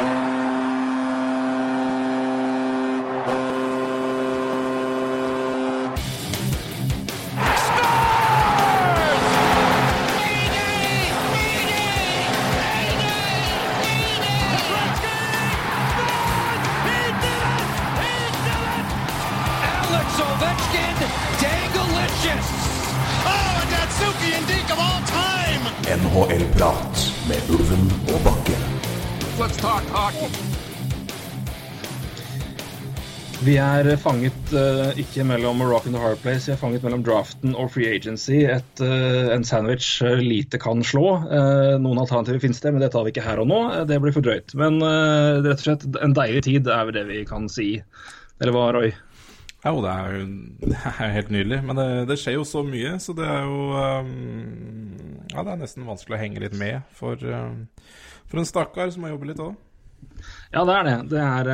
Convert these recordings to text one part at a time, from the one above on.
Bye. Vi er fanget uh, ikke mellom rock and the hard place, vi er fanget mellom draften og free agency. Et, uh, en sandwich eh, lite kan slå. Uh, noen alternativer finnes det, men det tar vi ikke her og nå. Det blir for drøyt. Men rett og slett en deilig tid er vel det vi kan si. Eller hva, Roy? Jo, det er jo det er helt nydelig. Men det, det skjer jo så mye, så det er jo um, Ja, det er nesten vanskelig å henge litt med for, um, for en stakkar som må jobbe litt òg. Ja, det er det. det, er,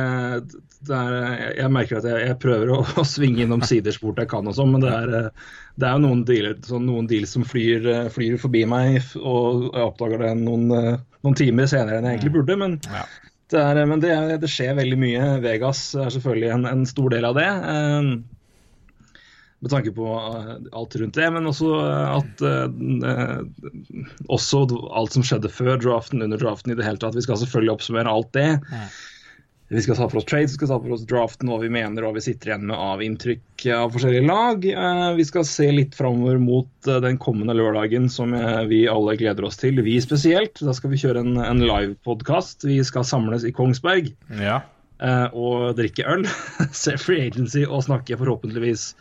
er, jeg- merker at jeg, jeg prøver å, å svinge innom siderspor jeg kan og sånn, men det er, eh, det er noen sånn, noen deals som flyr, eh, flyr forbi meg, og jeg oppdager det noen, eh, noen timer senere enn jeg egentlig burde. Men Ja. det, er, men det, det skjer veldig mye. Vegas er selvfølgelig en, en stor del av det. eh, Med tanke på alt rundt det, men også at eh, Også alt som skjedde før draften, under draften i det hele tatt. Vi skal selvfølgelig oppsummere alt det. Vi skal ta for oss trades, vi skal ta for oss draften, hva vi mener og hva vi sitter igjen med av inntrykk av forskjellige lag. Eh, Vi skal se litt framover mot eh, den kommende lørdagen som eh, vi alle gleder oss til. Vi spesielt. Da skal vi kjøre en, en livepodkast. Vi skal samles i Kongsberg Ja. og drikke øl, se Free Agency og snakke forhåpentligvis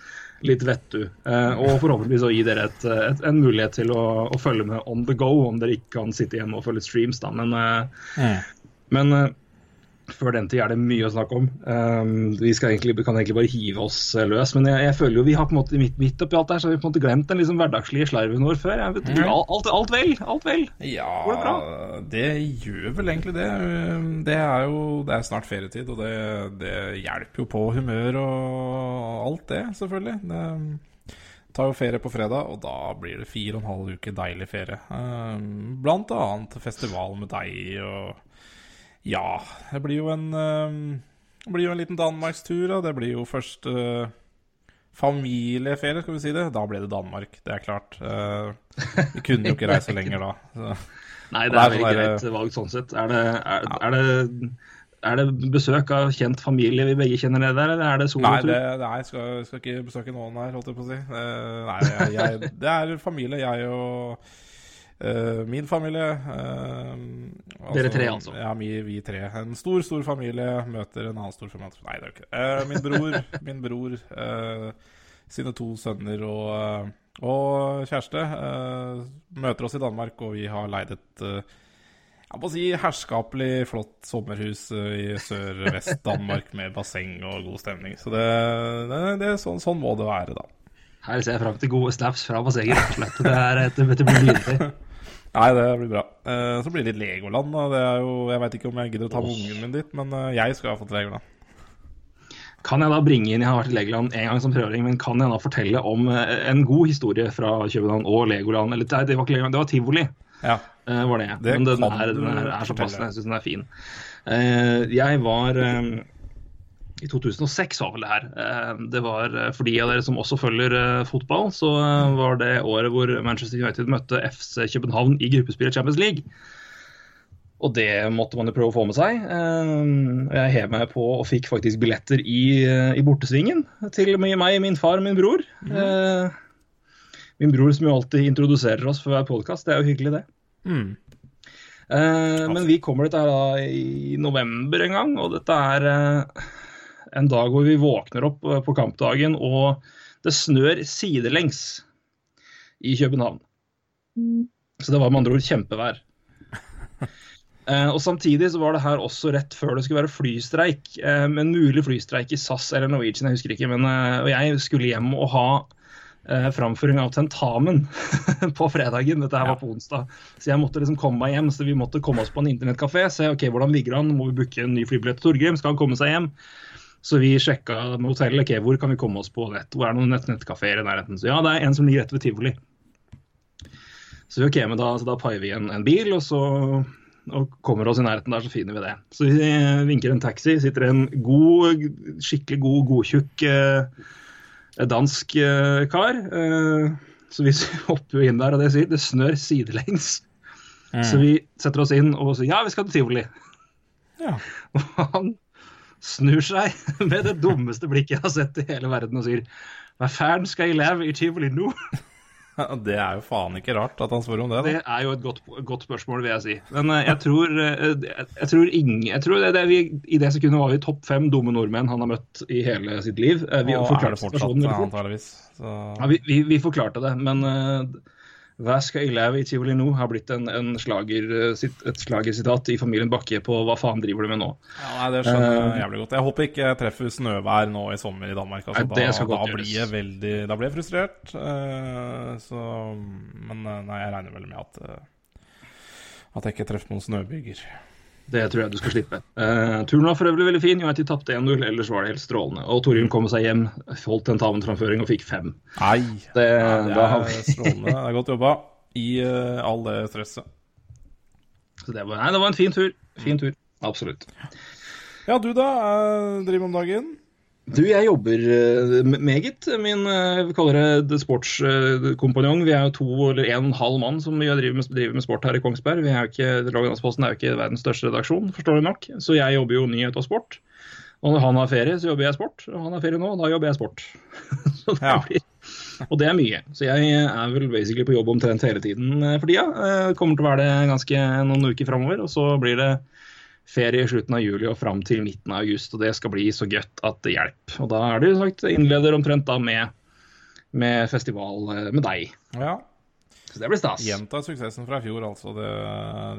litt vettu. Og forhåpentligvis gi dere et, et, en mulighet til å, å følge med on the go, om dere ikke kan sitte hjemme og følge streams. da, Men, eh, men før den tid er det mye å snakke om. Um, vi skal egentlig, kan egentlig bare hive oss løs. Men jeg, jeg føler jo vi har på en måte midt, midt oppi alt der, så har vi på en måte glemt den liksom hverdagslige slarven vår før. Vet, mm. alt, alt, alt vel, alt vel. Ja, Går det bra? det gjør vel egentlig det. Det er jo det er snart ferietid, og det, det hjelper jo på humør og alt det, selvfølgelig. Det tar jo ferie på fredag, og da blir det fire og en halv uke deilig ferie. Um, Blant annet festival med deg og Ja, det blir jo en eh, Det blir jo en liten danmarkstur, da. Det blir jo først eh, familieferie, skal vi si det. Da ble det Danmark, det er klart. Eh, vi kunne jo ikke reise lenger da. Så. Nei, det er det er sånn der- greit valg sånn sett. Er det, er, er, det, er det besøk av kjent familie vi begge kjenner ned der, eller er det Nei, solotur? det, nei jeg skal, skal ikke besøke noen her, holdt jeg på å si. Eh, nei, jeg, jeg, det er familie, jeg og min familie. altså, Dere tre, altså? Ja, vi, vi tre. En stor, stor familie møter en annen stor familie. Nei, det er jo ikke det. Eh, min bror, min bror eh, sine to sønner og, eh, og kjæreste eh, møter oss i Danmark, og vi har leid et eh, jeg må si herskapelig flott sommerhus eh, i sør-vest-Danmark med basseng og god stemning. Så det, det, det er sånn, sånn må det være, da. Her ser jeg fram til gode snaps fra bassenget. Det, er, et- blir nydelig. Nei, det blir bra. Uh, så blir det litt Legoland. Da. Det er jo, jeg veit ikke om jeg gidder å ta med ungen min dit, men uh, jeg skal iallfall til Legoland. Kan jeg da bringe inn Jeg har vært i Legoland en gang som prøving, men kan jeg da fortelle om eh, en god historie fra København og Legoland? Eller nei, det var ikke Legoland, det var tivoli. Ja. Uh, var det. Det Men den er, den er, er så passende. Jeg syns den er fin. Jeg var eh, I 2006 var vel det her. Eh, det var eh, For de av dere som også følger eh, fotball, så var det året hvor Manchester United møtte FC København i gruppespillet Champions League. Og det måtte man jo prøve å få med seg. Jeg hev meg på og fikk faktisk billetter i, i bortesvingen til meg, min far og min bror. Mm. Min bror som jo alltid introduserer oss for hver podkast, det er jo hyggelig, det. Mm. Men vi kommer dette her da i november en gang, og dette er en dag hvor vi våkner opp eh, på kampdagen, og det snør sidelengs i København. Så det var med andre ord kjempevær. Eh, og Samtidig så var det her også rett før det skulle være flystreik. Eh, en mulig flystreik i SAS eller Norwegian, jeg husker ikke. Men, og jeg skulle hjem og ha framføring av tentamen på fredagen. Dette her var på onsdag. Så jeg måtte liksom komme meg hjem. Så vi måtte komme oss på en internettkafé. Se ok, hvordan ligger han, må vi booke en ny flybillett til Torgrim? Skal han komme seg hjem? Så vi sjekka med hotellet. ok, Hvor kan vi komme oss på nett? Hvor er det noen nett nettkafeer i nærheten? Så ja, det er en som ligger rett ved tivoli. Så ok, men da, da paier vi en, en bil, og så og kommer oss i nærheten der, så finner vi det. Så vi eh, vinker en taxi. Sitter en god, skikkelig god, godtjukk eh, dansk eh, kar. Eh, så vi hopper jo inn der, og det det snør sidelengs. Så vi setter oss inn og sier ja, vi skal til tivoli. Ja. Og han snur seg med det dummeste blikket jeg har sett i hele verden og sier hva faen skal jeg leve i tivoli nå? Det er jo faen ikke rart at han spør om det. Det er jo et godt, godt spørsmål, vil jeg si. Men eh, jeg tror, eh, jeg tror ingen jeg tror det, det vi, I det sekundet var vi topp fem dumme nordmenn han har møtt i hele sitt liv. Eh, Vi Og er det fortsatt, antageligvis. Så... Ja, vi, vi, vi forklarte det, men uh, hva skal jeg leve i tivoli nå? har blitt en, en slager, eh, et slagersitat i familien Bakke på hva faen driver du med nå? Ja, nei, Det skjønner jeg Eh, jævlig godt. Jeg håper ikke jeg treffer snøvær nå i sommer i Danmark. Altså, Nei, da, da, blir jeg veldig, da blir jeg frustrert. Uh, så, men nei, jeg regner vel med at uh, At jeg ikke treffer noen snøbyger. Det tror jeg du skal slippe. Uh, turen var for øvrig veldig fin. United tapte 1-0, ellers var det helt strålende. Og Torjun kom seg hjem, holdt tentamenframføring og fikk fem. Nei! Det, ja, det er vi strålende. Det er godt jobba i uh, all det stresset. Så det var, nei, det var en fin tur. Fin tur. Absolutt. Ja, du da? eh, driver om dagen? Du, jeg jobber eh, meget. Min eh, vi kaller det sportskompanjong. Vi er jo to eller en og en halv mann som driver med, driver med sport her i Kongsberg. Vi er jo ikke, Laglandsposten er jo ikke verdens største redaksjon, forstår du nok. Så jeg jobber jo nyhet og sport. Og når han har ferie, så jobber jeg sport. Og han har ferie nå, og da jobber jeg sport. så det Ja. blir, og det er mye. Så jeg er vel basically på jobb omtrent hele tiden eh, for tida. Eh, Kommer til å være det ganske noen uker framover. Og så blir det ferie i slutten av juli og fram til midten av august. Og det skal bli så godt at det hjelper. Og da er det jo sagt innleder omtrent da med, med festival eh, med deg. Ja. Så det blir stas. Gjenta suksessen fra i fjor, altså. Det,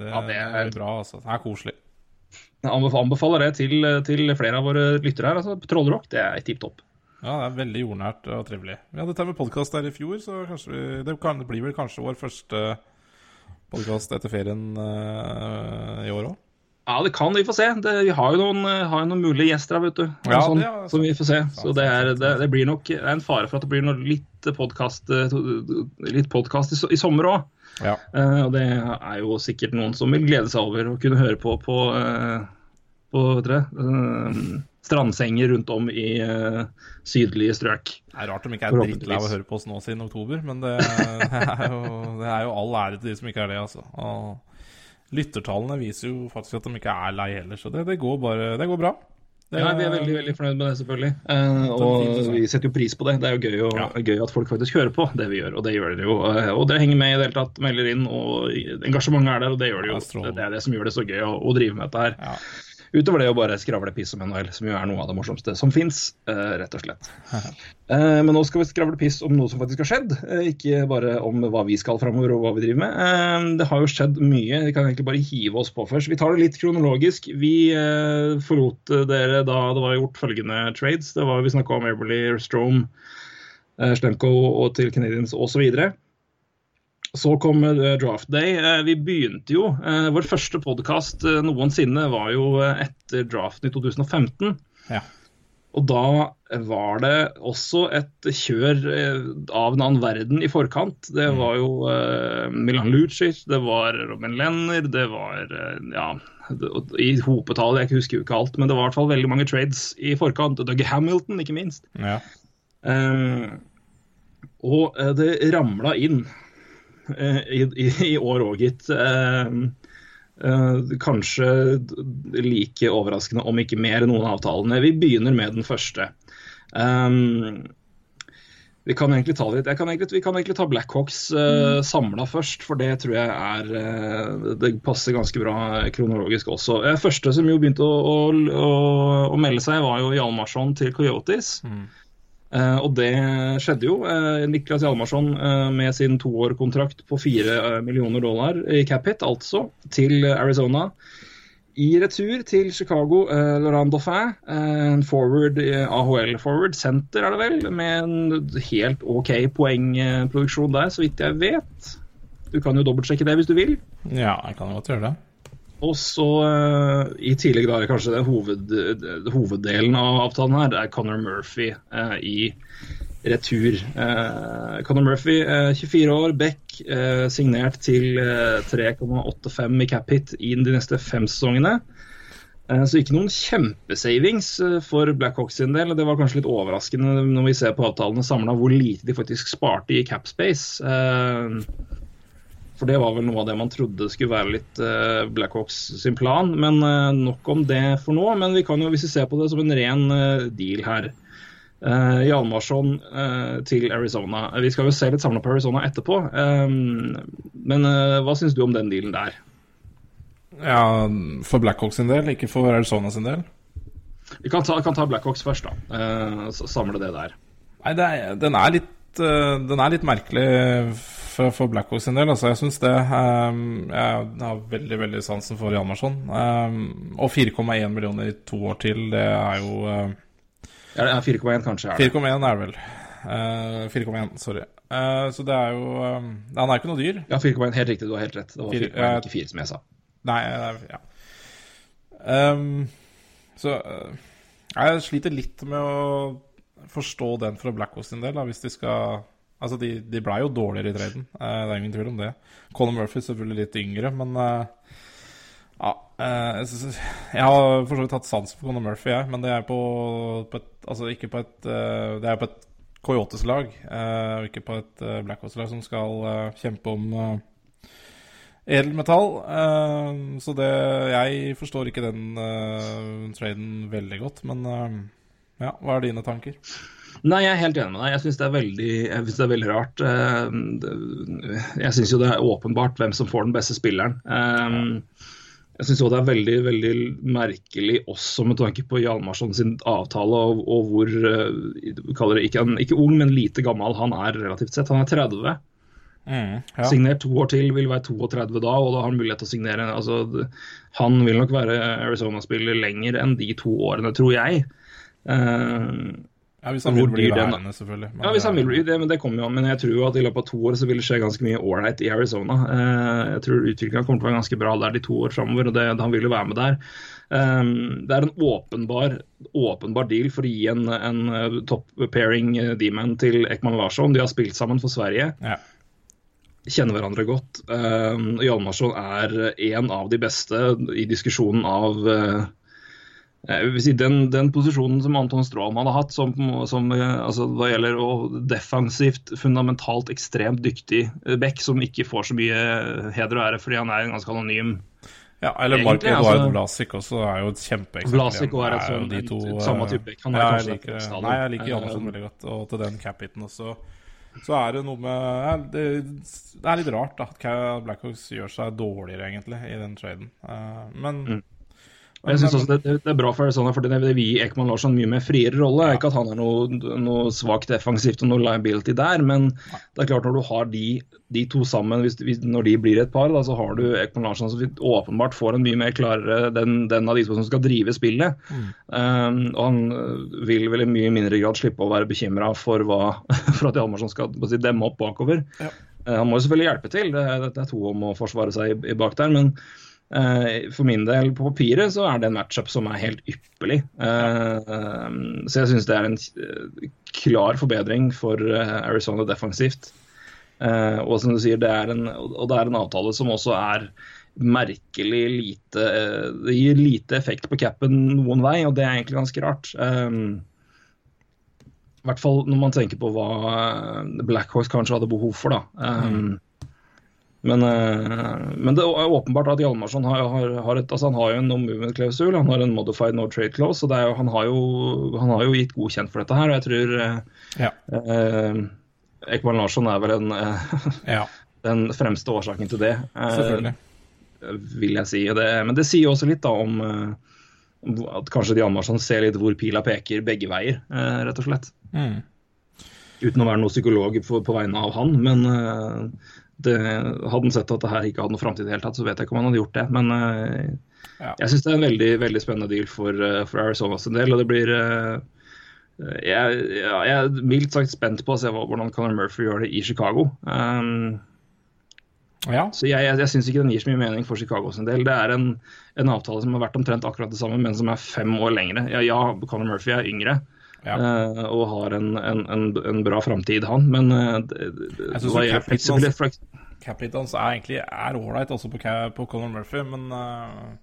det, Ja, det er- bra. altså. Det er koselig. Jeg anbefaler det til, til flere av våre lyttere her. altså Trollrock, det er tipp topp. Ja, det er veldig jordnært og trivelig. Vi hadde tatt med podkast der i fjor, så vi, det, kan, det blir vel kanskje vår første podkast etter ferien eh, i år òg. Ja, det kan vi få se. Det, vi har jo noen, eh, har jo noen mulige gjester her, vet du. Ja, sånn, det er som vi får se. Så det er, det, det blir nok det er en fare for at det blir noe litt podkast podcast i, i sommer òg. Ja. Uh, og det er jo sikkert noen som vil glede seg over å kunne høre på på, uh, på dere, uh, strandsenger rundt om i eh, sydlige strøk. Det er rart de ikke er drittlei av å høre på oss nå siden oktober, men det, det, er jo, det er jo all ære til de som ikke er det, altså. Og lyttertallene viser jo faktisk at de ikke er lei heller, så det, det, går, bare, det går bra. Det, Ja, vi er veldig veldig fornøyd med det, selvfølgelig. Eh, og vi setter jo pris på det. Det er jo gøy, og, Ja. gøy at folk faktisk hører på det vi gjør, og det gjør dere jo. Eh, Og dere henger med i det hele tatt, melder inn, og engasjementet er der, og det gjør det jo. Ja, Det er det som gjør det så gøy å, å drive med dette her. Utover det å bare skravle piss om NHL, som jo er noe av det morsomste som fins, rett og slett. Eh, men nå skal vi skravle piss om noe som faktisk har skjedd, eh, ikke bare om hva vi skal framover og hva vi driver med. Eh, det har jo skjedd mye, vi kan egentlig bare hive oss på først. Vi tar det litt kronologisk. Vi eh, forlot eh, dere da det var gjort følgende trades. Det var Vi snakka om Everly, Strome, eh, Slemko og til Canadians osv. Så kom eh, Draft Day. Eh, Vi begynte jo eh, Vår første podkast noensinne var jo etter draften i 2015. Ja. Og da var det også et kjør av en annen verden i forkant. Det var jo uh, Milan Lucic, det var Robin Lenner, det var uh, ja, det- i hopetall, jeg husker jo ikke alt, men det var i hvert fall veldig mange trades i forkant. Doug Hamilton, ikke minst. Ja. Um, og det ramla inn i, i, i år òg, gitt. Eh, eh, kanskje like overraskende, om ikke mer, noen av avtalene. Vi begynner med den første. Eh, vi kan egentlig ta litt. Jeg kan egentlig, vi kan egentlig ta Blackhawks uh, samla først, for det tror jeg er uh, Det passer ganske bra kronologisk også. Uh, første som jo begynte å, å, å, å melde seg, var jo Hjalmarsson til Coyotes. Eh, og det skjedde jo. Uh, Niklas Hjalmarsson uh, med sin toårkontrakt på fire millioner dollar i cap hit, altså, til Arizona. I retur til Chicago, uh, Laurent Dauphin, en forward, AHL-forward, center er det vel, med en helt OK poengproduksjon der, så vidt jeg vet. Du kan jo dobbeltsjekke det hvis du vil. ja, jeg kan godt gjøre det. Og så uh, i tillegg da det kanskje den hoved, hoveddelen av avtalen her, det er Conor Murphy uh, i retur. Uh, Conor Murphy, eh, 24 år, Beck, signert til eh, 3,85 i cap hit i de neste fem sesongene. Så ikke noen kjempesavings for Blackhawks sin del. Det var kanskje litt overraskende når vi ser på avtalene samla hvor lite de faktisk sparte i capspace. For det var vel noe av det man trodde skulle være litt eh, Blackhawks sin plan. Men eh, nok om det for nå. Men vi kan jo, hvis vi ser på det som en ren eh, deal her uh, Hjalmarsson til Arizona. Vi skal jo se litt samla på Arizona etterpå. men hva syns du om den dealen der? Ja, For Blackhawks sin del, ikke for Arizona sin del? Vi kan ta, kan ta Blackhawks først, da. samle det der. Nei, det er, den, er litt, den er litt merkelig for, for Blackhawks sin del. Altså, jeg syns det. Um, jeg har veldig veldig sansen for Hjalmarsson. Um, og 4,1 millioner i to år til, det er jo uh, Ja, det er 4,1 kanskje? 4,1 er det vel. Uh, 4,1, sorry. Uh, så det er jo um, Han er ikke noe dyr. Ja, 4,1, helt riktig. Du har helt rett. Det var 4,1, ikke 4, som jeg sa. Nei, ja. Um, så jeg sliter litt med å forstå den fra Blackhawks sin del, da, hvis de skal Altså, de, de blei jo dårligere i traden, uh, det er ingen tvil om det. Colin Murphy selvfølgelig litt yngre, men uh, ja uh, Jeg har for så vidt hatt sans for Colin Murphy, jeg, men det er på, på et Altså ikke på et Det er på et Coyotes-lag, og ikke på et Blackhawks-lag som skal kjempe om edelmetall. så det Jeg forstår ikke den traden veldig godt, men ja, hva er dine tanker? Nei, jeg er helt enig med deg. Jeg syns det, det, er veldig rart. Eh, jeg syns jo det er åpenbart hvem som får den beste spilleren. Eh, jeg syns det er veldig veldig merkelig også med tanke på Hjalmarsson sin avtale og, og hvor eh, kaller det ikke, ikke, ung, men lite gammel han er relativt sett. Han er 30. Mm, ja. Signert to år til, vil være 32 da, og da har han mulighet til å signere altså, Han vil nok være Arizona-spiller lenger enn de to årene, tror jeg. Uh, ja, Hvis han vil bli værende, selvfølgelig. Men ja, hvis han vil bli det, men det kommer jo. Men jeg tror jo at i løpet av to år så vil det skje ganske mye ålreit i Arizona. Eh, jeg tror utviklinga kommer til å være ganske bra der de to år framover, og det, han vil jo være med der. Um, det er en åpenbar, åpenbar deal for å gi en, en eh, top pairing eh, D-man til Ekman Larsson. De har spilt sammen for Sverige. Ja. Kjenner hverandre godt. Um, Hjalmarsson er en av de beste i diskusjonen av uh, Si, den, den, posisjonen som Anton Strålmann har hatt, som, som eh, altså, hva gjelder å defensivt, fundamentalt ekstremt dyktig back, som ikke får så mye heder og ære fordi han er en ganske anonym ja, eller Mark Eduard altså, Vlasic også er jo et kjempeeksempel. Vlasic er altså sånn, de to, samme type back. Han ja, jeg liker, nei, jeg liker Jannesson veldig godt, og til den cap-hiten også. Så er det noe med det, det, er litt rart da, at Blackhawks gjør seg dårligere, egentlig, i den traden. Men mm. Jeg synes også det, det, er bra for Arizona, for det vil gi Ekman Larsson mye mer friere rolle. Ikke at han er noe, noe svakt defensivt og noe liability der, men det er klart når du har de, de to sammen, hvis, når de blir et par, da, så har du Ekman Larsson som åpenbart får en mye mer klarere den, den av de som skal drive spillet. Mm. Um, og han vil vel i mye mindre grad slippe å være bekymra for, for at Hjalmarsson skal si, demme opp bakover. Ja. Uh, han må jo selvfølgelig hjelpe til, det, det er to om å forsvare seg i, i bak der. men for min del, på papiret, så er det en matchup som er helt ypperlig. Eh, så jeg syns det er en eh, klar forbedring for Arizona defensivt. Og som du sier, det er en, og det er en avtale som også er merkelig lite Det gir lite effekt på capen noen vei, og det er egentlig ganske rart. I hvert fall når man tenker på hva Blackhawks kanskje hadde behov for. da. Mm. Men, eh, men, det er åpenbart at Hjalmarsson har, har, har, et, altså han har jo en no movement-klausul, han har en modified no trade clause. og jo, han, har jo, han, har jo, gitt godkjent for dette her. og jeg tror eh, ja. eh, Ekman Larsson er vel en, eh, ja. den fremste årsaken til det. Selvfølgelig. Vil jeg si. Det, men det sier også litt da om at kanskje Hjalmarsson ser litt hvor pila peker begge veier, rett og slett. Mm. Uten å være noen psykolog på, på vegne av han, men det, hadde han sett at det her ikke hadde noe framtid i det hele tatt, så vet jeg ikke om han hadde gjort det. Men uh, ja. jeg syns det er en veldig, veldig spennende deal for, uh, for Arizonas en del. Og det blir uh, jeg, jeg, er mildt sagt spent på å se hvordan Conor Murphy gjør det i Chicago. Um, ja. Så jeg, jeg, jeg syns ikke den gir så mye mening for Chicago sin del. Det er en, en, avtale som har vært omtrent akkurat det samme, men som er fem år lengre. Ja, ja Conor Murphy er yngre. Ja. eh, og har en, en, en, en bra framtid, han. Men uh, det, Jeg synes hva jo jeg- Capitals- fleksibilitet- fleks- Capit hans er egentlig er ålreit også på, på Conor Murphy, men uh,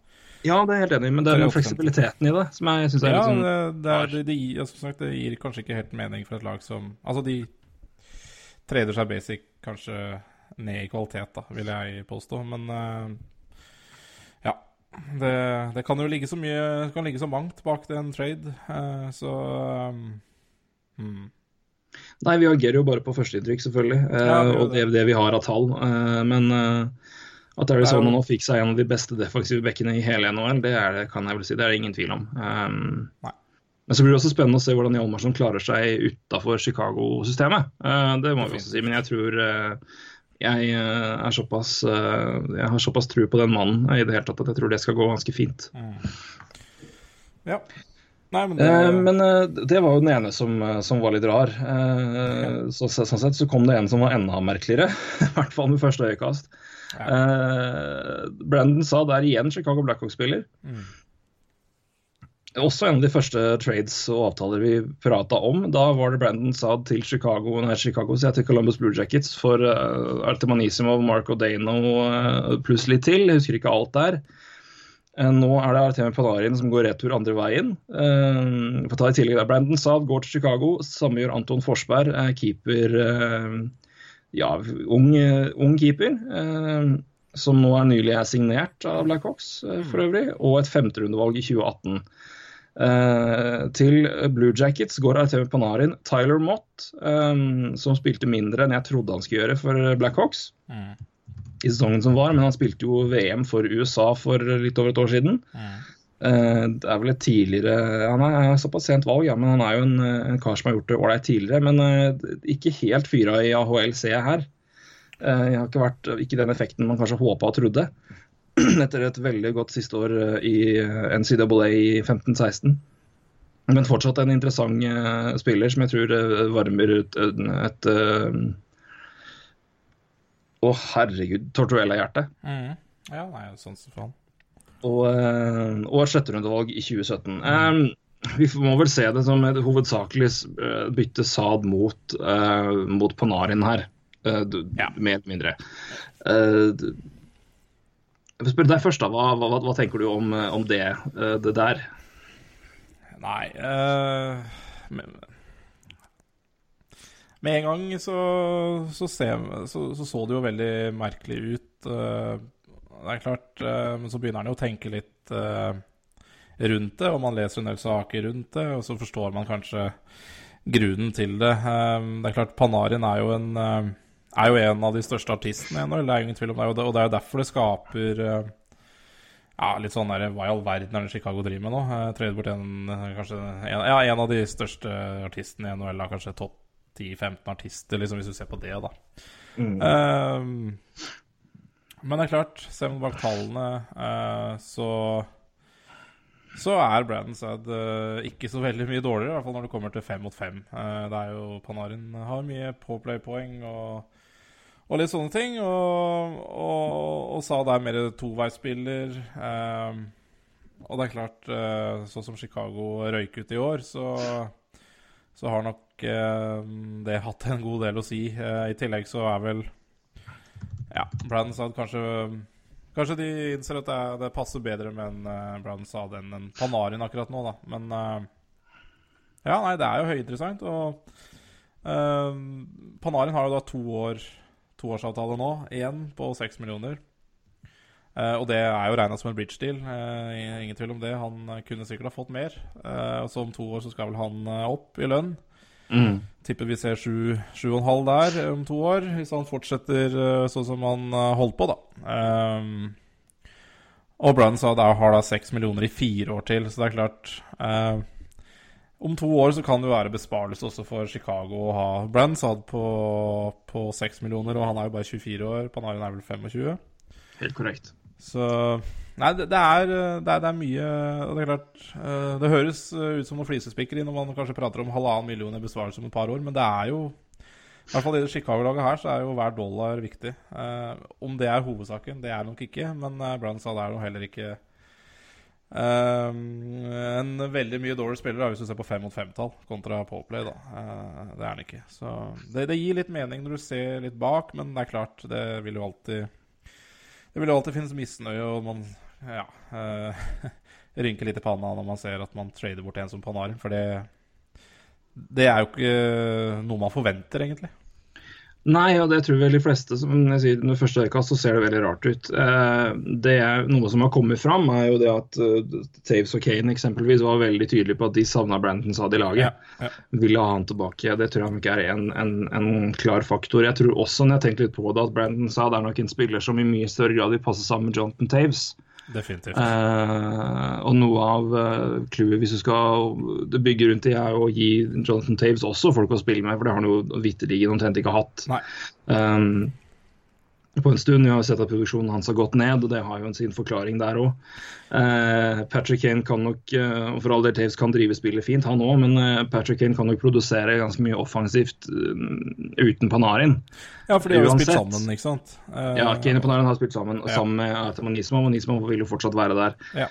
Ja, det er helt enig men det er jo fleksibiliteten i det som jeg syns er Ja, sånn det, det, er, det, det, gir, sagt, det gir kanskje ikke helt mening for et lag som Altså, de trader seg basic kanskje ned i kvalitet, da, vil jeg påstå. Men ja. Det, det kan jo ligge så mye Det kan ligge så mangt bak den en trade, eh, så um, hmm. Nei, vi agerer jo bare på førsteinntrykk, selvfølgelig. eh, Ja, det og det, det vi har av tall. eh, men at Arizona nå fikk seg en av de beste defensive bekkene i hele NHL, det, er det kan jeg vel si. Det er det ingen tvil om. Um, men så blir det også spennende å se hvordan Hjalmarsson klarer seg utafor Chicago-systemet. Det må vi også si. Men jeg tror jeg eh, er såpass eh, Jeg har såpass tro på den mannen i det hele tatt at jeg tror det skal gå ganske fint. Ja. Nei, men det, Eh, men eh, det var jo den ene som, eh, som var litt rar. Eh, så, så, sånn sett så kom det en som var enda merkeligere, i hvert fall med første øyekast. Eh, Brandon sa der igjen Chicago Blackhawks-spiller. Mm. Også en av de første trades og avtaler vi prata om. Da var det Brandon Saad til Chicago, nei, Chicago sier jeg, til Columbus Blue Jackets for uh, Artemanisimov, Marco Dano uh, pluss litt til. Jeg husker ikke alt der. Uh, nå er det Artemi Panarin som går retur andre veien. Uh, for ta i tillegg der. Brandon Saad går til Chicago. Samme gjør Anton Forsberg, er keeper eh, Ja, ung, eh, ung keeper. Uh, som nå er nylig er signert av Blackhawks, uh, for øvrig. Og et femterundevalg i 2018. Eh, til Blue Jackets går Artemi Panarin Tyler Mott, um, som spilte mindre enn jeg trodde han skulle gjøre for Blackhawks Mm. i sesongen som var, men han spilte jo VM for USA for litt over et år siden. Mm. Uh, det er vel et tidligere Han er, såpass sent valg, ja, men han er jo en, en kar som har gjort det ålreit tidligere. Men uh, ikke helt fyra i AHL, ser jeg her. Jeg har ikke vært ikke den effekten man kanskje håpa og trodde. Etter et veldig godt siste år eh, i eh, NCAA i 15-16. Men fortsatt en interessant eh, spiller som jeg tror varmer ut et, Å, oh, herregud, Tortuella-hjerte. Mm. Ja, nei, sånn som faen. Og, og et sjetterundevalg i 2017. Eh, vi må vel se det som et hovedsakelig bytte Sad mot, uh, mot Panarin her. uh, Ja. Mer eller mindre. D- jeg vil spørre deg først, da. Hva, hva, hva tenker du om, eh, om det, eh, det der? Nei uh, men, Med en gang så så, ser, så så det jo veldig merkelig ut. det er klart, men så begynner han jo å tenke litt rundt det, og man leser en del saker rundt det, og så forstår man kanskje grunnen til det. Det er klart, Panarin er jo en er jo en av de største artistene i NHL, det er ingen tvil om det. Og det- Og det er jo derfor det skaper eh, ja, litt sånn der, Hva i all verden er det Chicago driver med nå? Uh, Trade bort en, eh, kanskje, en, ja, en av de største artistene i NHL, kanskje topp 10-15 artister, liksom, hvis du ser på det, da. Ehm, men det er klart, ser man bak tallene, uh, så så er Brandon Sad uh, ikke så veldig mye dårligere, i hvert fall når det kommer til fem mot fem. Eh, det er jo Panarin har mye påplay-poeng og, og litt sånne ting. Og, og, og Saad er mer toveisspiller. Eh, og det er klart, eh, sånn som Chicago røyk ut i år, så, så har nok eh, det hatt en god del å si. Eh, I tillegg så er vel ja, Brandon Saad kanskje Kanskje de innser at det, det passer bedre med en uh, sa Saad enn en Panarin akkurat nå, da. Men eh, ja, nei, det er jo høyinteressant. Og eh, Panarin har jo da to år toårsavtale nå. igjen på seks millioner. Uh, og det er jo regna som en bridge deal. uh, ingen tvil om det. Han kunne sikkert ha fått mer. Uh, så om to år så skal vel han opp i lønn. Tipper vi ser sju, sju og en halv der om to år, hvis han fortsetter sånn som han holdt på, da. Ehm, og Brun sa det har da seks millioner i fire år til, så det er klart Om to år så kan det jo være besparelse også for Chicago å ha Brann Saad på, på seks millioner, og han er jo bare 24 år. Panarin er vel 25. Helt korrekt. Så Nei, det, det, er, det, er, det er mye Og det er klart eh, Det høres eh, ut som noen flisespikkeri når man kanskje prater om halvannen million i besvarelse om et par år, men det er jo I hvert fall i det Chicago-laget her så er jo hver dollar viktig. Eh, om det er hovedsaken, det er nok ikke, men Brann Saad er jo heller ikke en veldig mye dårligere spiller hvis du ser på fem mot fem-tall kontra Powerplay. da. Eh, det er han ikke. Så det, det, gir litt mening når du ser litt bak, men det er klart, det vil jo alltid Det vil jo alltid finnes misnøye, og man ja, eh, rynker litt i panna når man ser at man trader bort en som Panarin, for det, det er jo ikke noe man forventer, egentlig. Nei, og det tror vel de fleste. som jeg sier, Når første øyekast så ser det veldig rart ut. Eh, det er Noe som har kommet fram, er jo det at uh, Taves og Kane eksempelvis var veldig tydelige på at de savna Brandon Saad i laget. Ja, ja. Ville ha han tilbake. Det tror jeg nok er en, en, en, klar faktor. Jeg tror også, når jeg tenker litt på det, at Brandon Saad er nok en spiller som i mye større grad vil passe sammen med Jonathan Taves. Definitivt. Eh, og noe av uh, clouet hvis du skal det bygge rundt det, er å gi Jonathan Taves også folk å spille med, for det har han jo vitterlig omtrent ikke hatt. Um, på en stund. Vi har sett at produksjonen hans har gått ned, og det har jo en sin forklaring der òg. Eh, Patrick Kane kan nok, og for all del Taves kan drive spillet fint, han òg, men uh, Patrick Kane kan nok produsere ganske mye offensivt uh, uten Panarin. Ja, for de har jo spilt sammen, ikke sant? ja, Kane og Panarin har spilt sammen, ja. sammen med Artemanismo. Manismo vil jo fortsatt være der. Ja.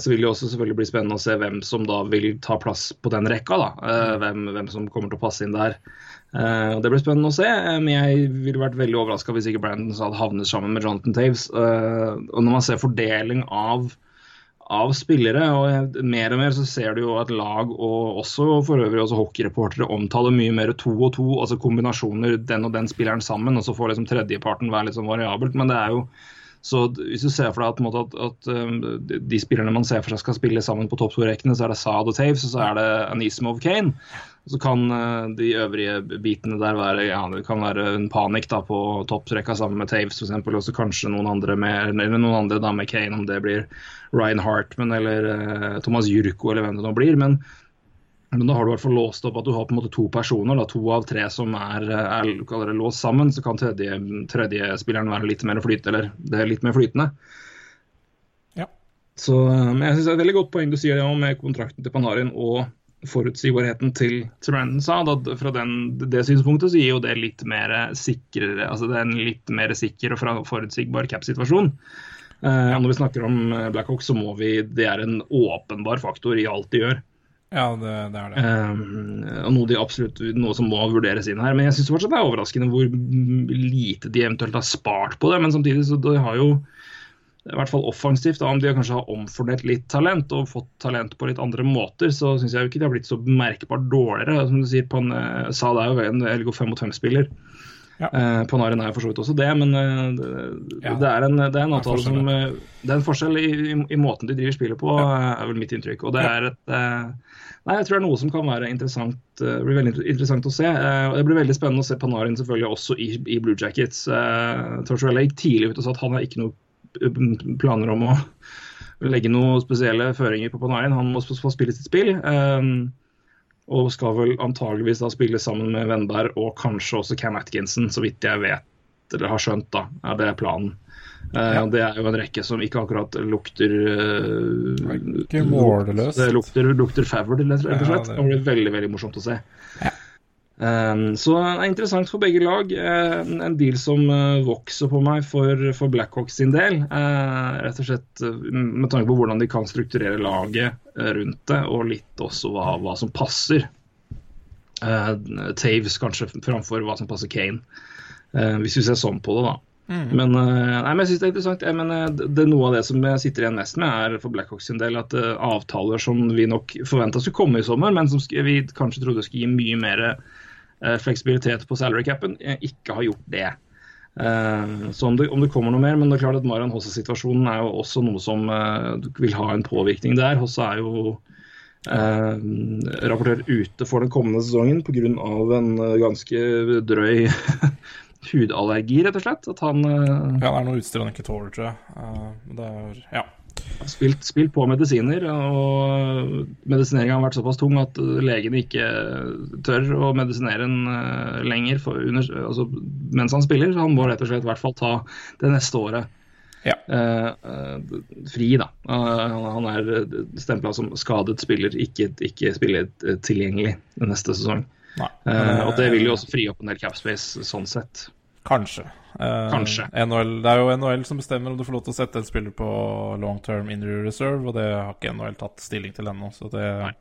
så vil det også selvfølgelig bli spennende å se hvem som da vil ta plass på den rekka. da, mm. hvem, hvem som kommer til å passe inn der. Uh, det blir spennende å se, eh, men jeg ville vært veldig overraska hvis ikke Brandon hadde havnet sammen med Jonathan Taves. Uh, og når man ser fordeling av, av, spillere, og mer og mer så ser du jo at lag og også for øvrig også hockeyreportere omtaler mye mer to og to, altså kombinasjoner den og den spilleren sammen, og så får liksom tredjeparten være litt sånn variabelt. Men det er jo så hvis du ser for deg at, at, at, de spillerne man ser for seg skal spille sammen på topp to-rekkene, så er det Saad og Taves, og så er det Anisimov Kane. Så kan uh, de øvrige bitene der være ja, det kan være en panikk da, på topptrekka sammen med Taves f.eks. Og så kanskje noen andre med, eller noen andre da med Kane, om det blir Ryan Hartman eller uh, Thomas Jurko eller hvem det nå blir. Men, men, da har du i hvert fall låst opp at du har på en måte to personer, da, to av tre som er, er, er låst sammen. Så kan tredje, tredje spilleren være litt mer flyt, eller det litt mer flytende. Ja. Så, eh, jeg synes det er et veldig godt poeng du sier det om med kontrakten til Panarin og forutsigbarheten til, til Brandon sa. Da, fra den, det synspunktet så gir jo det litt mer sikrere, altså det er en litt mer sikker og forutsigbar cap-situasjon. Uh, når vi snakker om eh, Blackhawk, så må vi Det er en åpenbar faktor i alt de gjør. Ja, det, det er det. Um, og noe, de absolutt, noe som må vurderes inn her. Men jeg syns fortsatt det er overraskende hvor lite de eventuelt har spart på det. Men samtidig så de har jo i hvert fall offensivt, da, om de kanskje har omfordelt litt talent og fått talent på litt andre måter, så syns jeg jo ikke de har blitt så merkbart dårligere. Som du sier, Pan, eh, Sa det er jo en LGO 5 mot 5-spiller. Ja. Uh, Panarin er for så vidt også det, men uh, det, ja. det, er en, det er en avtale som uh, Det er en forskjell i, i, i, måten de driver spillet på, ja. er vel mitt inntrykk. Og det er et Nei, jeg tror det er noe som kan være interessant, det blir veldig interessant å se. Det blir veldig spennende å se Panarin selvfølgelig også i, i Blue Jackets. Tortorella gikk tidlig ut og sa at han har ikke noen planer om å legge noen spesielle føringer på Panarin. Han må få spille sitt spill. Uh, og skal vel antageligvis da spille sammen med Vennberg og kanskje også Cam Atkinson, så vidt jeg vet eller har skjønt. da, er Det planen. Uh, ja. Det er jo en rekke som ikke akkurat lukter uh, Ikke målløst. Det lukter, lukter favored, rett og slett. Ja, det... det blir veldig veldig morsomt å se. Ja. Um, så det er interessant for begge lag. Uh, en deal som uh, vokser på meg for, for Blackhawks sin del. Uh, rett og slett med tanke på hvordan de kan strukturere laget rundt det, og litt også hva, hva som passer. Taves kanskje framfor hva som passer Kane, hvis vi ser sånn på det, da. Mm. Men, nei, men, jeg synes det er interessant. Jeg mener, det, Noe av det som jeg sitter igjen mest med, er for Blackhawks sin del at avtaler som vi nok forventa skulle komme i sommer, men som vi kanskje trodde skulle gi mye mer uh, fleksibilitet på salary capen, eh, ikke har gjort det. Uh, så om det, om det, kommer noe mer, men det er klart at Marian Hosse-situasjonen er jo også noe som uh, vil ha en påvirkning der. Hosse er jo uh, rapportert ute for den kommende sesongen pga. en ganske drøy hudallergi, rett og slett. At han Ja, det er noe utstyr han ikke tåler, tror jeg. det er, ja. Spilt, spilt, på medisiner, og medisineringa har vært såpass tung at legen ikke tør å medisinere en uh, lenger for, under, altså, mens han spiller. Så han må rett og slett i hvert fall ta det neste året ja. uh, uh, fri, da. han er stempla som skadet spiller, ikke, ikke spiller tilgjengelig neste sesong. Og det vil jo også fri opp en del capspace sånn sett. Kanskje. Eh, Kanskje. NHL, det er jo NHL som bestemmer om du får lov til å sette en spiller på long term injury reserve, og det har ikke NHL tatt stilling til ennå. Så det Nei.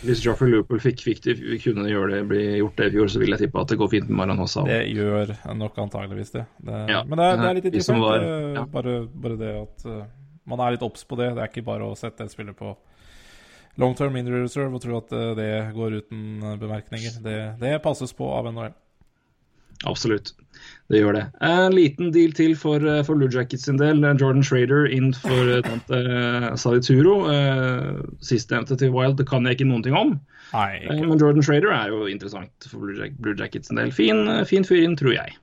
Hvis Joffrey Looper fikk, fikk de, kunne gjøre det, bli gjort det i fjor, så vil jeg tippe at det går fint med Hossa. Det gjør nok antageligvis det. det Ja. Men det er, det er litt interessant. var- eh, ja. bare, bare det at eh, man er litt obs på det. Det er ikke bare å sette en spiller på long term injury reserve og tro at eh, det går uten eh, bemerkninger. Det, det passes på av NHL. Absolutt, det gjør det. En liten deal til for, eh, for Blue Jackets sin del. Jordan Schrader inn for tante eh, Salituro. Eh, Sistnevnte til Wild det kan jeg ikke noen ting om. Nei. Men Jordan Schrader er jo interessant for Blue, Jack, Blue Jackets sin del. Fin, fin fyr inn, tror jeg.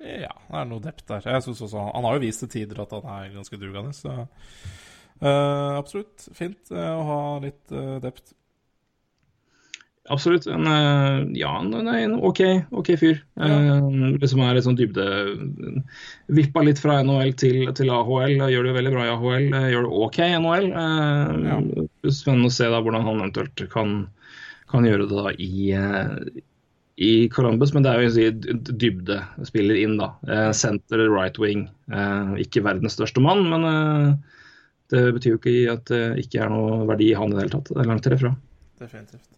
Ja, det er noe dept der. Jeg synes også, Han har jo vist til tider at han er ganske dugende, så eh, absolutt fint uh, å ha litt uh, dept. Absolutt. En, eh, ja, en, OK, ok fyr. Eh, som er litt sånn dybde Vippa litt fra NHL til, til AHL. Gjør det veldig bra i AHL. eh, Gjør det OK i NHL. Ja. Spennende å se da hvordan han eventuelt kan, kan gjøre det da i, eh, i Columbus. Men det er jo si, dybde spiller inn, da. Eh, Center, right wing. Eh, Ikke verdens største mann, men eh, det betyr jo ikke at det ikke er noe verdi i han i det hele tatt. Det er langt derifra. Definitivt.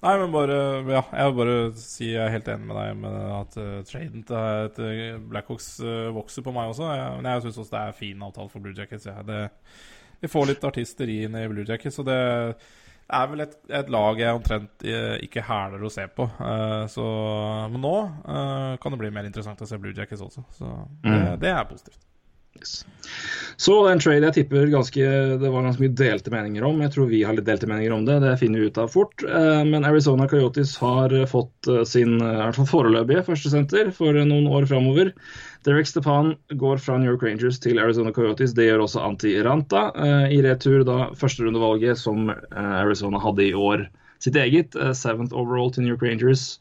Nei, men bare Ja, jeg vil bare si jeg er helt enig med deg med at uh, traden til til Blackhawks uh, vokser på meg også. Jeg, men jeg syns også det er fin avtale for Blue Jackets. Ja. Det, vi får litt artister inn i Blue Jackets, og det er vel et, et lag jeg omtrent eh, ikke hæler å se på. Eh, så, men nå eh, kan det bli mer interessant å se Blue Jackets også. Så det, Mm. det er positivt. Yes. Så en trade jeg tipper ganske, det var ganske mye delte meninger om. Jeg tror vi har litt delte meninger om det, det finner vi ut av fort. Eh, Men Arizona Coyotes har eh, fått eh, sin i hvert fall foreløpige førstesenter for noen år framover. Derek Stepan går fra New York Rangers til Arizona Coyotes. Det gjør også Antti Ranta. I retur da førsterundevalget som Arizona hadde i år sitt eget. Seventh overall til New York Rangers.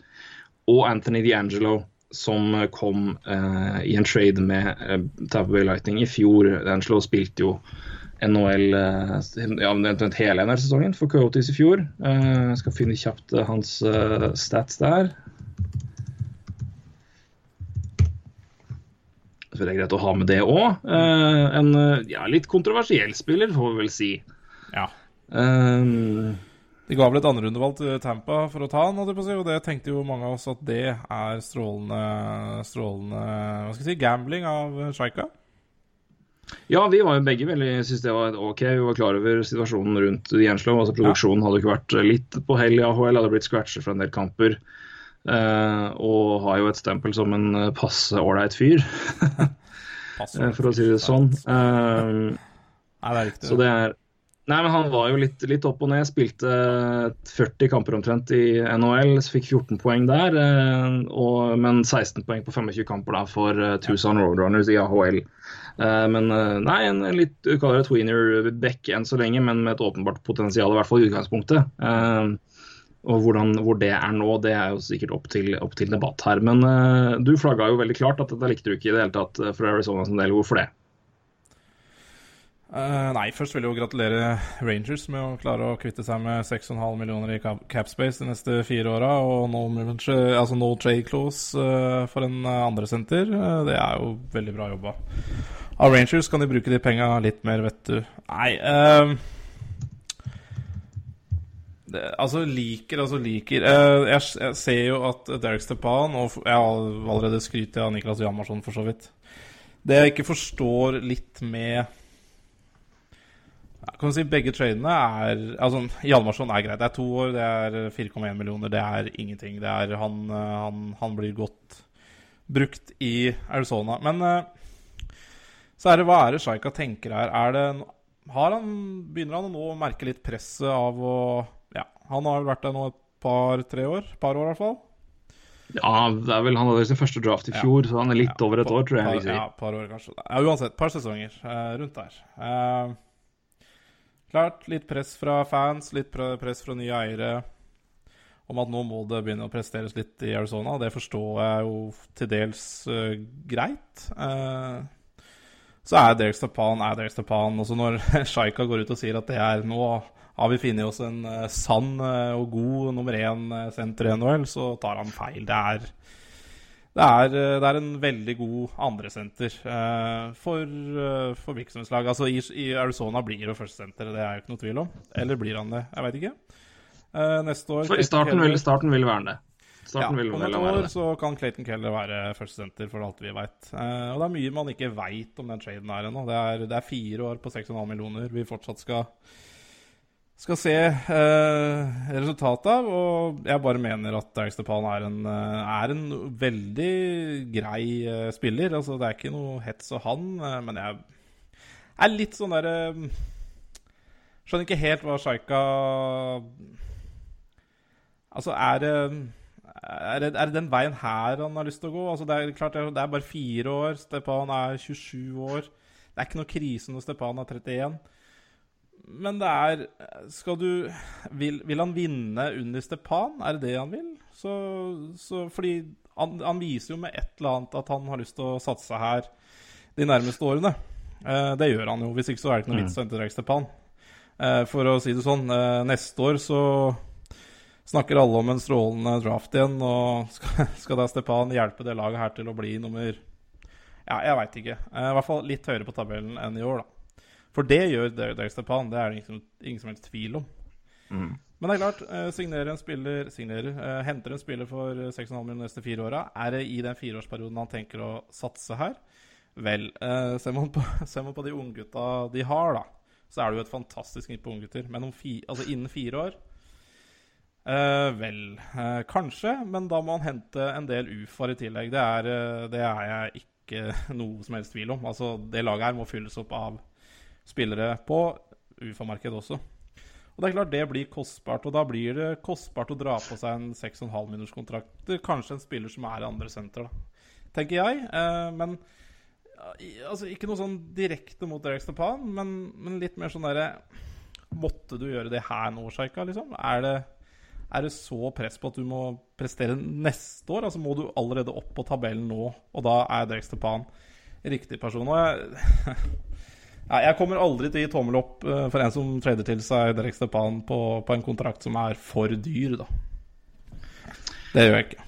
Og Anthony DiAngelo som eh, kom eh, i en trade med eh, Tampa Bay Lightning i fjor. Angelo spilte jo NHL eh, ja, hele NHL-sesongen for Coyotes i fjor. Eh, skal finne kjapt eh, hans stats der. Så det er greit å ha med det òg. en ja, litt kontroversiell spiller, får vi vel si. Ja. Eh, De ga vel et andrerundevalg til Tampa for å ta han, og det tenkte jo mange av oss at det er strålende, strålende hva skal jeg si, gambling av Shaika. Ja, vi var jo begge veldig syntes det var OK. Vi var klar over situasjonen rundt Jenslow. Altså, produksjonen hadde jo ikke vært litt på hell i AHL, hadde blitt scratcher fra en del kamper. Uh, og har jo et stempel som en eh, passe ålreit fyr, eh, for å si det sånn. Uh, Nei, det er riktig. så det er Nei, men han var jo litt, litt opp og ned. Spilte 40 kamper omtrent i NHL, så fikk 14 poeng der. eh, Og, men 16 poeng på 25 kamper da for eh, Tucson Roadrunners i AHL. Eh, Men eh, nei, en, litt du kaller det tweener back enn så lenge, men med et åpenbart potensial, i hvert fall i utgangspunktet. Eh, Og hvordan, hvor det er nå, det er jo sikkert opp til, opp til debatt her. Men eh, du flagga jo veldig klart at dette likte du ikke i det hele tatt eh, for Arizona som del. Hvorfor det? Eh, nei, først vil jeg jo gratulere Rangers med å klare å kvitte seg med 6,5 millioner i capspace de neste fire åra, og no, altså no trade clause uh, for en andresenter. andre senter. Eh, det er jo veldig bra jobba. Av Rangers kan de bruke de penga litt mer, vet du. Nei eh, det, Altså, liker, altså liker eh, jeg, jeg ser jo at Derek Stepan, og jeg har allerede skrytt av Niklas Hjalmarsson for så vidt Det jeg ikke forstår litt med kan si Begge tradene er Altså, Hjalmarsson er greit. Det er to år, det er 4,1 millioner. Det er ingenting. Det er han, han, han blir godt brukt i Arizona. Men så er det hva er det Shaika tenker her? Er det har han, Begynner han å nå merke litt presset av å Ja, han har vel vært der nå et par-tre år? Par år, i hvert fall. Ja, det er vel, Han hadde sin første draft i Ja. fjor, så han er litt Ja, over et par- år, tror jeg. Par, ja, par år kanskje. Ja, uansett, par sesonger eh, rundt der. Eh, klart, litt press fra fans, litt press fra nye eiere om at nå må det begynne å presteres litt i Arizona. Det forstår jeg jo til dels uh, greit. Uh, så er Derek Stepan er Derek Stepan. Også når Shaika går ut og sier at det er nå har vi funnet oss en uh, sann og god nummer én-senter i NHL, så tar han feil. Det er det er, eh, det er en veldig god andresenter uh, for, uh, for virksomhetslag. Altså i, i, Arizona blir det førstesenteret, det er jo ikke noe tvil om. Eller blir han det? Jeg veit ikke. Uh, neste år Så i starten vil, starten vil være det. Starten ja, vil om et år så kan Clayton Keller være førstesenter for alt vi veit. Uh, og det er mye man ikke veit om den traden her ennå. Det, det, er fire år på 6,5 millioner vi fortsatt skal skal se eh, resultatet av. Og jeg bare mener at Derek Stepan er en, eh, er en veldig grei eh, spiller. Altså, det er ikke noe hets og han, eh, men jeg er litt sånn derre eh, Skjønner ikke helt hva Sjaika Altså, er det, er det, er det den veien her han har lyst til å gå? Altså, det er klart det er bare fire år. Stepan er 27 år. Det er ikke noe krise når Stepan er 31. Men det er Skal du Vil, vil han vinne under Stepan? Er det det han vil? Så, så fordi han, han, viser jo med et eller annet at han har lyst til å satse her de nærmeste årene. Eh, det gjør han jo. Hvis ikke så er det ikke noe vits å hente Drake Stepan. Eh, for å si det sånn, eh, neste år så snakker alle om en strålende draft igjen. Og skal, skal da Stepan hjelpe det laget her til å bli nummer Ja, jeg veit ikke. Eh, I hvert fall litt høyere på tabellen enn i år, da. For det gjør Derek Stepan, det er det ingen, ingen som helst tvil om. Mm. Men det er klart, uh, signerer en spiller signerer, uh, Henter en spiller for 6,5 millioner de neste fire åra. Er det i den fireårsperioden han tenker å satse her? Vel, uh, ser, man på, ser man på de unggutta de har, da, så er det jo et fantastisk snitt på unggutter. Men fi, altså innen fire år uh, Vel, uh, kanskje, men da må han hente en del UFAR i tillegg. Det er, uh, det er jeg ikke noe som helst tvil om. Altså, Det laget her må fylles opp av spillere på UFA-markedet også. Og det er klart det blir kostbart, og da blir det kostbart å dra på seg en 6,5-minutterskontrakt. Kanskje en spiller som er i andre senter, da. Tenker jeg. Eh, men altså, ikke noe sånn direkte mot Derek Stepan, men, men litt mer sånn derre Måtte du gjøre det her nå, Sjaika? Liksom? Er er det så press på at du må prestere neste år? Altså Må du allerede opp på tabellen nå, og da er Derek Stepan riktig person? Og jeg Nei, jeg kommer aldri til å gi tommel opp uh, for en som trader til seg Derek Stepan på, på, en kontrakt som er for dyr, da. Det gjør jeg ikke.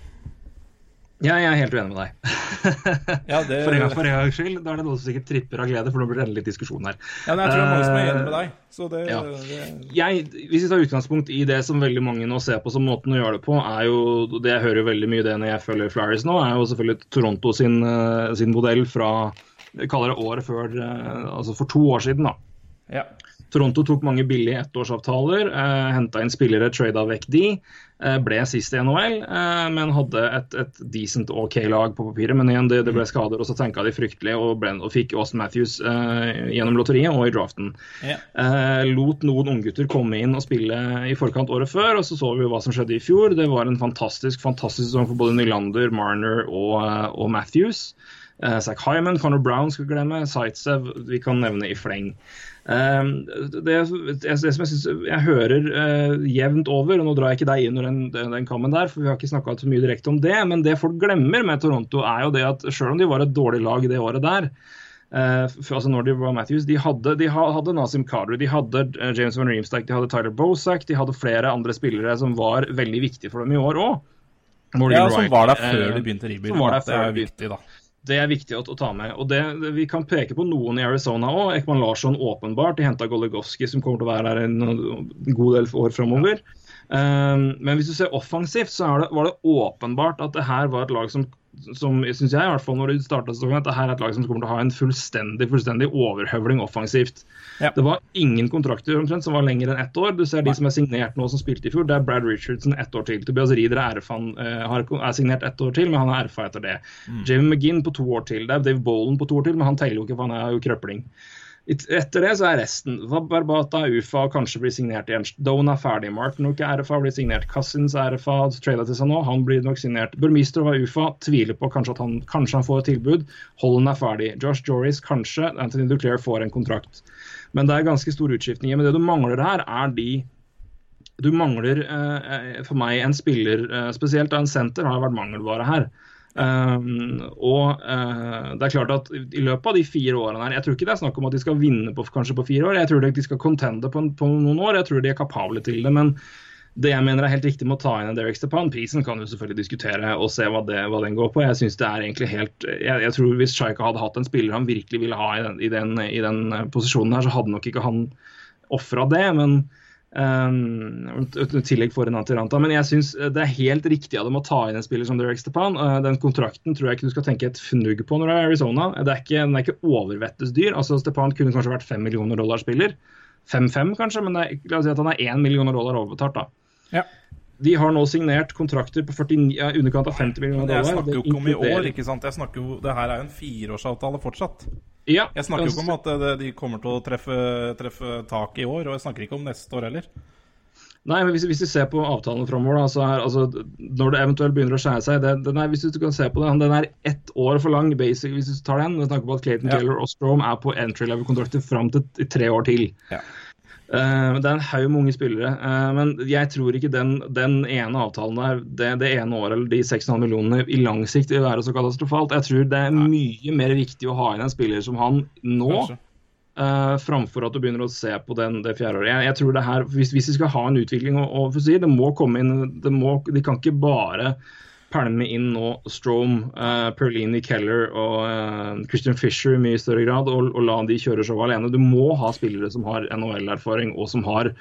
Ja, jeg er helt uenig med deg. ja, det... For en gangs skyld. Da er det noen som sikkert tripper av glede, for nå blir det endelig diskusjon her. Ja, men jeg tror det er mange som er enig med deg. Så det, ja. det... Jeg, hvis vi tar utgangspunkt i det som veldig mange nå ser på som måten å gjøre det på, er jo det Jeg hører veldig mye det når jeg følger Flyers nå, er jo selvfølgelig Toronto sin, eh, sin modell fra kaller det året før, eh, altså for to år siden. da. Ja. Toronto tok mange billige ettårsavtaler, eh, henta inn spillere, trada vekk de. Eh, ble sist i NHL, eh, men hadde et, et decent OK lag på papiret. Men igjen, det, det ble skader, og så tenka de fryktelig og, ble, og fikk Austin Matthews eh, gjennom lotteriet og i draften. Ja. Eh, lot noen unggutter komme inn og spille i forkant året før, og så så vi hva som skjedde i fjor. Det var en fantastisk fantastisk sesong for både Nylander, Marner og, eh, og Matthews. Uh, Zach Hyman, Connor Brown skal vi glemme, Zaitsev vi kan nevne i fleng. Uh, det, det, som jeg, synes, jeg hører uh, jevnt over, og nå drar jeg ikke deg inn under den, den, kammen der, for vi har ikke snakka så mye direkte om det, men det folk glemmer med Toronto, er jo det at selv om de var et dårlig lag det året der, uh, altså når de var Matthews, de hadde, de hadde Nazim Kadri, de hadde James Van Reemstack, de hadde Tyler Bosak, de hadde flere andre spillere som var veldig viktige for dem i år òg. Ja, som var der før de begynte rebuilden. Det er viktig, da. Det er viktig å, ta med. og det, det, Vi kan peke på noen i Arizona òg. Ekman Larsson åpenbart. De henta Goligoski, som kommer til å være her en, god del år framover. Um, men hvis du ser offensivt, så det, var det åpenbart at det her var et lag som som synes jeg, i hvert fall når de startet at her er et lag som kommer til å ha en fullstendig fullstendig overhøvling offensivt. Ja. Det var ingen kontrakter omtrent som var lenger enn ett år. Du ser de som er signert nå som spilte i fjor. Det er Brad Richardson ett år til. Tobias Rieder er, uh, er signert ett år til, men han er RFA etter det. Mm. Jamie McGinn på to år til. Det er Dave Bolan på to år til, men han teller jo ikke, for han er jo krøpling. Etter det så er resten. Barbata, UFA kanskje blir signert igjen. Doan er ferdig. Martin Nook RFA blir signert. Cousins er RFA trada til seg nå, han blir nok signert. Burmistro var UFA, tviler på kanskje at han, kanskje han får et tilbud. Holland er ferdig. Josh Joris kanskje. Anthony Duclair får en kontrakt. Men det er ganske store utskiftninger. Men det du mangler her, er de Du mangler eh, eh for meg en spiller, eh, spesielt en senter, har vært mangelvare her. Um, og uh, det er klart at i løpet av de fire årene her Jeg tror ikke det er snakk om at de skal vinne på, kanskje på fire år, jeg tror de skal contende på, på, noen år. Jeg tror de er kapable til det. Men det jeg mener er helt riktig med å ta inn en Derek Stepan Prisen kan du selvfølgelig diskutere og se hva, det, hva den går på. Jeg synes det er egentlig helt, jeg, jeg tror Hvis Shaika hadde hatt en spiller han virkelig ville ha i den, i den, i den eh, posisjonen, her, så hadde nok ikke han ofra det. men um, tillegg for en Antiranta. Men jeg synes det er helt riktig av dem å ta inn en spiller som Derek Stepan. Uh, den kontrakten tror jeg ikke du skal tenke et fnugg på når du er i Arizona. Det er ikke, den er ikke overvettes dyr. Altså Stepan kunne kanskje vært 5 millioner dollar spiller. 5-5 kanskje, men det er, la oss si at han er 1 millioner dollar overbetalt. da. Ja. De har nå signert kontrakter på 49, ja, underkant av 50 millioner dollar. Jeg snakker jo ikke om i år, ikke sant. Jeg snakker jo, Det her er jo en fireårsavtale fortsatt. Ja, Jeg snakker jo ikke om at det, de kommer til å treffe, treffe tak i år, og jeg snakker ikke om neste år heller. Nei, men hvis, hvis vi ser på avtalen framover, altså altså Når det eventuelt begynner å skjære seg det, den er, Hvis du kan se på den, den er ett år for lang, basic, hvis du tar den. Med tanke på at Clayton Ja. Taylor og Strom er på entry level-kontrakter fram til tre år til. Ja. Eh, det er en haug med unge spillere. eh, men jeg tror ikke den, den ene avtalen der, det, det ene året eller de 6,5 millionene i lang sikt vil være så katastrofalt. Jeg tror det er mye mer viktig å ha inn en spiller som han nå, eh, framfor at du begynner å se på den, det fjerde året. Jeg, jeg tror det her, hvis, hvis vi skal ha en utvikling, og, og si, det må komme inn det må, De kan ikke bare pælme inn nå Strom, uh, Perlini Keller og uh, Christian Fisher i mye større grad, og, og la de kjøre showet alene. Du må ha spillere som har NHL-erfaring og som har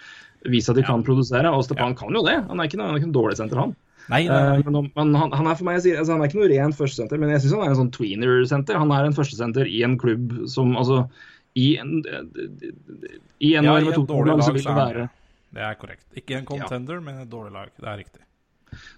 vist at de kan produsere. Og Stepan kan jo det. Han er ikke noe, er ikke noe dårlig senter, han. Nei, nei, nei. men, men han, han er for meg sier, altså, han er ikke noe ren førstesenter, men jeg syns han er en sånn tweener-senter. Han er en førstesenter i en klubb som altså i en, i en Ja, i en et dårlig lag så vil det er være det Det er korrekt. Ikke en contender, men et dårlig lag. Det er riktig.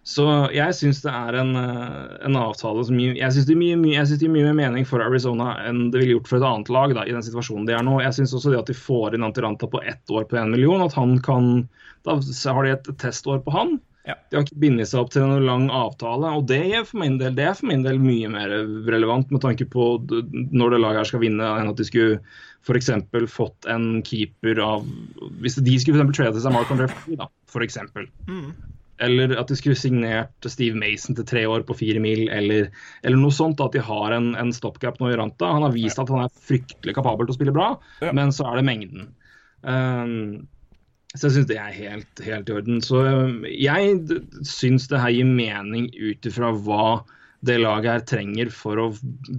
Så jeg syns det er en, eh, en avtale som gir Jeg syns det, gir mye- mye mer mening for Arizona enn det ville gjort for et annet lag da, i den situasjonen de er nå. Jeg syns også det at de får inn Antiranta på ett år på én million, at han kan Da har de et testår på han. Ja. De har ikke bindet seg opp til en lang avtale, og det er for min del, det for min del mye mer relevant med tanke på når det laget her skal vinne, enn at de skulle f.eks. fått en keeper av Hvis de skulle for trade til seg Mark André Fleury, da, f.eks. Eller at de skulle signert Steve Mason til tre år på fire mil, eller, eller noe sånt. At de har en, en stopgap nå i Ranta. Han har vist at han er fryktelig kapabel til å spille bra, Ja. men så er det mengden. Um, så jeg syns det er helt, helt i orden. Så um, jeg syns det her gir mening ut ifra hva det laget her trenger for å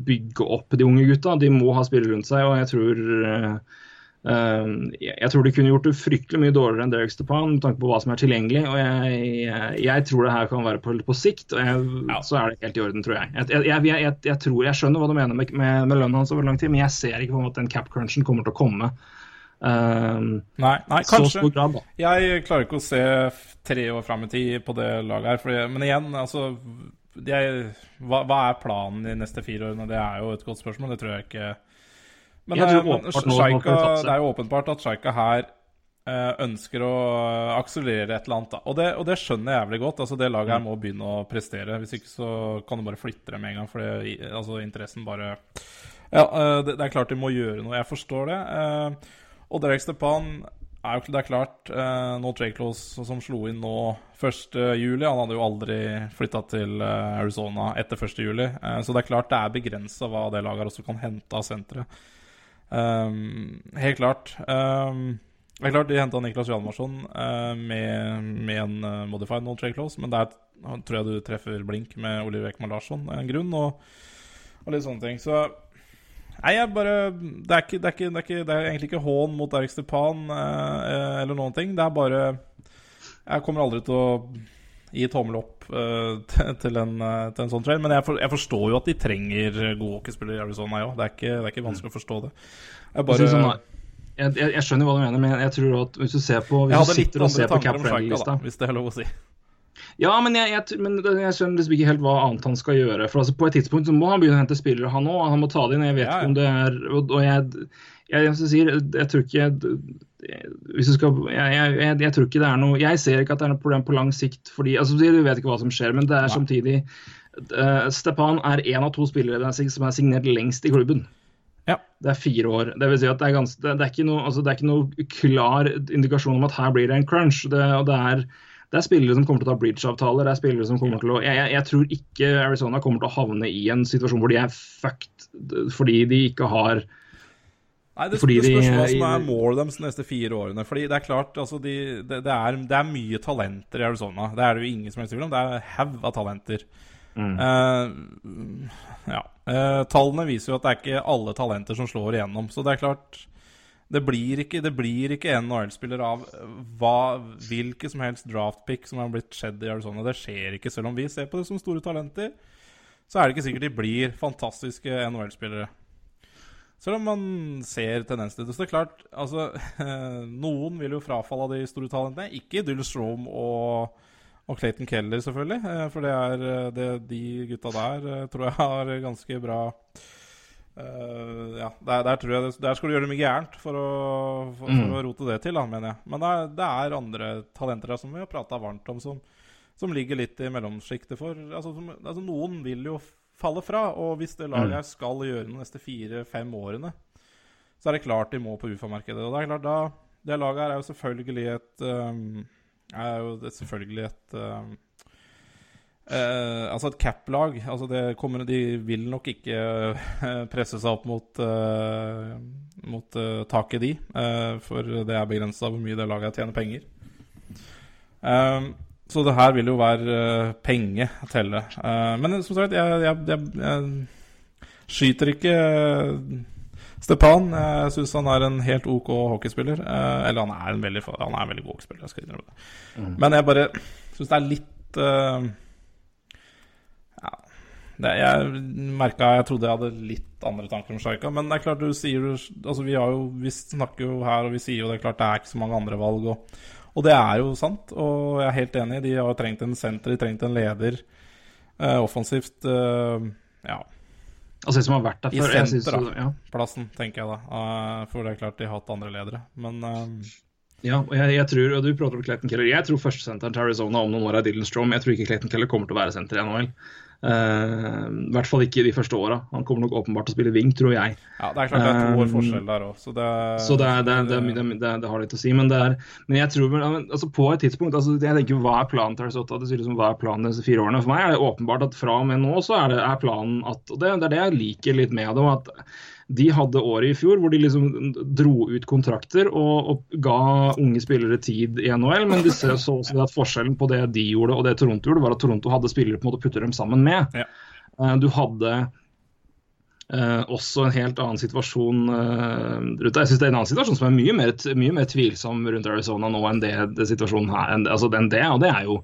bygge opp de unge gutta. De må ha spillere rundt seg, og jeg tror uh, jeg, jeg tror de kunne gjort det fryktelig mye dårligere enn Derek Stepan med tanke på hva som er tilgjengelig. og Jeg, jeg, jeg tror det her kan være på, på sikt, og jeg, Ja. så er det helt i orden, tror jeg. Jeg, tror jeg skjønner hva du mener med, med, med lønnen hans over lang tid, men jeg ser ikke på en måte den cap crunchen kommer til å komme. Um, Nei, nei kanskje. grad. Jeg klarer ikke å se tre år fram i tid på det laget her. Fordi, men igjen, altså jeg, hva, hva er planen de neste fire årene? Det er jo et godt spørsmål. Det tror jeg ikke Men, det, er, men det er jo åpenbart at Shaika her eh, ønsker å akselerere et eller annet. Og, det, og det skjønner jeg jævlig godt. Altså Det laget Mm. her må begynne å prestere. Hvis ikke så kan du bare flytte dem med en gang. For det, altså, interessen bare Ja, eh, det, det er klart de må gjøre noe. Jeg forstår det. Eh, og Derek Stepan er jo det er klart Nå Trade Close som slo inn nå 1. juli. Han hadde jo aldri flytta til eh, Arizona etter 1. juli. Eh, så det er klart det er begrensa hva det laget også kan hente av senteret. Um, helt klart. Um, det er klart De henta Niklas Hjalmarsson uh, med, med en uh, modified no trade close, men der tror jeg du treffer blink med Oliver Ekman Larsson av en grunn, og, og litt sånne ting. Så Nei, jeg bare Det er, ikke, det er, ikke, det er, ikke, det er egentlig ikke hån mot Erik Stepan uh, eh, eller noen ting. Det er bare Jeg kommer aldri til å gi tommel opp uh, til, en, uh, til en sånn trade. Men jeg, for, jeg forstår jo at de trenger gode hockeyspillere i Arizona, òg. det, det er ikke vanskelig å forstå det. Jeg bare jeg, jeg, jeg skjønner hva du mener, men jeg tror at hvis du ser på Hvis du sitter og ser på Cap Friendly-lista hvis det er lov å si. Ja, men jeg, jeg, men jeg skjønner liksom ikke helt hva annet han skal gjøre. For altså, På et tidspunkt så må han begynne å hente spillere, han òg. Han må ta det inn. Jeg vet Ja, ja. ikke om det er Og, og jeg, jeg, sier, jeg tror ikke hvis du skal, jeg, tror ikke det er noe Jeg ser ikke at det er noe problem på lang sikt. fordi, altså Du vet ikke hva som skjer, men det er samtidig uh, Stepan er én av to spillere som er signert lengst i klubben. Ja. Det er fire år. Det vil si at det er, ganske, det, det er, ikke, noe, altså, det er ikke noe klar indikasjon om at her blir det en crunch. Det, og det er, det er spillere som kommer til å ta bridge-avtaler. det er spillere som kommer til å, jeg, jeg, jeg tror ikke Arizona kommer til å havne i en situasjon hvor de er fucked fordi de ikke har Nei, det, Fordi det spørs hva som er målet deres de neste fire årene. Fordi det er klart, altså de, det, det, er, det er mye talenter i Arizona. Det er det jo ingen som helst tvil om. Det er haug av talenter. Eh, ja. Uh, tallene viser jo at det er ikke alle talenter som slår igjennom. Så det er klart Det blir ikke, det blir ikke NHL-spiller av hva, hvilke som helst draftpick som har blitt skjedd i Arizona. Det skjer ikke, selv om vi ser på det som store talenter. Så er det ikke sikkert de blir fantastiske NHL-spillere. Selv om man ser tendens til det. Så det er klart, altså Noen vil jo frafalle av de store talentene. Ikke Dylan Strom og, og Clayton Keller, selvfølgelig. eh, For det er eh, det, de gutta der eh, tror jeg har ganske bra eh, Ja, der, der tror jeg det, Der skal du gjøre mye gærent for å, for, for å rote det til, da, mener jeg. Men det er, det er andre talenter der som vi har prata varmt om, som, som ligger litt i mellomsjiktet for altså, som, altså, Noen vil jo falle fra, og hvis det laget her skal gjøre de neste fire-fem årene, så er det klart de må på UFA-markedet. Og det er klart da Det laget her er jo selvfølgelig et um, Er jo selvfølgelig et um, eh, Altså et cap-lag. Altså det kommer, de vil nok ikke eh, presse seg opp mot, eh, mot eh, taket, de. eh, for det er begrensa hvor mye det laget tjener penger. Um, så det her vil jo være penge telle. Men som sagt, jeg, jeg, jeg, jeg skyter ikke Stepan. Jeg syns han er en helt OK hockeyspiller. Eller han er en veldig, han er en veldig god hockeyspiller. Jeg skal innrømme det. Men jeg bare syns det er litt det, Jeg merka jeg trodde jeg hadde litt andre tanker om Sjaika. Men det er klart du sier altså Vi har jo, vi snakker jo her, og vi sier jo det er klart det er ikke så mange andre valg. Og, og det er jo sant, og jeg er helt enig. De har trengt en senter, de trengt en leder. eh, offensivt eh, ja, Altså, som har vært der før I senter, da. ja. Plassen, tenker jeg da. Eh, for det er klart de har hatt andre ledere. Men eh, Ja, og jeg, jeg tror, og du prater om Clayton Keller. Jeg tror førstesenteren til Arizona om noen år er Dylan Strom. Jeg tror ikke Clayton Keller kommer til å være senter i NHL. Eh, I hvert fall ikke de første åra. Han kommer nok åpenbart til å spille wing, tror jeg. ja, det er klart det er to år Um, forskjell der òg, så det Så det, det, det, det, det, det har litt å si. Men, er, men jeg tror altså på et tidspunkt altså jeg tenker, Hva er planen til Arizona? Det synes liksom, hva er planen disse fire årene? For meg er det åpenbart at fra og med nå så er, det, er planen at og det, det er det jeg liker litt med det. at de hadde året i fjor hvor de liksom dro ut kontrakter og, og ga unge spillere tid i NHL, men de så så også at forskjellen på det de gjorde og det Toronto gjorde, var at Toronto hadde spillere på en måte å putte dem sammen med. Ja. Eh, Du hadde eh, også en helt annen situasjon eh. Jeg synes det er en annen situasjon som er mye mer, mye mer tvilsom rundt Arizona nå enn det, det situasjonen her, enn, altså den det. Og det er jo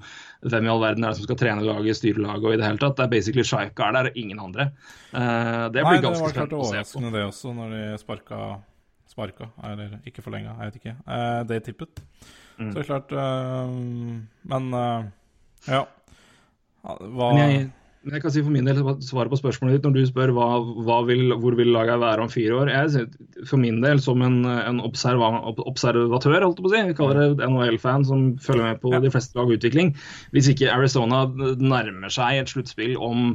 hvem i all verden er det som skal trene laget, styre laget og i det hele tatt. Det er basically Shaika er der, og ingen andre. Eh, det Nei, blir ganske spennende å se på. Det var klart overraskende det også, når de sparka Sparka, eller ikke forlenga, jeg vet ikke. Eh, det tippet. Mm. Så klart eh, Men eh, ja. Hva Men jeg, jeg kan si for min del svaret på spørsmålet ditt når du spør hva, hva vil, hvor vil laget være om fire år. Jeg, for min del, som en, en observa, observatør, holdt jeg på å si, vi kaller det NHL-fan som følger med på de fleste lag utvikling, hvis ikke Arizona nærmer seg et sluttspill om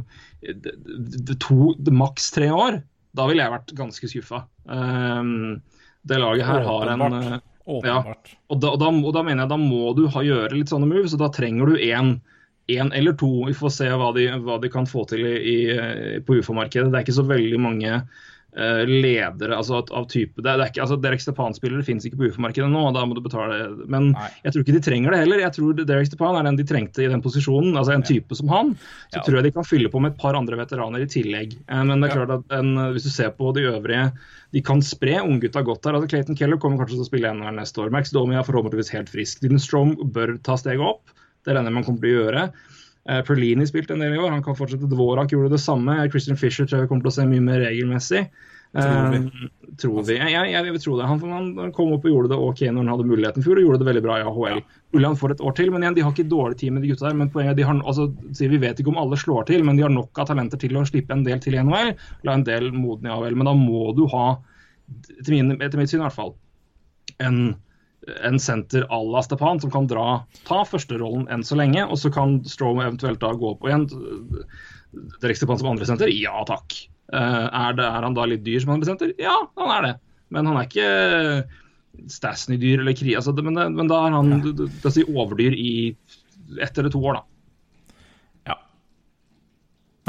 to, maks tre år, da ville jeg vært ganske skuffa. Um, det laget her har en Åpenbart. Ja, og da, og, da, og da mener jeg da må du ha, gjøre litt sånne moves, og da trenger du én en eller to. Vi får se hva de, hva de kan få til i, i, på ufo-markedet. Det er ikke så veldig mange eh, ledere altså, av- type det, det er ikke, altså, Derek Stepan-spillere finnes ikke på ufo-markedet nå, og da må du betale. Men Nei. jeg tror ikke de trenger det heller. Jeg tror Derek Stepan er den de trengte i den posisjonen. altså En type som han. Så Ja. tror jeg de kan fylle på med et par andre veteraner i tillegg. Eh, men det er klart at en, hvis du ser på de øvrige de kan spre unggutta godt her. altså Clayton Keller kommer kanskje til å spille NHL neste år. Max Domi er forhåpentligvis helt frisk. Dylan Strom bør ta steget opp. Det regner jeg med han kommer til å gjøre. Eh, Perlini spilte en del i år, han kan fortsette. Dvorak gjorde det samme. Christian Fisher tror jeg vi kommer til å se mye mer regelmessig. Tror vi. Eh, tror vi. Jeg, jeg, jeg vil tro det. Han, han kom opp og gjorde det ok når han hadde muligheten i fjor, og gjorde det veldig bra i AHL. Mulig han får et år til, men igjen, de har ikke dårlig tid med de gutta der. Men poenget, de har, altså, vi vet ikke om alle slår til, men de har nok av talenter til å slippe en del til i NHL. La en del modne i AHL. Men da må du ha, etter, min, etter mitt syn i hvert fall, en en senter à la Stepan som kan dra, ta førsterollen enn så lenge, og så kan Strom eventuelt da gå opp og igjen. Derek Stepan som andre senter? Ja takk. Eh, er, det, er han da litt dyr som andre senter? Ja, han er det. Men han er ikke Stasny-dyr eller kri... Altså, men, men da er han det si overdyr i ett eller to år, da. Ja.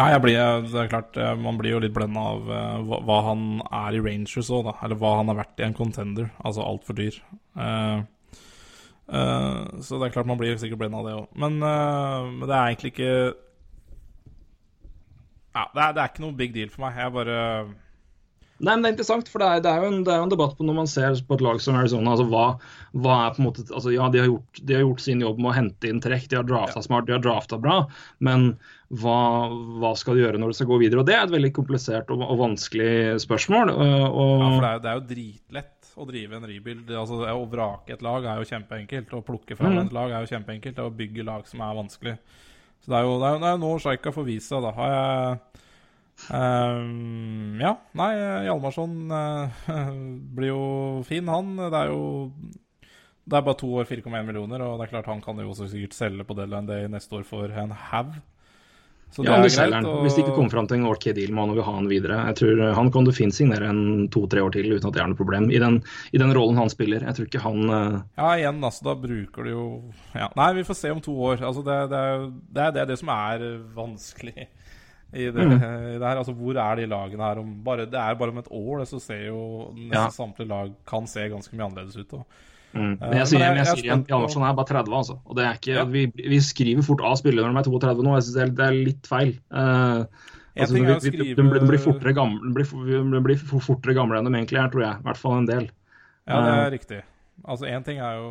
Nei, blir, det er klart, eh, man blir jo litt blenda av uh, hva, hva, han er i Rangers òg, da. Eller hva han har vært i en contender. Altså altfor dyr. Uh, uh, så det er klart man blir sikkert blenda av det òg. Men, men, det er egentlig ikke Ja, det er, det er, ikke noe big deal for meg. Jeg bare Nei, men Det er interessant, for det er, det er, jo, en, det er jo en, debatt på når man ser på et lag som Arizona. altså hva, hva er på en måte, altså Ja, de har, gjort, de har gjort sin jobb med å hente inn trekk, de har drafta ja. smart, de har drafta bra. Men hva, hva, skal de gjøre når de skal gå videre? Og Det er et veldig komplisert og, og vanskelig spørsmål. Og, ja, for det det er, jo dritlett å drive en rebuild. Altså, å vrake et lag er jo kjempeenkelt. Å plukke fra mm. et lag er jo kjempeenkelt. Det er å bygge lag som er vanskelig. Så det er jo, det er, det er nå Sjaika får vise seg. Da har jeg Um, ja, nei, Hjalmarsson uh, blir jo fin, han. Det er jo Det er bare to år, 4,1 millioner, og det er klart han kan jo også sikkert selge på deadline day neste år for en haug. Så ja, det er greit. Og... Hvis de ikke kommer fram til en ok deal med han og vil ha han videre. Jeg tror Han kan du fint signere en to-tre år til uten at det er noe problem, i den, i den, rollen han spiller. Jeg tror ikke han uh... Ja, igjen, altså, da bruker du jo ja. Nei, vi får se om to år. Altså, det, det, er, det, er, det, som er vanskelig i det, mm. i det, her. Altså, hvor er de lagene her om bare, Det er bare om et år, det, så ser jo nesten ja. samtlige lag kan se ganske mye annerledes ut. Og, mm. Men jeg sier, men jeg, jeg sier igjen, er bare 30, altså. Og det er ikke, ja. vi, vi, skriver fort av spillere når de er 32 nå. Jeg synes det er, det er litt feil. Uh, altså, vi, skrive... de, de, blir fortere gamle, de blir, fortere gamle enn de egentlig er, tror jeg. I hvert fall en del. Ja, det er uh, riktig. Altså Én ting er jo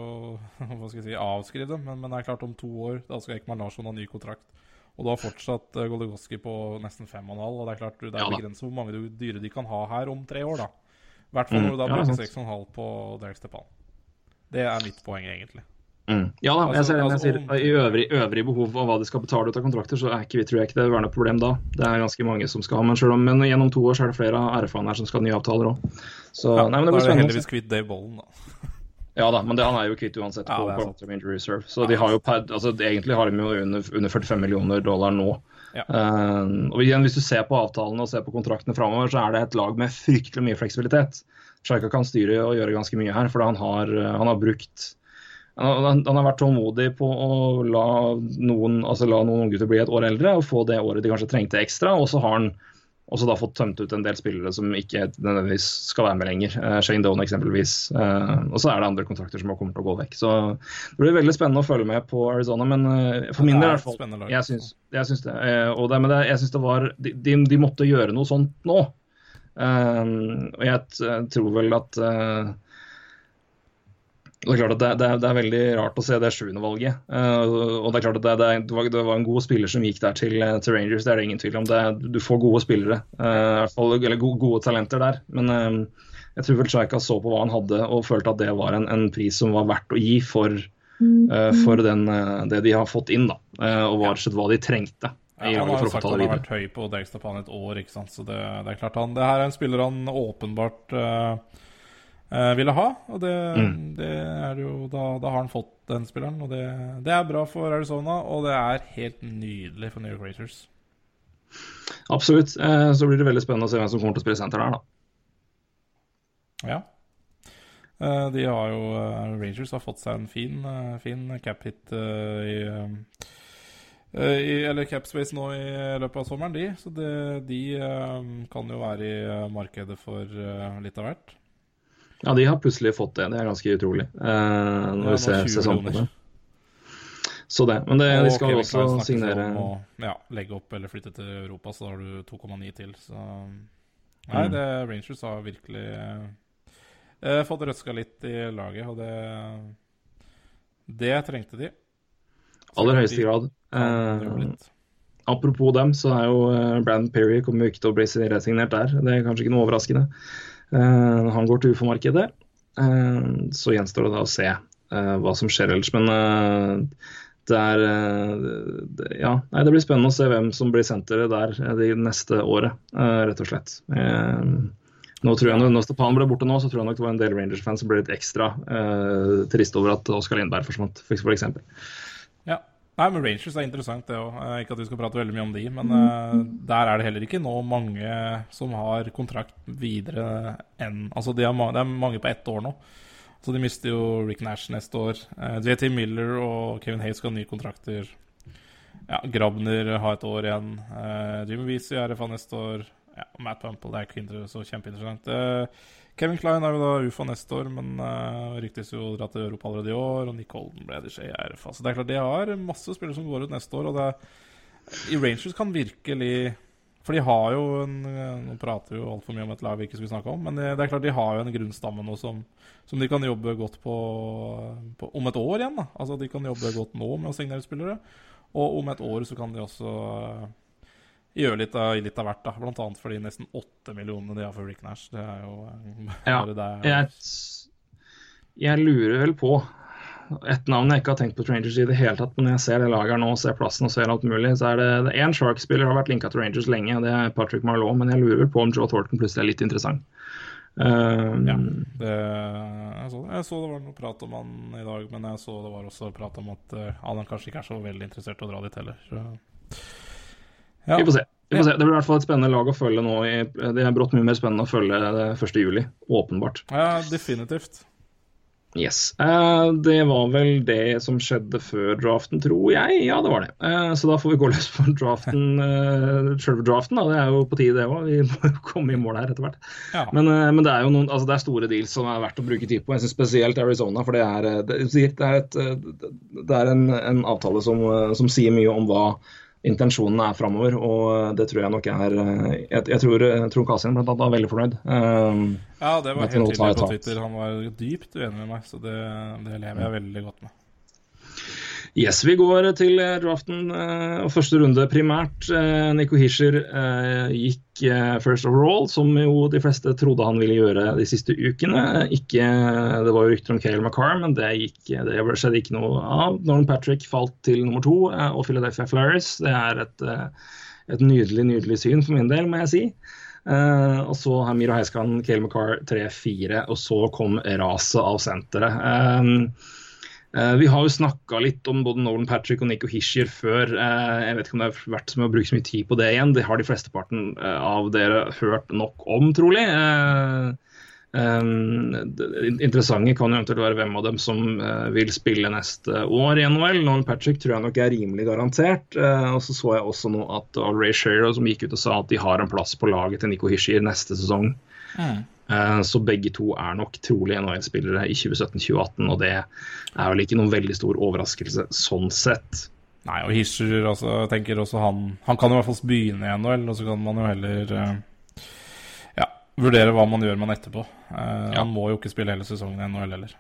hva skal jeg si, avskrive dem, men, men det er klart om to år da skal Ekman Larsson ha ny kontrakt. Og du har fortsatt uh, Goligoski på nesten 5,5. Og og det er klart det er begrenset hvor mange dyre de kan ha her om tre år, da. I hvert fall mm. når du da bruker ja, 6,5 på Derek Stepan. Det er mitt poeng, egentlig. Mm. Ja da, altså, jeg ser, altså, jeg sier, I øvrig, øvrig, behov av hva de skal betale ut av kontrakter, så er ikke, tror jeg ikke det vil være noe problem da. Det er ganske mange som skal ha, men, selv om, men gjennom to år så er det flere av RFA-ene her som skal ha nye avtaler òg. Ja, nei, men det blir spennende. Da er det heldigvis kvitt Dave Bollen, da. Ja da, men det, han er jo kvitt uansett på ja, long injury reserve. Så de har jo altså, egentlig har de jo under, under 45 millioner dollar nå. Ja. Uh, og igjen, Hvis du ser på avtalene og ser på kontraktene framover, så er det et lag med fryktelig mye fleksibilitet. Sjaika kan styre og gjøre ganske mye her, for han har, han har brukt han, han har vært tålmodig på å la noen, altså la noen unggutter bli et år eldre og få det året de kanskje trengte ekstra. Og så har han også da fått tømt ut en del spillere som ikke nødvendigvis skal være med lenger. Uh, Shane Doan eksempelvis. Uh, og så er det andre kontrakter som kommer til å gå vekk. Så det blir veldig spennende å følge med på Arizona. Men uh, for min del i hvert fall, jeg syns, jeg syns det. og det, men det, jeg syns det var de, de, de, måtte gjøre noe sånt nå. Og jeg tror vel at det er klart at det, det, er, det, er, veldig rart å se det sjuende valget. Uh, og Det er klart at det, det, var, det, var, en god spiller som gikk der til, eh, til Rangers, det er det ingen tvil om. du får gode spillere, uh, fall, eller gode, gode, talenter der. Men uh, jeg tror vel Chaika så på hva han hadde og følte at det var en, en pris som var verdt å gi for, for den, det de har fått inn, da, og var slett hva de trengte. Ja, han har jo sagt at han har vært høy på Dagstapan et år, ikke sant? så det, er klart han, det her er en spiller han åpenbart uh, ville ha. Og det, mm. det er jo da, da, har han fått den spilleren, og det, det, er bra for Arizona. Og det er helt nydelig for New York Racers. Absolutt. Uh, så blir det veldig spennende å se hvem som kommer til å spille senter der, da. Ja. Uh, de har jo Rangers har fått seg en fin, fin cap-hit i i, eller Capspace nå i løpet av sommeren, de. Så det, de kan jo være i markedet for litt av hvert. Ja, de har plutselig fått det. Det er ganske utrolig. Uh, når vi ser sesongen. Så det. Men det, de skal okay, også signere å, ja, legge opp eller flytte til Europa, så da har du 2,9 til. Så Nei, mm. det, Rangers har virkelig eh, fått røska litt i laget, og det Det trengte de. Aller høyeste grad. Eh, apropos dem, så er jo Brand Brandon Perry kommer jo ikke til å bli resignert der. Det er kanskje ikke noe overraskende. Uh, han går til UFO-markedet. Uh, så gjenstår det da å se eh, hva som skjer ellers. Men det er Ja, nei, det blir spennende å se hvem som blir senteret der det neste året, rett og slett. Nå tror jeg, Når Stepan ble borte nå, så tror jeg nok det var en del Rangers-fans som ble litt ekstra eh, trist over at Oskar Lindberg forsvant, f.eks. Ja. Nei, men Rangers er interessant, det òg. Eh, ikke at vi skal prate veldig mye om de, men uh, der er det heller ikke nå mange som har kontrakt videre enn Altså, det er, det er mange på ett år nå. Så de mister jo Rick Nash neste år. Uh, JT Miller og Kevin Hayes skal ha nye kontrakter Ja, Grabner har et år igjen. Jimmy Weezy er RFA neste år. Ja, Matt Pumple det er ikke så kjempeinteressant. Uh, Kevin Klein er jo da UFA neste år, men uh, ryktes jo å dra til Europa allerede i år. Og Nick Holden ble det skje i RFA. Så det er klart de har masse spillere som går ut neste år. Og det, i Rangers kan virkelig For de har jo en Nå prater vi jo altfor mye om et lag vi ikke skulle snakke om, men det, det er klart de har jo en grunnstamme nå som, som de kan jobbe godt på, på om et år igjen. da Altså De kan jobbe godt nå med å signere spillere. Og om et år så kan de også uh, gjøre litt av, litt av hvert. da Blant annet for de nesten åtte millionene de har for Rick Nash. Det er jo uh, Ja, bare det er- jeg, jeg lurer vel på et navn jeg ikke har tenkt på Rangers i det hele tatt, men når jeg ser det laget nå, ser plassen og ser alt mulig, så er det, én Shark-spiller har vært linka til Rangers lenge, og det er Patrick Marlowe, men jeg lurer på om Joe Thornton plutselig er litt interessant. Um, Ja. Det, jeg, så, jeg så det var noe prat om han i dag, men jeg så det var også prat om at uh, han kanskje ikke er så veldig interessert i å dra dit heller. Så. Ja. Vi får se. Vi får se. Det blir i hvert fall et spennende lag å følge nå. I, det er brått mye mer spennende å følge det 1. juli, åpenbart. ja, definitivt. Yes. Eh, det var vel det som skjedde før draften, tror jeg. Ja, det var det. Eh, så da får vi gå løs på draften, uh, selve draften. Da. Det er jo på tide, det òg. Vi må jo komme i mål her etter hvert. Ja. Men, eh, men det er jo noen, altså det er store deals som er verdt å bruke tid på. Jeg synes Spesielt Arizona, for det er, eh, det, er, et, eh, det er en, en avtale som, eh, som sier mye om hva intensjonene er framover. Og det tror jeg nok er eh, Jeg, jeg tror eh, Trond Kasin blant annet var veldig fornøyd. Eh, Ja, det var helt tydelig på. Twitter. Han var dypt uenig med meg, så det, det lever jeg veldig godt med. Yes, vi går til eh, draften eh, og første runde primært. Eh, Nico Hischer gikk first overall, som jo de fleste trodde han ville gjøre de siste ukene. Ikke, det var jo rykter om Cale McCarr, men det, gikk, det skjedde ikke noe av. Norman Patrick falt til nummer to, og Philadelphia Flares. Det er et, et nydelig, nydelig syn for min del, må jeg si. Uh, og så har Miro Heiskan, Cale McCarr 3-4, og så kom raset av senteret. Eh, vi har jo snakka litt om både Nolan Patrick og Nico Hischier før. Eh, jeg vet ikke om det er verdt som å bruke så mye tid på det igjen. Det har de flesteparten eh, av dere hørt nok om, trolig. Eh, eh, interessante kan jo eventuelt være hvem av dem som eh, vil spille neste år i NHL. Nolan Patrick tror jeg nok er rimelig garantert. Eh, og så så jeg også nå at Ray Shearer som gikk ut og sa at de har en plass på laget til Nico Hischier neste sesong. Eh, Så begge to er nok trolig NHL-spillere i 2017-2018, og det er vel ikke noen veldig stor overraskelse sånn sett. Nei, og Hischer også, tenker også han Han kan jo i hvert fall begynne i NHL, og så kan man jo heller eh, ja, vurdere hva man gjør med han etterpå. Eh, Ja. Han må jo ikke spille hele sesongen i NHL heller.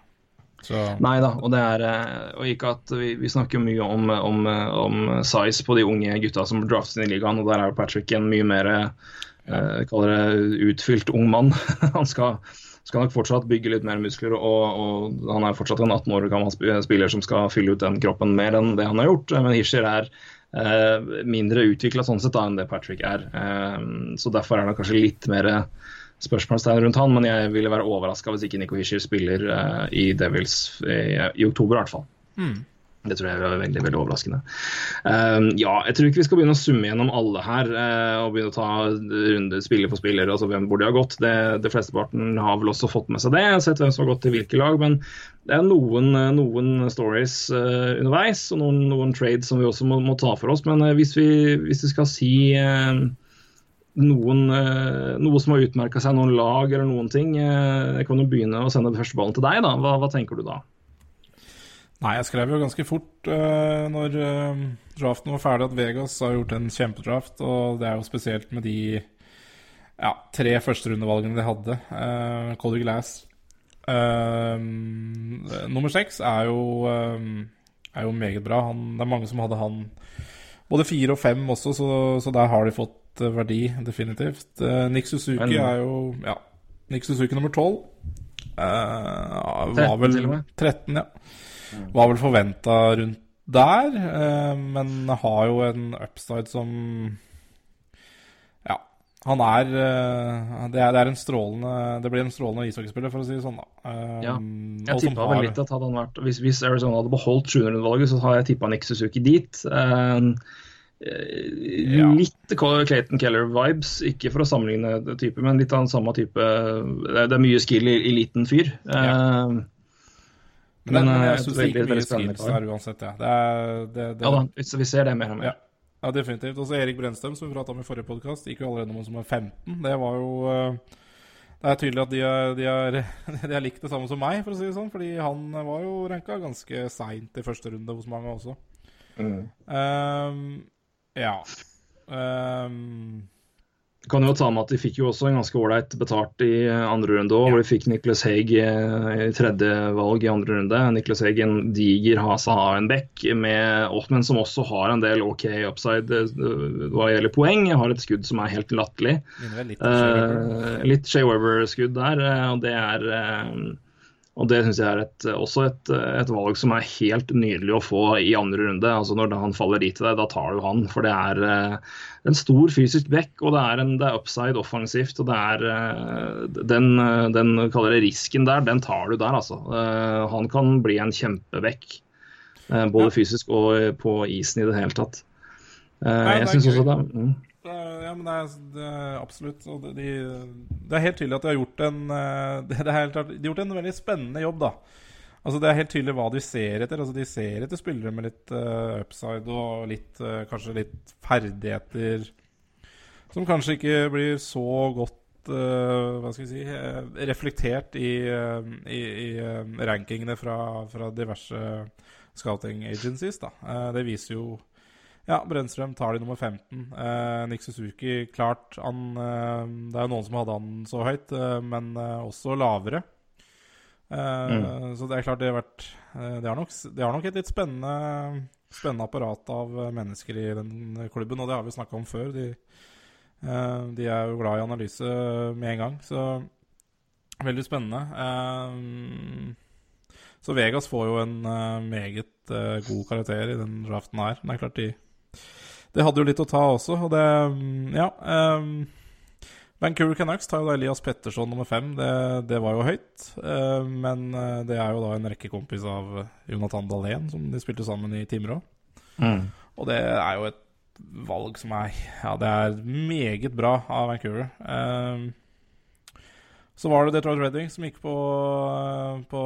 Så Nei da, og det er eh, og ikke at vi, vi snakker mye om, om, om size på de unge gutta som draftes inn i ligaen, og der er jo Patrick en mye mer eh, jeg kaller det utfylt ung mann. Han skal, skal nok fortsatt bygge litt mer muskler, og, og han er fortsatt en 18 år gammel spiller som skal fylle ut den kroppen mer enn det han har gjort. Men Hischer er eh, mindre utvikla sånn sett da enn det Patrick er. Eh, så derfor er det kanskje litt mer spørsmålstegn rundt han, men jeg ville være overraska hvis ikke Nico Hischer spiller eh, i Devils i, i oktober, i hvert fall. Det tror jeg er veldig veldig overraskende. Eh, ja, jeg tror ikke vi skal begynne å summe gjennom alle her uh, og begynne å ta runde spiller for spiller, altså hvem hvor de har gått. Det, det flesteparten har vel også fått med seg det, sett hvem som har gått til hvilke lag. Men det er noen, eh, noen stories uh, underveis og noen, noen trades som vi også må, må ta for oss. Men uh, hvis, vi, hvis vi skal si noen, noe som har utmerka seg, noen lag eller noen ting. Jeg kan jo begynne å sende første ballen til deg. da. Hva, hva tenker du da? Nei, jeg skrev jo ganske fort uh, når uh, draften var ferdig at Vegas har gjort en kjempedraft, og det er jo spesielt med de ja, tre førsterundevalgene de hadde. Uh, Cody Glass uh, nummer seks er jo eh, er jo meget bra. Han, det er mange som hadde han både fire og fem også, så, så der har de fått eh, verdi, definitivt. Nick Suzuki er jo Ja, Nick Suzuki nummer tolv. Var vel til og med. 13, ja. Var vel forventa rundt der, eh, men har jo en upside som Ja. Han er eh, Det er, det er en strålende Det blir en strålende ishockeyspiller, for å si det sånn, da. Eh, Ja. Jeg som tippa vel litt at hadde han vært Hvis, hvis Arizona hadde beholdt 700-valget, så har jeg tippa Nick Suzuki dit. Eh, eh, Ja. Litt Clayton Keller-vibes, ikke for å sammenligne det type, men litt av den samme type Det er, mye skill i, i liten fyr. Eh, Men, Men, men eh, jeg et syns det gikk mye spennende der uansett, ja. Det er, det, det, Ja da, så vi ser det mer og mer. Ja. Ja, definitivt. Også Erik Brennstøm, som vi prata om i forrige podkast, gikk jo allerede om som er 15. Det var jo eh, Det er tydelig at de er, de, er, de er likt det samme som meg, for å si det sånn. Fordi han var jo ranka ganske seint i første runde hos mange også. Ehm, ja. Ehm, Kan jo ta med at De fikk jo også en ganske ålreit betalt i eh, andre runde òg, Ja. de fikk Nicholas Haig eh, i tredje valg i andre runde. Nicholas Haig en diger hase av en bekk, men som også har en del OK upside eh, hva gjelder poeng. Har et skudd som er helt latterlig. litt Shea Weber-skudd der, og det er og det syns jeg er et, også et, et valg som er helt nydelig å få i andre runde. altså Når han faller dit til deg, da tar du han. For det er eh, en stor fysisk back, og det er, en, det er upside offensivt. og det er eh, Den, den kaller det risken der, den tar du der, altså. Eh, han kan bli en kjempeback. både fysisk og på isen i det hele tatt. Eh, jeg synes også det, mm. Eh, Ja, men det er, det er absolutt. Det, de, det er helt tydelig at de har gjort en eh, det, det helt, de har gjort en veldig spennende jobb, da. Altså Det er helt tydelig hva de ser etter. Altså De ser etter spillere med litt uh, upside og litt, uh, kanskje litt ferdigheter som kanskje ikke blir så godt uh, hva skal vi si reflektert i, i, i rankingene fra, fra diverse scouting agencies. da. Det viser jo ja, Brennstrøm tar de nummer 15. Eh, Nick Suzuki, klart han eh, Det er jo noen som hadde han så høyt, eh, men eh, også lavere. Eh, Så det er klart det har vært eh, Det har nok, det har nok et litt spennende, spennende apparat av mennesker i den klubben, og det har vi snakka om før. De, de er jo glad i analyse med en gang, så veldig spennende. Så Vegas får jo en meget god karakter i den draften her. Men Det er klart de Det hadde jo litt å ta også, og det mm, Ja. Um, Vancouver Canucks tar jo da Elias Petterson nummer fem. Det, det var jo høyt. Uh, men eh, det er jo da en rekkekompis av Jonathan Dahlén, som de spilte sammen i Timrå. Mm. Og det er jo et valg som er Ja, det er meget bra av Vancouver. Uh, så var det Detroit Redding som gikk på, på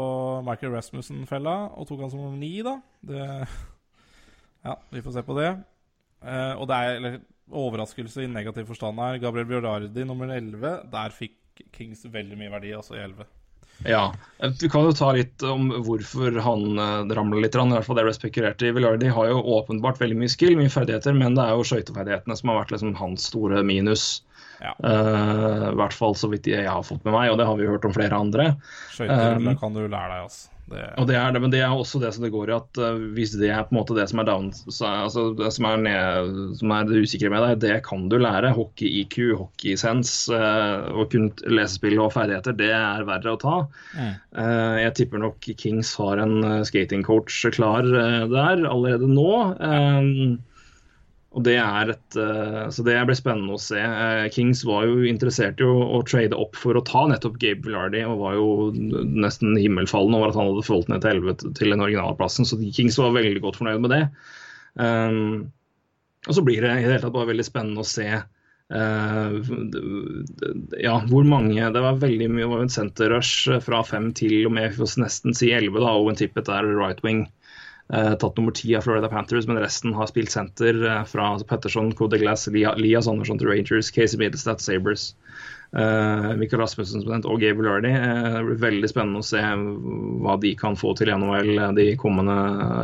Michael Rasmussen-fella og tok han som nummer ni, da. Det, ja, vi får se på det. Eh, og det er eller, overraskelse i negativ forstand her. Gabriel Bjørdardi nummer 11. Der fikk Kings veldig mye verdi, altså i 11. Ja, Vi kan jo ta litt om hvorfor han uh, ramler litt. I hvert fall det ble spekulert i. Villardi har jo åpenbart veldig mye skill, mye ferdigheter, men det er jo skøyteferdighetene som har vært liksom hans store minus. Ja. Uh, I hvert fall så vidt jeg har fått med meg, og det har vi hørt om flere andre. Skøyter Um, kan du lære deg, altså. Det, Og det er det, Men det er også det som det går i at eh, hvis det er på en måte det som er down, så, altså det som er, ned, som er det usikre med deg, det kan du lære. Hockey-IQ, hockey-sense, uh, å kunne lese spill og ferdigheter, det er verre å ta. Mm. Uh, jeg tipper nok Kings har en skatingcoach klar uh, der allerede nå. Eh, og det er et, eh, så det blir spennende å se. Eh, Kings var jo interessert i å, å trade opp for å ta nettopp Gabe Villardi, og var jo nesten himmelfallen over at han hadde falt ned til 11 til den originale plassen. Så Kings var veldig godt fornøyd med det. Um, og så blir det i det hele tatt bare veldig spennende å se uh, ja, hvor mange Det var veldig mye det var en center-rush fra fem til og med nesten si elleve. Owen Tippet er right wing. Eh, tatt nummer ti av Florida Panthers, men resten har spilt senter eh, fra Petterson, Code Glass, Lia- Lias Andersson til Rangers, Casey Middlestad, Sabres. Uh, Mikael Rasmussen og Gabe Lardy. Eh, veldig spennende å se hva de kan få til i NHL de kommende,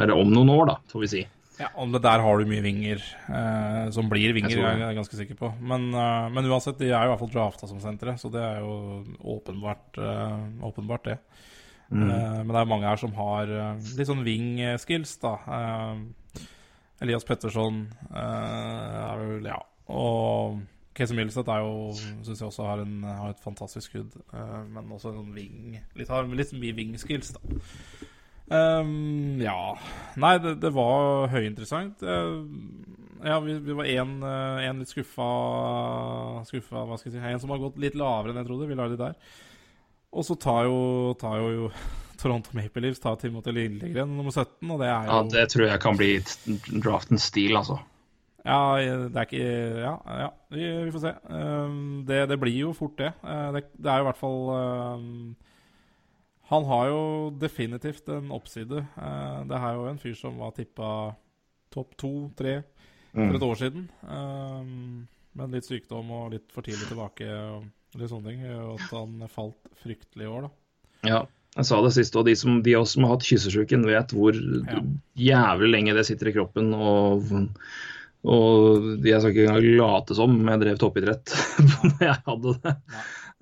eller om noen år, da, får vi si. Ja, Om det der har du mye vinger eh, som blir vinger, Jeg jeg er ganske sikker på. Men, eh, men uansett, de er jo i hvert fall drafta som sentre, så det er jo åpenbart, eh, åpenbart det. Mm. Eh, men det er mange her som har eh, litt sånn wing-skills, da. Eh, Elias Petterson er vel Ja. Og Casey Milseth er jo Syns jeg også har, en, har et fantastisk skudd, men også en sånn wing Litt, har litt mye wing-skills, da. Um, ja Nei, det, det var høyinteressant. Uh, ja, vi, vi var én litt skuffa, skuffa Hva skal jeg si En som har gått litt lavere enn jeg trodde. Vi lar det der. Og så tar jo, tar jo Toronto Maple Leafs tar Timothy Lillegren nummer 17, og det er jo Ja, Det tror jeg kan bli draftens stil, altså. Ja, det er ikke Ja, ja vi, vi får se. Um, det, det blir jo fort det. Uh, det. Det er jo i hvert fall um, Han har jo definitivt en oppside. Eh, det er jo en fyr som var tippa topp to-tre for et år siden. Eh, men litt sykdom og litt for tidlig tilbake litt sånne ting at han falt fryktelig i år, da. Ja, jeg sa det siste, og de, som, de av oss som har hatt kyssesjuken, vet hvor Ja. jævlig lenge det sitter i kroppen. Og, og jeg skal ikke engang late som om jeg drev toppidrett når jeg hadde det.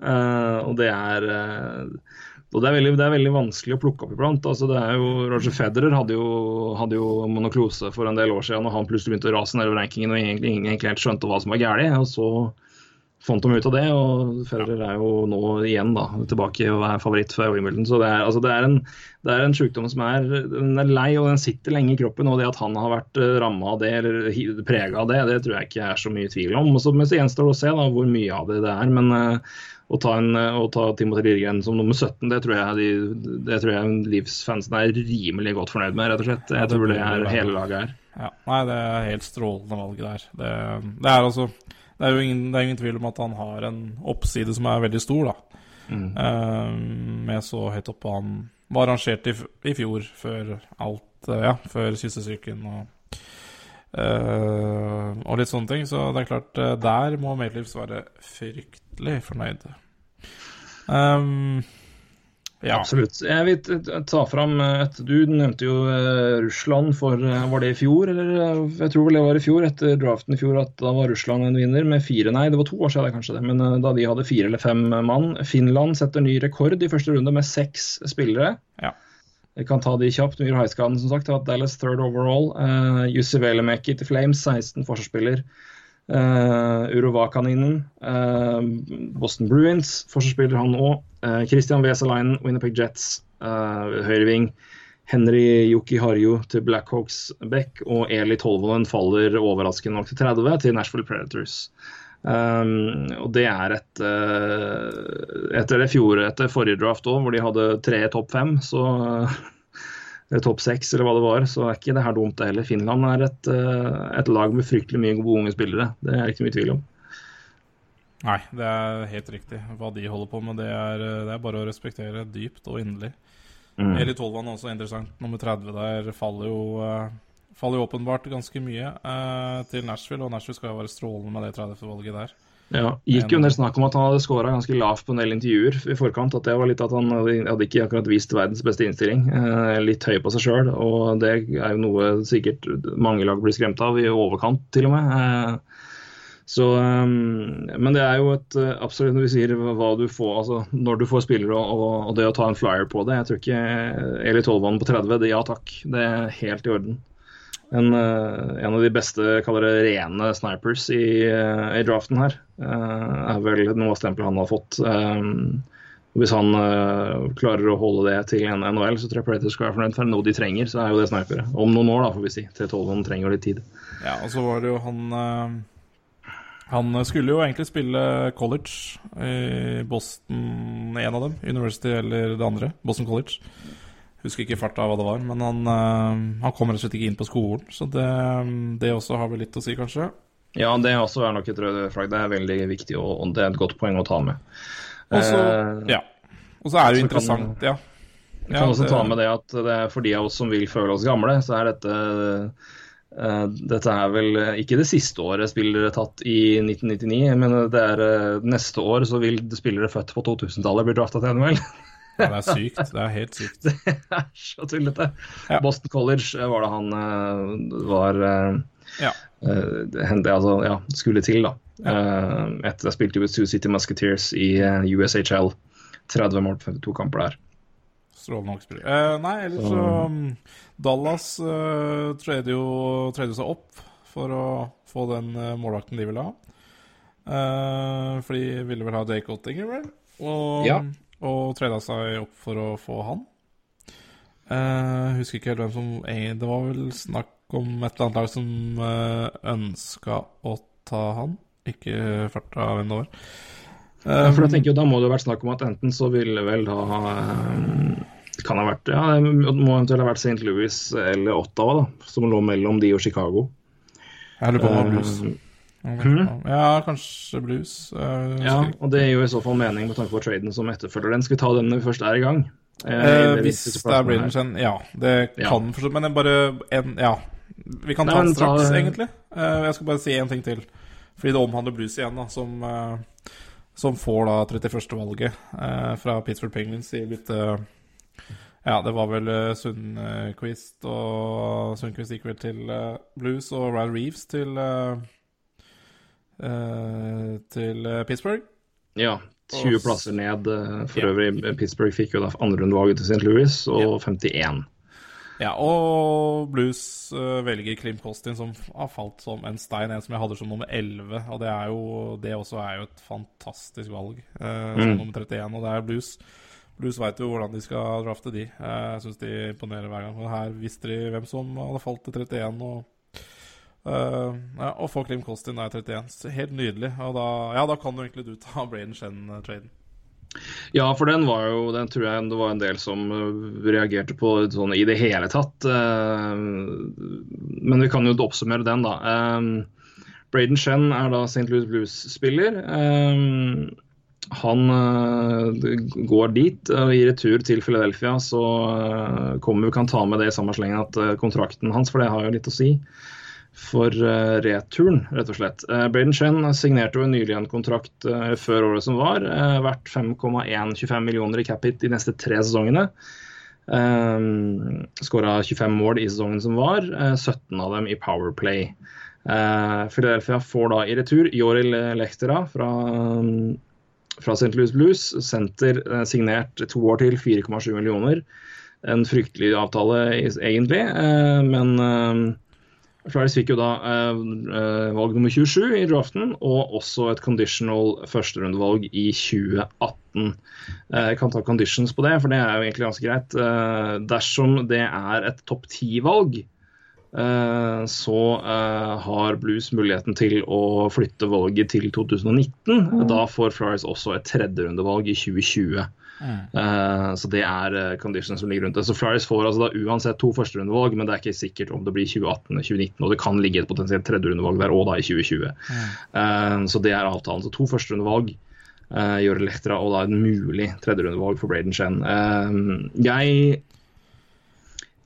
Uh, og det er uh, og det er, veldig, det er veldig vanskelig å plukke opp iblant. Altså, det er jo, Roger Federer hadde jo, hadde jo monoklose for en del år siden, og han plutselig begynte å rase nedover rankingen og egentlig ingen helt skjønte hva som var galt. Og så fant de ut av det, og Federer er jo nå igjen da, tilbake og er favoritt for Wimbledon. Så det er, altså, det er, en, det er en sykdom som er, den er lei, og den sitter lenge i kroppen. Og det at han har vært ramma av det, eller prega av det, det tror jeg ikke er så mye tvil om. Og så, men så gjenstår det å se da, hvor mye av det det er. men uh, å ta, en, å ta Timothy Lirgren som nummer 17, det tror jeg, de, det tror jeg livsfansen er rimelig godt fornøyd med, rett og slett. Jeg tror det er hele laget her. Ja, Nei, det er helt strålende valg der. Det, det er altså det er jo ingen, det er ingen tvil om at han har en oppside som er veldig stor, da. Eh, med så høyt oppe han var rangert i, i fjor, før alt uh, Ja, før kyssesyken og uh, og litt sånne ting. Så det er klart, der må Maitliffs være fryktelig fornøyd. Um, ja. Absolutt. Jeg vil ta fram et Du nevnte jo eh, Russland for eh, Var det i fjor, eller? eh, Jeg tror vel det var i fjor, etter draften i fjor, at da var Russland en vinner med fire Nei, det var to år siden kanskje det, men eh, da de hadde fire eller fem mann. Finland setter ny rekord i første runde med seks spillere. Ja. Jeg kan ta de kjapt. Myhr Heiskaden, som sagt, har hatt Dallas third overall. Uh, Jussi Velemeki til Flames, 16 forsvarsspiller. Uh, Urovakaninen, uh, Boston Bruins, forsvarsspiller han òg. Uh, Christian Weselainen, Winnerpeg Jets, uh, høyreving. Henry Yuki Harju til Blackhawks Beck, og Eli Tolvonen faller overraskende nok til 30 til Nashville Predators. Um, og det er et uh, Etter det fjoråret, etter forrige draft òg, hvor de hadde tre topp fem, så uh, topp seks, eller hva det var, så er ikke det her dumt, det heller. Finland er et, et lag med fryktelig mye gode unge spillere. Det er ikke mye tvil om. Nei, det er helt riktig. Hva de holder på med, det er, det er bare å respektere dypt og inderlig. Mm. Eli Tolvan er også interessant. Nummer 30 der faller jo, uh, faller jo åpenbart ganske mye uh, til Nashville, og Nashville skal jo være strålende med det 30-valget der. Ja, gikk jo del snakk om at han hadde scora ganske lavt på en del intervjuer i forkant. At det var litt at han hadde, ikke akkurat vist verdens beste innstilling. Eh, litt høy på seg sjøl, og det er jo noe sikkert mange lag blir skremt av, i overkant til og med. Så, eh, men det er jo et eh, absolutt når vi sier hva du får, altså når du får spillere og, og, og det å ta en flyer på det. Jeg tror ikke Eli Tolvan på 30, det ja takk. Det er helt i orden. En, eh, en av de beste kaller det rene snipers i, eh, i draften her. er vel noe av stempelet han har fått. Um, hvis han klarer å holde det til en NHL, så tror jeg Predators skal være fornøyd. For noe de trenger, så er jo det snipere. Om noen år, da, får vi si. T12 trenger litt tid. Ja, og så var det jo han Han skulle jo egentlig spille college i Boston, en av dem. University eller det andre. Boston College. Husker ikke farta hva det var, men han, eh, han kom rett og slett ikke inn på skolen. Så det, det også har vel litt å si, kanskje. Ja, det også er nok et rødt flagg. Det er veldig viktig, og, det er et godt poeng å ta med. Og så Eh, ja. Og så er det jo interessant, kan- ja. Jeg kan også ta med det at det er for de av oss som vil føle oss gamle, så er dette dette er vel eh, ikke det siste året spillere tatt i 1999, men det er eh, neste år så vil spillere født på 2000-tallet bli drafta til NHL. ja. Det er sykt. Det er helt sykt. Det er så tullete. Ja. Boston College eh, var det han eh, var eh, Ja. eh, det altså, ja, skulle til, da. Eh, etter jeg spilte i Sioux City Musketeers i eh, USHL. 30 mål på 52 kamper der. Strålende hockeyspiller. Eh, nei, ellers så um, Dallas uh, trader jo trader seg opp for å få den uh, målvakten de ville ha. Eh, for de ville vel ha Jake Ottinger, vel? Og, Ja. og trada seg opp for å få han. Eh, husker ikke helt hvem som eh, Det var vel snakk om et eller annet lag som uh, ønska å ta han. Ikke farta hvem det var. Ja, for da tenker jeg, da må det ha vært snakk om at enten så ville vel da eh, kan ha vært, ja, Det må eventuelt ha vært St. Louis eller Ottawa, da, som lå mellom de og Chicago. Jeg lurer på om det var blues. Eh, Ja, kanskje blues. eh, ja, og Det gir jo i så fall mening med tanke på traden som etterfølger den. Skal vi ta den når vi først er i gang? Eh, hvis det er Braden ja. Det Ja. kan forstå Men bare en Ja. Vi kan ta Nei, den straks, egentlig. Eh, jeg skal bare si én ting til. Fordi det omhandler Blues igjen, da, som, eh, som får da 31. valget eh, fra Pittsburgh Penguins i litt eh, Ja, det var vel uh, Sundquist og Sundquist gikk vel til eh, Blues og Ryan Reeves til eh, eh, til eh, Pittsburgh. Ja. 20 Og plasser ned. eh, For Ja. øvrig, Pittsburgh fikk jo da andrerundevalget til St. Louis, og 51. Ja, og Blues eh, velger Klim Kostin, som har falt som en stein. En som jeg hadde som nummer 11. Og det er jo Det også er jo et fantastisk valg, Uh, som Mm. nummer 31. Og det er Blues. Blues veit jo hvordan de skal drafte de. Eh, Jeg syns de imponerer hver gang. Og her visste de hvem som hadde falt til 31. Og uh, ja, og få Klim Kostin er 31. Helt nydelig. Og da, ja, da kan jo egentlig du ta Braden Shen-traden. Ja, for den var jo Den tror jeg det var en del som øh, reagerte på sånn i det hele tatt. eh, Men vi kan jo oppsummere den, da. Eh, Braden Shen er da St. Louis Blues-spiller. Eh, Han eh, går dit, og i retur til Philadelphia så eh, kommer vi kan ta med det i samme slengen at eh, kontrakten hans, for det har jo litt å si for eh, returen, rett og slett. Uh, Braden Shen signerte jo nylig en kontrakt eh, før året som var, verdt 5,125 millioner i cap hit de neste tre sesongene. Um, Skåra 25 mål i sesongen som var, eh, 17 av dem i Powerplay. Uh, Philadelphia får da i retur Joril Lechtera fra, fra St. Louis Blues. Senter eh, signert to år til, 4,7 millioner. En fryktelig avtale egentlig, eh, men eh, Flyers fikk jo da eh, eh, valg nummer 27 i draften, og også et conditional førsterundevalg i 2018. Eh, jeg kan ta conditions på det, for det er jo egentlig ganske greit. Eh, dersom det er et topp ti-valg, eh, så eh, har Blues muligheten til å flytte valget til 2019. Da får Flyers også et tredjerundevalg i 2020. Eh, så det er uh, conditions som ligger rundt det. Så Flyers får altså da uansett to førsterundevalg, men det er ikke sikkert om det blir 2018 eller 2019. Og det kan ligge et potensielt tredjerundevalg der òg, da, i 2020. Eh, så det er avtalen. Så to førsterundevalg uh, gjør elektra og da et mulig tredjerundevalg for Braden Shen. Uh, jeg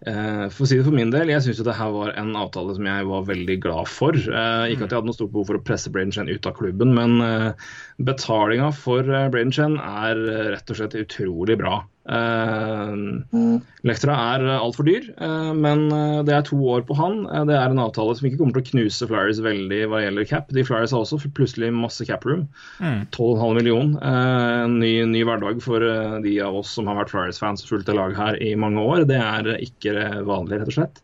Eh, for å si det for min del, jeg syns det her var en avtale som jeg var veldig glad for. Eh, ikke at jeg hadde noe stort behov for å presse Braden Chen ut av klubben, men eh, betalinga for eh, Braden Chen er eh, rett og slett utrolig bra. Uh, Lektra er altfor dyr, eh, men eh, det er to år på han. Eh, det er en avtale som ikke kommer til å knuse Flyers veldig hva gjelder cap. De Flyers har også plutselig masse cap room. 12,5 million. Eh, En ny, ny hverdag for eh, de av oss som har vært Flyers-fans og fulgt det laget her i mange år. Det er eh, ikke vanlig, rett og slett.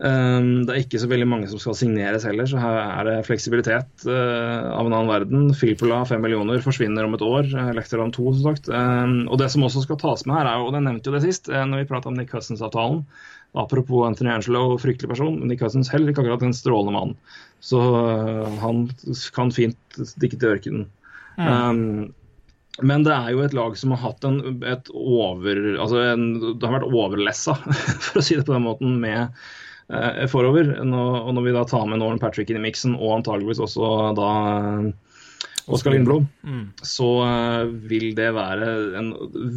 Um, det er ikke så veldig mange som skal signeres heller, så her er det fleksibilitet uh, av en annen verden. Filpola, fem millioner, forsvinner om et år. Uh, Lektor om to, som sagt. Um, og det som også skal tas med her, er jo, og det nevnte jo det sist, uh, når vi prata om Nick Cousins-avtalen. Apropos Anthony Angelo, fryktelig person. Nick Cousins heller ikke akkurat en strålende mann. Så han kan fint stikke til ørkenen. Um, men det er jo et lag som har hatt en, et over, altså en, det har vært overlessa, for å si det på den måten, med eh, forover. Nå, og når vi da tar med Norman Patrick inn i miksen, og antageligvis også da eh, Oskar Lindblom, så eh, vil det være en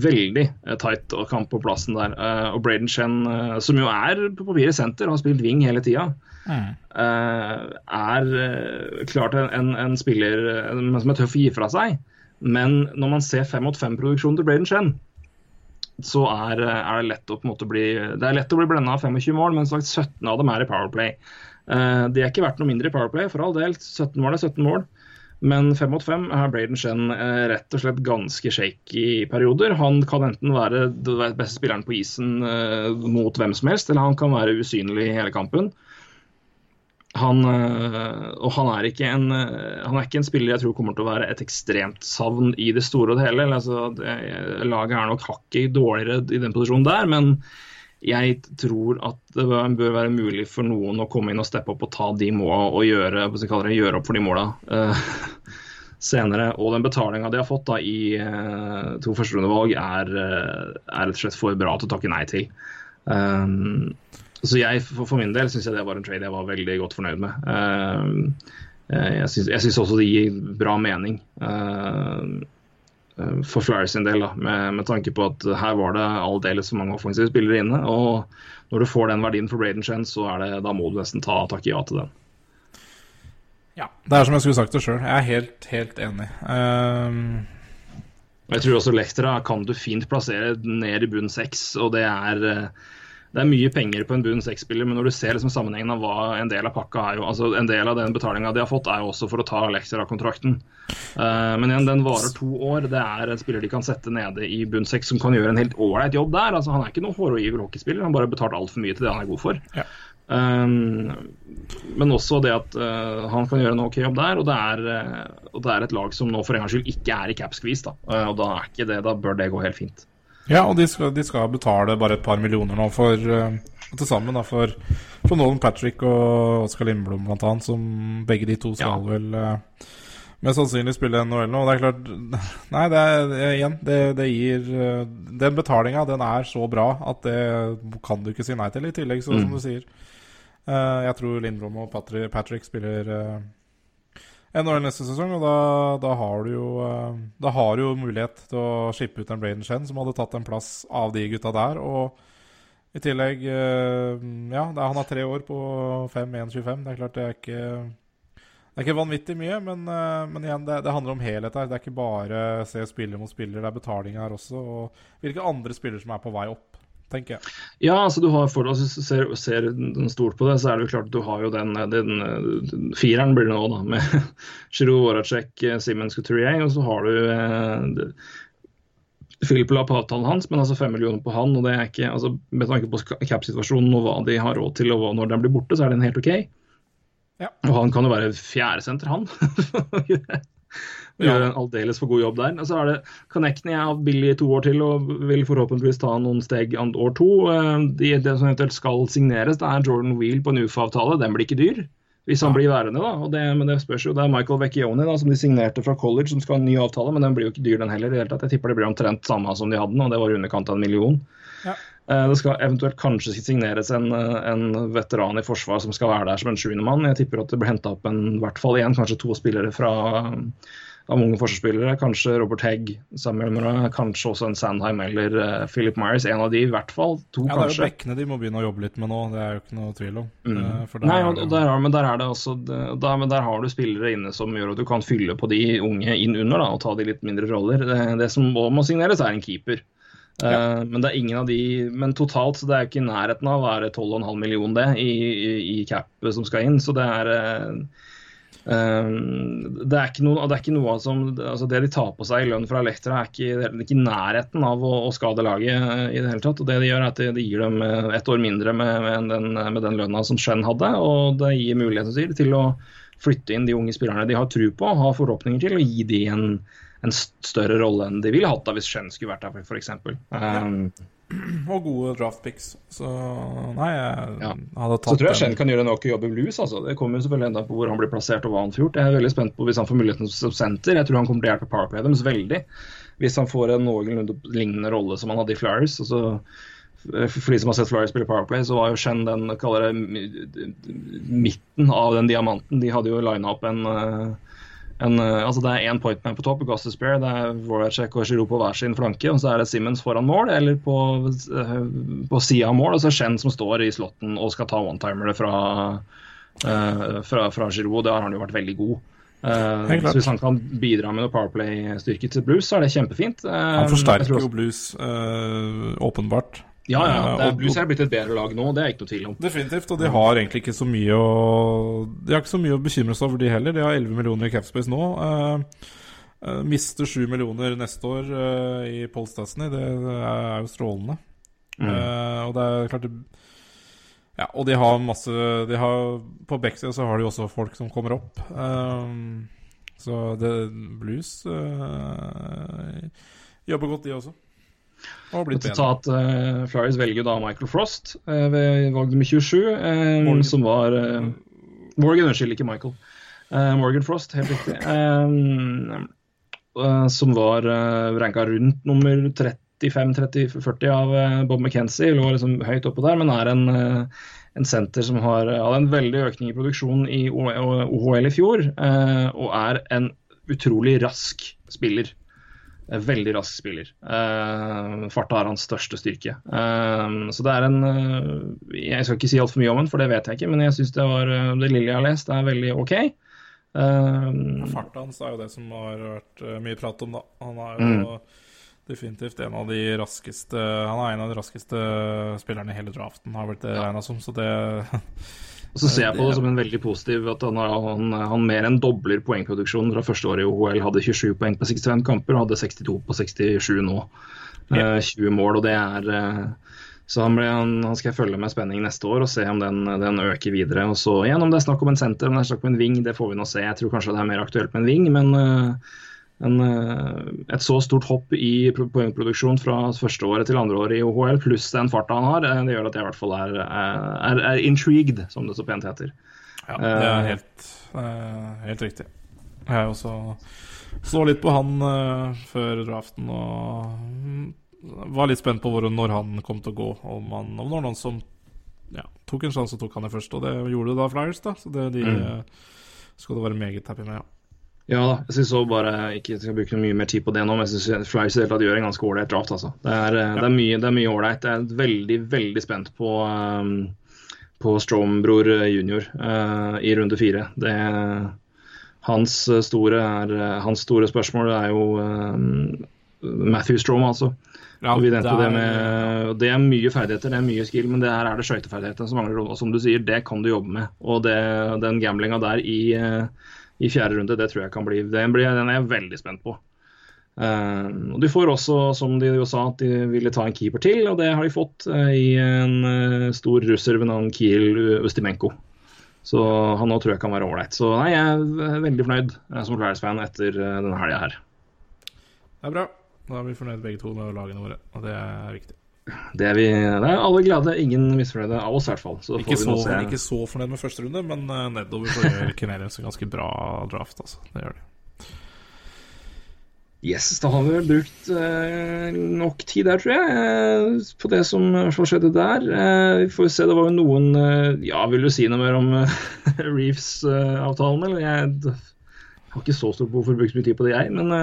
veldig eh, tight kamp på plassen der. Eh, og Braden Chen, eh, som jo er på papiret senter, har spilt wing hele tida, eh, er eh, klart en, en, spiller eh, som er tøff å gi fra seg. Men når man ser fem mot fem-produksjonen til Braden Chen, så er, er, det lett å på en måte bli Det er lett å bli blenda av 25 mål, men sagt 17 av dem er i Powerplay. Uh, de er ikke verdt noe mindre i Powerplay, for all del. 17 mål er 17 mål. Men fem mot fem er Braden Shen uh, rett og slett ganske shaky i perioder. Han kan enten være den beste spilleren på isen uh, mot hvem som helst, eller han kan være usynlig i hele kampen. Han, og han er, en, han er ikke en spiller jeg tror kommer til å være et ekstremt savn i det store og det hele. Altså, det, laget er nok hakket dårligere i den posisjonen der, men jeg tror at det bør være mulig for noen å komme inn og steppe opp og ta de måla og gjøre, det, gjøre, opp for de måla uh, senere. Og den betalinga de har fått da, i uh, to førsterundevalg, er, er rett og slett for bra til å takke nei til. Um, så jeg, for, for min del syns jeg det var en trade jeg var veldig godt fornøyd med. Uh, jeg syns også det gir bra mening. Eh, for Flyers sin del, da, med, med, tanke på at her var det aldeles for mange offensive spillere inne. og Når du får den verdien for Braden Chen, så er det, da må du nesten ta takke ja til den. Ja, det er som jeg skulle sagt det sjøl. Jeg er helt, helt enig. Um... Jeg tror også Lektra kan du fint plassere ned i bunn seks, og det er det er mye penger på en bunn seks-spiller, men når du ser liksom sammenhengen av hva en del av pakka er jo, altså En del av den betalinga de har fått, er jo også for å ta Lexera-kontrakten. Uh, men igjen, den varer to år. Det er en spiller de kan sette nede i bunn seks som kan gjøre en helt ålreit jobb der. altså Han er ikke noen horror hockeyspiller, han bare har betalt altfor mye til det han er god for. Ja. Um, men også det at uh, han kan gjøre en ok jobb der, og det, er, uh, og det er et lag som nå for en gangs skyld ikke er i cap-skvis. Da. og da, er ikke det, da bør det gå helt fint. Ja, og de skal, de skal, betale bare et par millioner nå for uh, til sammen da, for, for Nolan Patrick og Oskar Lindblom blant annet, som begge de to skal ja. vel uh, mest sannsynlig spille NHL nå. Og det er klart Nei, det er, igjen, det, det gir uh, Den betalinga, den er så bra at det kan du ikke si nei til. I tillegg, så, mm. som du sier. Uh, jeg tror Lindblom og Patrick, Patrick spiller uh, NHL neste sesong, og da, da, har du jo eh, Da har du jo mulighet til å skippe ut en Braden Shen, som hadde tatt en plass av de gutta der. Og i tillegg eh, Ja, han har tre år på 5-1-25. Det er klart det er ikke det er ikke vanvittig mye, men, eh, men igjen, det, det, handler om helhet her. Det er ikke bare se spiller mot spiller, det er betaling her også. Og hvilke andre spillere som er på vei opp tenker jeg. Ja, altså du har for altså, ser, ser stort på det, så er det jo klart du har jo den, den, den fireren blir det nå, da, med Giroud, Voracek, Simens Couturier, og så har du eh, Philip la på avtalen hans, men altså fem millioner på han. og det er ikke, altså Med tanke på cap-situasjonen og hva de har råd til, og når den blir borte, så er den helt OK. Ja. Og han kan jo være fjerdesenter, han. og gjør en aldeles for god jobb der. Og så er det Connecting er billig i to år til og vil forhåpentligvis ta noen steg år to. Eh, det de som eventuelt skal signeres, det er Jordan Wheel på en UFA-avtale. Den blir ikke dyr. Hvis han blir værende, da. Og det, men det spørs jo. Det er Michael Vecchioni da, som de signerte fra college, som skal ha en ny avtale, men den blir jo ikke dyr, den heller. i det hele tatt. Jeg tipper det blir omtrent samme som de hadde, og det var i underkant av en million. Ja. Eh, det skal eventuelt kanskje signeres en, en, veteran i forsvar som skal være der som en sjuendemann. Jeg tipper at det blir henta opp en, i hvert fall én, kanskje to spillere fra av unge forsvarsspillere. Kanskje Robert Hegg, Samuel Murray, kanskje også en Sandheim eller uh, Philip Myers. En av de, i hvert fall. To, ja, det er jo bekkene de må begynne å jobbe litt med nå, det er jo ikke noe tvil om. Mm. Der Nei, og, og der, men der er det også der, men der har du spillere inne som gjør at du kan fylle på de unge inn under da, og ta de litt mindre roller. Det, det som må, må signeres, er en keeper. Ja. Uh, men det er ingen av de Men totalt så det er ikke i nærheten av å være 12,5 millioner det i, i, i cap som skal inn. Så det er uh, det er noe, det, er ikke noe som, altså det de tar på seg i lønn fra Elektra, er ikke, ikke nærheten av å, å, skade laget eh, i det hele tatt. og Det de gjør, er at de, gir dem eh, ett år mindre med, med, den, med den lønna som Shen hadde. og Det gir mulighet til å flytte inn de unge spillerne de har tro på, har forhåpninger til, og gi de en, en større rolle enn de ville hatt da hvis Shen skulle vært der, f.eks. Um, og gode draftpicks. Så nei, jeg ja. hadde tatt Så tror jeg Shen kan gjøre en ok jobb i blues. Altså. Det kommer jo selvfølgelig enda på hvor han blir plassert og hva han får gjort. Jeg er veldig spent på hvis han får muligheten som senter. Jeg tror han kommer til å hjelpe Powerplay deres veldig. Hvis han får en noenlunde lignende rolle som han hadde i Flyers. Altså, for de som har sett Flyers spille Powerplay, så var jo Shen den kaller det, midten av den diamanten. De hadde jo lina opp en uh, en, eh, altså det er én pointman på topp, Gustus Spear, det er Voracek og Giroud på hver sin flanke. og Så er det Simmons foran mål, eller på, uh, på sida av mål. Og så Shen som står i slotten og skal ta one-timere fra, uh, fra, fra Giroud. Det har han jo vært veldig god. Uh, så Hvis han kan bidra med noe Powerplay-styrke til Blues, så er det kjempefint. han forsterker jo Blues, åpenbart. Ja, ja. Det Blues er blitt et bedre lag nå, det er ikke noe tvil om. Definitivt, og de har egentlig ikke så mye å De har ikke så mye å bekymre seg over, de heller. De har 11 millioner i capspace nå. Uh, uh, mister 7 millioner neste år uh, i Paul det er jo strålende. Mm. og det er klart det, Ja, og de har masse de har, På Bexia så har de også folk som kommer opp. så det, Blues jobber godt, de også. Bedre. Uh, Flyers velger da Michael Frost uh, ved valg nummer 27, uh, Morgan. som var uh, Morgan, unnskyld, ikke Michael. Morgan Frost, helt riktig. som var uh, ranka rundt nummer 35-30-40 av Bob McKenzie. Lå liksom høyt oppe der, men er en, en senter som har hadde en veldig økning i produksjonen i OHL i fjor, og er en utrolig rask spiller. Veldig rask spiller. Uh, farta er hans største styrke. Uh, så det er en uh, Jeg skal ikke si altfor mye om den, for det vet jeg ikke, men jeg syns det, var, det lille jeg har lest, er veldig OK. Uh, Farta hans er jo det som har vært mye prat om, da. Han er jo mm. definitivt en av de raskeste Han er en av de raskeste spillerne i hele draften, har blitt det regna som, så det Og så ser jeg på det som en veldig positiv at han, han, han mer enn dobler poengproduksjonen fra første året i OL. Hadde 27 poeng på 65 kamper og hadde 62 på 67 nå. Ja. 20 eh, mål, og det er eh, så han, ble, han, han, skal jeg følge med spenning neste år og se om den, den, øker videre. Og så igjen, Om det er snakk om en senter, om det er snakk om en ving, det får vi nå se. Jeg tror kanskje det er mer aktuelt med en ving, men uh, en, eh, et så stort hopp i poengproduksjon fra første året til andre året i OHL, pluss den farta han har, eh, det gjør at jeg i hvert fall er, er, er intrigued, som det så pent heter. Ja, det er eh, helt, helt riktig. Jeg også så litt på han før draften og var litt spent på hvor, når han kom til å gå. Om, han, om det var noen som ja, tok en sjanse og tok han i første, og det gjorde det da Flyers. da Så det, de mm. skal du være meget happy med. ja ja da, jeg syns òg bare ikke skal bruke mye mer tid på det nå, men jeg syns Flyers gjør en ganske ålreit draft. Altså. Det er, ja. det er mye det er mye ålreit. Jeg er veldig, veldig spent på, um, på Strom-bror junior uh, i runde fire. Det, hans, store er, hans store spørsmål er jo um, Matthew Strom, altså. Ja, det, er, det, med, det, er, mye ferdigheter, det er mye skill, men det her er det skøyteferdighetene som mangler. Og som du sier, det kan du jobbe med. Og det, den gamblinga der i uh, i fjerde runde. Det tror jeg kan bli Den, blir, den er jeg veldig spent på. Uh, og De får også, som de jo sa, at de ville ta en keeper til, og det har de fått uh, i en uh, stor russer ved navn Kiel Ustimenko. Så han òg tror jeg kan være ålreit. Så nei, jeg er veldig fornøyd som Flyers-fan etter denne helga her. Det er bra. Da er vi fornøyd begge to med lagene våre, og det er viktig. Det er, vi, det er alle glade, ingen misfornøyde av oss i hvert fall. Så ikke, så, ikke, så, fornøyd med første runde, men uh, nedover får vi Canadiens en ganske bra draft. Altså. Det gjør de. Yes, da har vi vel brukt eh, nok tid der, tror jeg, uh, på det som skjedde der. Eh, vi får se, det var jo noen Ja, vil du si noe mer om Reefs-avtalen, eller? Jeg har ikke så stort behov for å bruke så mye tid på det, jeg, men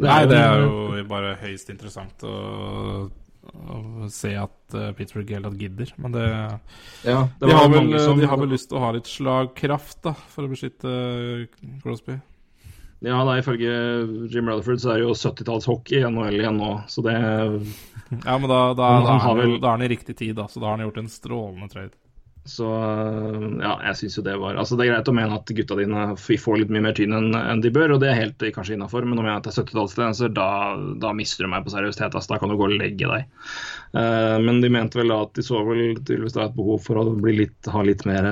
det Nei, det er jo bare høyst interessant å å se at uh, Pittsburgh helt gidder. Men det, ja, det de, har vel, som... de, har vel, lyst til å ha litt slagkraft da, for å beskytte Crosby. Ja, da, ifølge Jim Rutherford så er det jo 70-tallshockey i NHL igjen nå, så det Ja, men da, da, da, er han, vel... da er han i riktig tid, da, så da har han gjort en strålende trade. Så ja, jeg syns jo det var Altså Det er greit å mene at gutta dine får litt mye mer tynn enn en de bør, og det er helt kanskje innafor, men om jeg er 70-tallstendenser, da, da mister du meg på seriøsitet. Altså, da kan du gå og legge deg. Uh, men de mente vel da at de så vel tydeligvis da et behov for å litt, ha litt mer,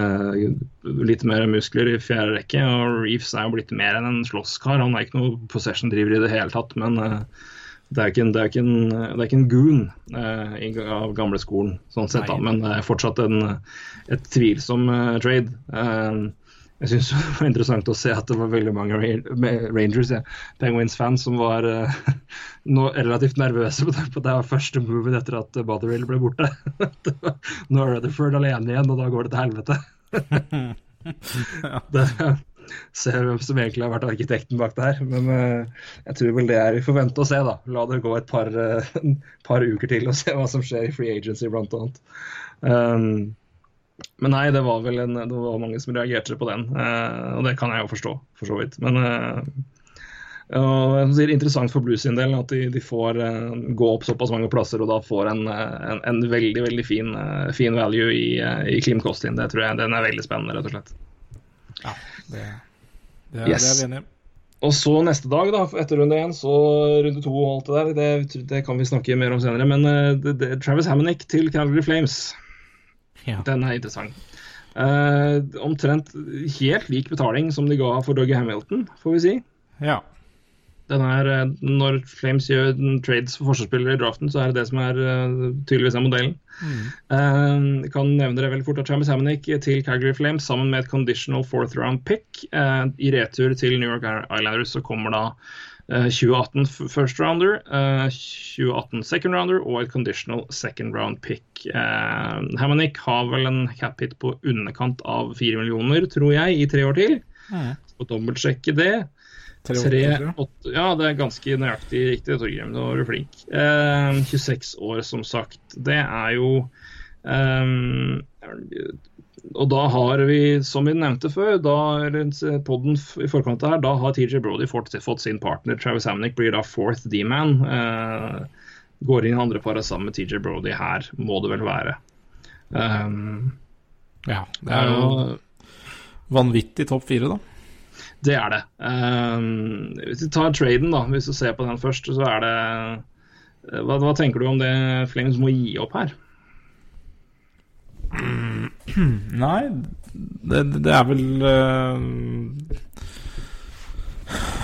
litt mer muskler i fjerde rekke. Og Reefs er jo blitt mer enn en slåsskar. Han er ikke noe possession-driver i det hele tatt, men uh, det er en, det er en, det er ikke en goon eh, av gamleskolen, sånn sett, da, men det er fortsatt en, et tvilsom eh, trade. Eh, jeg syns det var interessant å se at det var veldig mange Rangers, ja, Penguins-fans, som var no, relativt nervøse på det, på det første moven etter at Botherell ble borte. Nå er Rutherford alene igjen, og da går det til helvete. det, se hvem som egentlig har vært arkitekten bak det her. Men uh, jeg tror vel det er vi får vente og se, da. La det gå et par, uh, par uker til og se hva som skjer i Free Agency, blant annet. Um, men nei, det var vel en, det var mange som reagerte på den, uh, og det kan jeg jo forstå, for så vidt. Men og det er interessant for Blues sin del at de, de får gå opp såpass mange plasser og da får en, en, en veldig veldig fin, fin value i, i Klim Kostin. Det tror jeg den er veldig spennende, rett og slett. Ja, det, det, er, yes. det er vi enige. Og så neste dag, da, etter runde én, så runde to og alt det der. Det, det, kan vi snakke mer om senere. Men uh, det, det, Travis Hammonick til Calgary Flames, ja. den er interessant. Uh, omtrent helt lik betaling som de ga for Dougie Hamilton, får vi si. Ja. Den er, eh, når Flames gjør trades for forsvarsspillere i draften, så er det det som er uh, tydeligvis er modellen. Mm. Uh, kan nevne det veldig fort at Travis Hamonic til Calgary Flames sammen med et conditional fourth round pick uh, i retur til New York Islanders så kommer da 2018 first rounder, 2018 second rounder og et conditional second round pick. Uh, Hamonic har vel en cap hit på underkant av fire millioner, tror jeg, i tre år til. Mm. Og dobbeltsjekke det. Tre, Tre, åtte, tror jeg. åtte, ja, det er ganske nøyaktig riktig, Torgrim. Nå var du flink. Eh, 26 år, som sagt. Det er jo eh, Og da har vi, som vi nevnte før, da, podden i forkant her, da har TJ Brody fått, fått sin partner. Travis Hamnick blir da fourth D-man. Eh, går inn i andre paret sammen med TJ Brody her, må det vel være. Um, Ja, det er jo vanvittig topp fire, da. Det er det. Um, hvis vi tar traden, da, hvis du ser på den først, så er det eh, hva, hva tenker du om det Flames må gi opp her? Nei, det, det er vel uh,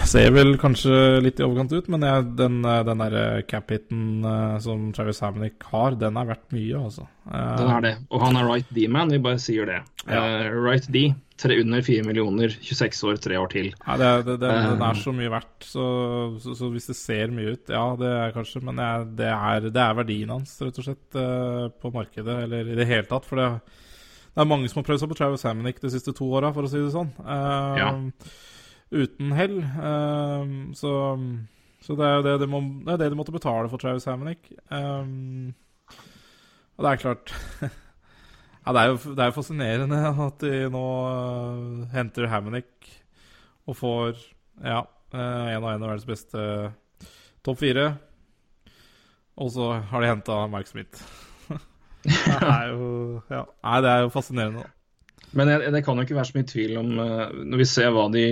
Ser vel kanskje litt i overkant ut, men jeg, den, den derre cap-hiten uh, som Travis Hamnick har, den er verdt mye, altså. Uh, Den er det. Og han er right D-man, vi bare sier det. Ja. Right D, tre under 4 millioner, 26 år, tre år til. Nei, det, det, det, den Eh. er så mye verdt, så, så, så hvis det ser mye ut, ja, det er kanskje Men er, det er verdien hans, rett og slett, eh, på markedet, eller i det hele tatt. For det, det er mange som har prøvd seg på Travis Hammonick de siste to åra, for å si det sånn. Eh, Ja. Uten hell. Eh, så så det er jo det de, må, det, er det de måtte betale for Travis Hammonick. Um, og det er klart Ja, det er jo, det er fascinerende at de nå uh, henter Hammonick og får ja, uh, en av en av verdens beste topp fire. Og så har de henta Mark Smith. det er jo ja. Nei, det er jo fascinerende, da. Men jeg, det kan jo ikke være så mye tvil om eh, Når vi ser hva de,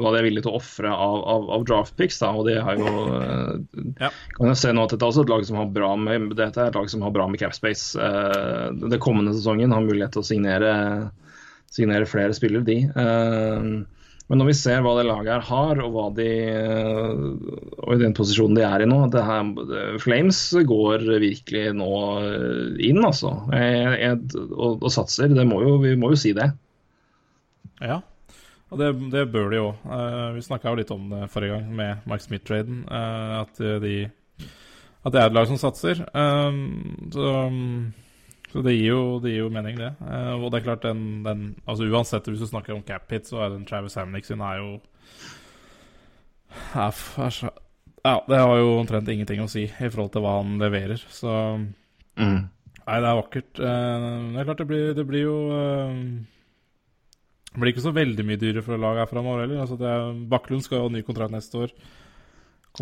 hva de er villige til å ofre av, av, av draft picks, da, og det har jo eh, Ja. Kan jo se nå at dette er også et lag som har bra med Dette er et lag som har bra med capspace. Uh, det kommende sesongen har mulighet til å signere, signere flere spillere, de. Eh, men når vi ser hva det laget her har, og, de, eh, og i den posisjonen de er i nå her, Flames går virkelig nå eh, inn, altså. Jeg, jeg, og, og satser. Må jo, vi må jo si det. Ja, og det, det bør de jo. Uh, vi snakka jo litt om det forrige gang med Mike Smith-traden. Uh, at de At det er et lag som satser. Um, så, så det gir jo, det gir jo mening, det. Eh, og det er klart, den, den Altså uansett, hvis du snakker om cap hit, så er den Travis Hamnick sin er jo er, er Ja, det har jo omtrent ingenting å si i forhold til hva han leverer, så Mm. Nei, det er vakkert. Eh, det er klart det blir, det blir jo eh, Det blir ikke så veldig mye dyrere for å lage her framover heller. Altså Bakklund skal jo ha ny kontrakt neste år.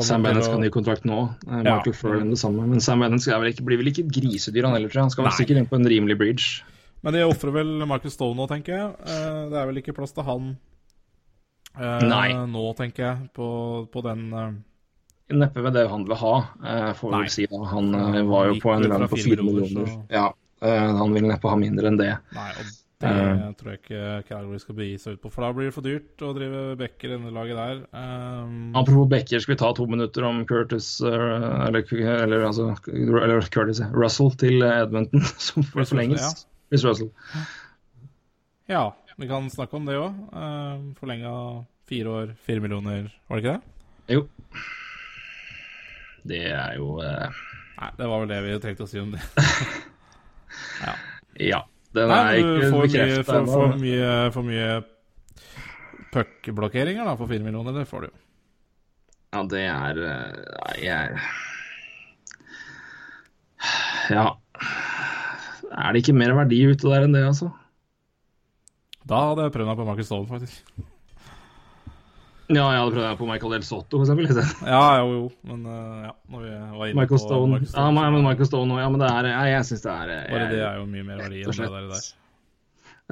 Sam Bennett skal ha ny kontrakt nå. Michael Ja. Michael Furlan det samme. Men Sam Bennett vel ikke, blir vel ikke grisedyr han heller, tror jeg. Han skal vel sikkert inn på en rimelig bridge. Men de ofrer vel Marcus Stone nå, tenker jeg. Eh, det er vel ikke plass til han eh, Nei. nå, tenker jeg, på, på den eh, Neppe ved det han vil ha, eh, får vi si. da. Han eh, var jo på en lønn på fire millioner, så- Ja, eh, han vil neppe ha mindre enn det. Nei, og det Eh. tror jeg ikke Calgary skal begi seg ut på. For da blir det for dyrt å drive backer i denne laget der. Um, Apropos Becker, skal vi ta to minutter om Curtis eh, eller, eller, altså, eller Curtis. Russell til Edmonton, som får forlenges? Hvis Russell. Ja, vi kan snakke om det òg. Uh, Forlenga fire år, fire millioner, var det ikke det? Jo. Det er jo uh... Nei, det var vel det vi trengte å si om det. ja. Ja. Den Nei, er ikke bekreftet for, for mye, for mye puck-blokkeringer da, for fire millioner. Det får du jo. Ja, det er eh, Nei, jeg Ja. Er det ikke mer verdi ute der enn det, altså? Da hadde jeg prøvd meg på Marcus Stone, faktisk. Ja, jeg hadde prøvd meg på Michael Del Sotto, for eksempel. Ja, jo, jo, men eh, ja, når vi var inne Michael på Stone. Marcus Ja, men Michael Stone også. Ja, men det er Jeg, Jeg syns det er jeg, Bare det er jo mye mer verdi enn det der. der.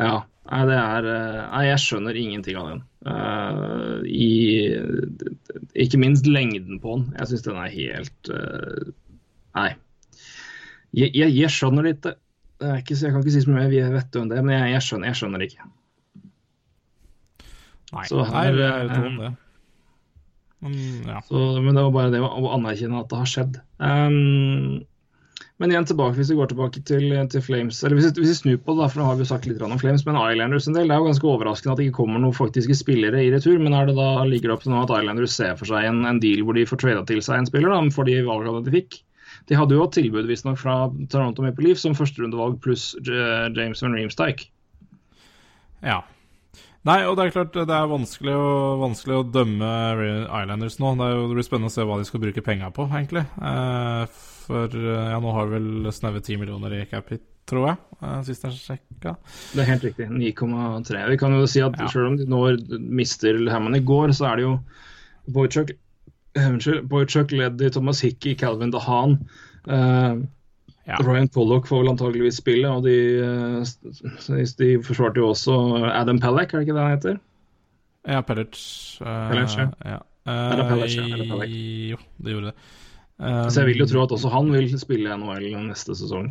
Ja. Nei, det er eh, Nei, jeg skjønner ingenting av den. Uh, I Ikke minst lengden på den. Jeg syns den er helt uh, Nei. Jeg, jeg, jeg skjønner det ikke. Jeg kan ikke si så mye mer vet om det, men jeg, jeg, skjønner, jeg skjønner ikke. Nei, Så her, det er jo noe om det. Men ja. Så, men det var bare det å, å anerkjenne at det har skjedd. Um, men igjen tilbake, hvis vi går tilbake til, til Flames Eller hvis vi, hvis vi snur på det, da, for nå har vi jo sagt litt om Flames, men Islanders en del, det er jo ganske overraskende at det ikke kommer noen faktiske spillere i retur. Men er det da ligger det opp til nå at Islanders ser for seg en, en deal hvor de får trada til seg en spiller da, for de valgene de fikk? De hadde jo hatt tilbud visstnok fra Toronto Maple Leaf som førsterundevalg pluss James Van Reemstike. ja. Nei, og det er klart det er vanskelig å, vanskelig å dømme Islanders nå. Det, jo, det, blir spennende å se hva de skal bruke penga på, egentlig. Eh, for eh, ja, nå har vi vel snaue 10 millioner i cap hit, tror jeg, eh, sist jeg sjekka. Det er helt riktig. 9,3. Vi kan jo si at ja. selv om de nå mister Hammond i går, så er det jo Boychuk, Boychuk Leddy, Thomas Hickey, Calvin DeHaan. Uh, ja. Ryan Pollock får vel antageligvis spille, og de, eh, de forsvarte jo også Adam Pellek, er det ikke det han heter? Ja, Pellec. Uh, Pellec ja. ja. Uh, er det Pellec, ja? Er det Pellec? Jo, det gjorde det. Um, så jeg vil jo tro at også han vil spille NHL neste sesong.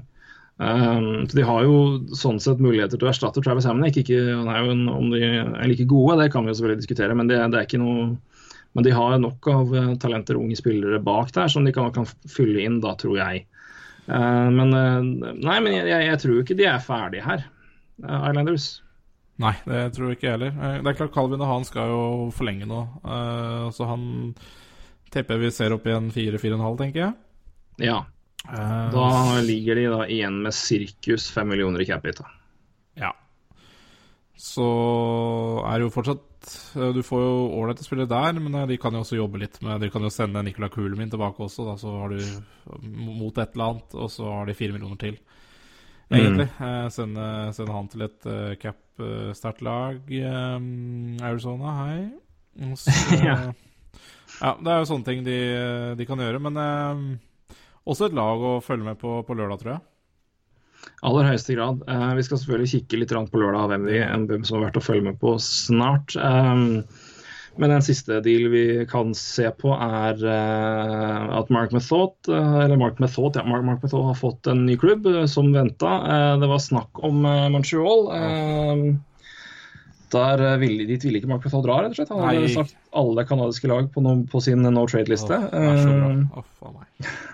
Um, så De har jo sånn sett muligheter til å erstatte Travis Hamnick. Ikke, han er jo en, om de er like gode, det kan vi jo selvfølgelig diskutere, men det, det er ikke noe men de har nok av talenter, unge spillere bak der som de kan, kan fylle inn, da, tror jeg. Uh, men uh, nei, men jeg, jeg, tror ikke de er ferdige her, uh, Islanders. Nei, det tror jeg ikke jeg heller. Det er klart Calvin og han skal jo forlenge nå, så han tipper vi ser opp igjen 4-4,5, tenker jeg. Ja. da ligger de da igjen med sirkus 5 millioner i capita. Ja. Så er det jo fortsatt Eh, du får jo ålreite spillere der, men eh, de kan jo også jobbe litt med De kan jo sende Nicola Kulemin tilbake også, da, så har du mot et eller annet, og så har de fire millioner til. Egentlig. Mm. Eh, sende, sende, han til et uh, cap-startlag. Um, Arizona, hei. Så, ja. ja. Det er jo sånne ting de, de kan gjøre. Men um, også et lag å følge med på på lørdag, tror jeg aller høyeste grad. Uh, vi skal selvfølgelig kikke litt på lørdag hvem, vi, hvem som har vært å følge med på snart. Um, men en siste deal vi kan se på, er uh, at Mark Method, uh, eller Mark Method, ja, Mark, Mark Method har fått en ny klubb, som venta. det var snakk om Montreal. Der ville, dit ville ikke Mark Method dra, rett og slett. Han hadde sagt alle canadiske lag på, no, på sin no trade-liste. Oh, oh,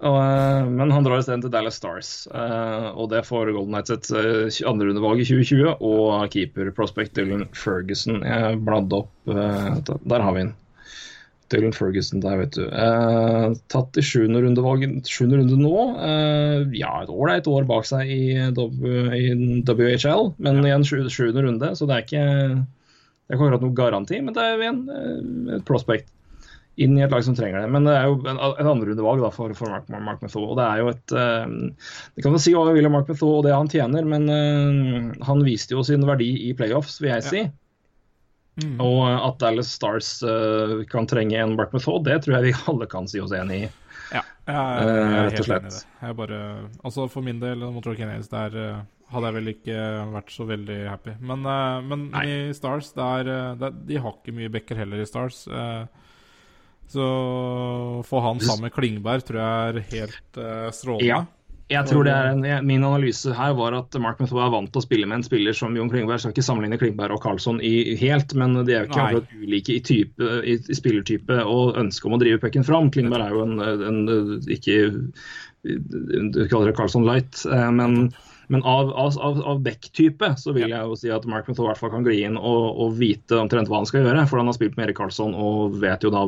Og, eh, men han drar isteden til Dallas Stars, uh, og det får Golden Knights et uh, andrerundevalg i 2020. Og keeper prospect Dylan Ferguson. Jeg bladde opp Der har vi den. Dylan Ferguson der, vet du. Tatt i sjuende runde, runde nå. ja, et ålreit år bak seg i, i WHL, men igjen sjuende runde, så det er ikke det er ikke akkurat noe garanti, men det er igjen et prospect inn i et lag som trenger det. Men det er jo et andrerundevalg for, for Mark, Mark Method. Og det er jo et uh, Det kan man si hva vi vil om Mark Method og det han tjener, men uh, han viste jo sin verdi i playoffs, vil jeg si. Ja. Mm. Og at Dallas Stars uh, kan trenge en Mark Method, det tror jeg vi alle kan si oss enig i. Ja, jeg er, jeg er helt enig i det. Jeg bare, altså For min del, Montreal Canadiens, der hadde jeg vel ikke vært så veldig happy. Men, men i Stars, der, der, de har ikke mye backer heller i Stars. Uh, så å få han sammen med Klingberg tror jeg er helt uh, strålende. Ja. Jeg tror det er en, Min analyse her var at Mark Method er vant til å spille med en spiller som Jon Klingberg. Skal ikke sammenligne Klingberg og Karlsson i, helt, men de er jo ikke akkurat ulike i, type, i, i, spillertype og ønske om å drive pucken fram. Klingberg er jo en, en, en ikke Du kaller det Karlsson light, eh, men men av, av, av back-type så vil jeg jo si at Mark Method i hvert fall kan gli inn og, og, vite omtrent hva han skal gjøre. For han har spilt med Erik Karlsson og vet jo da,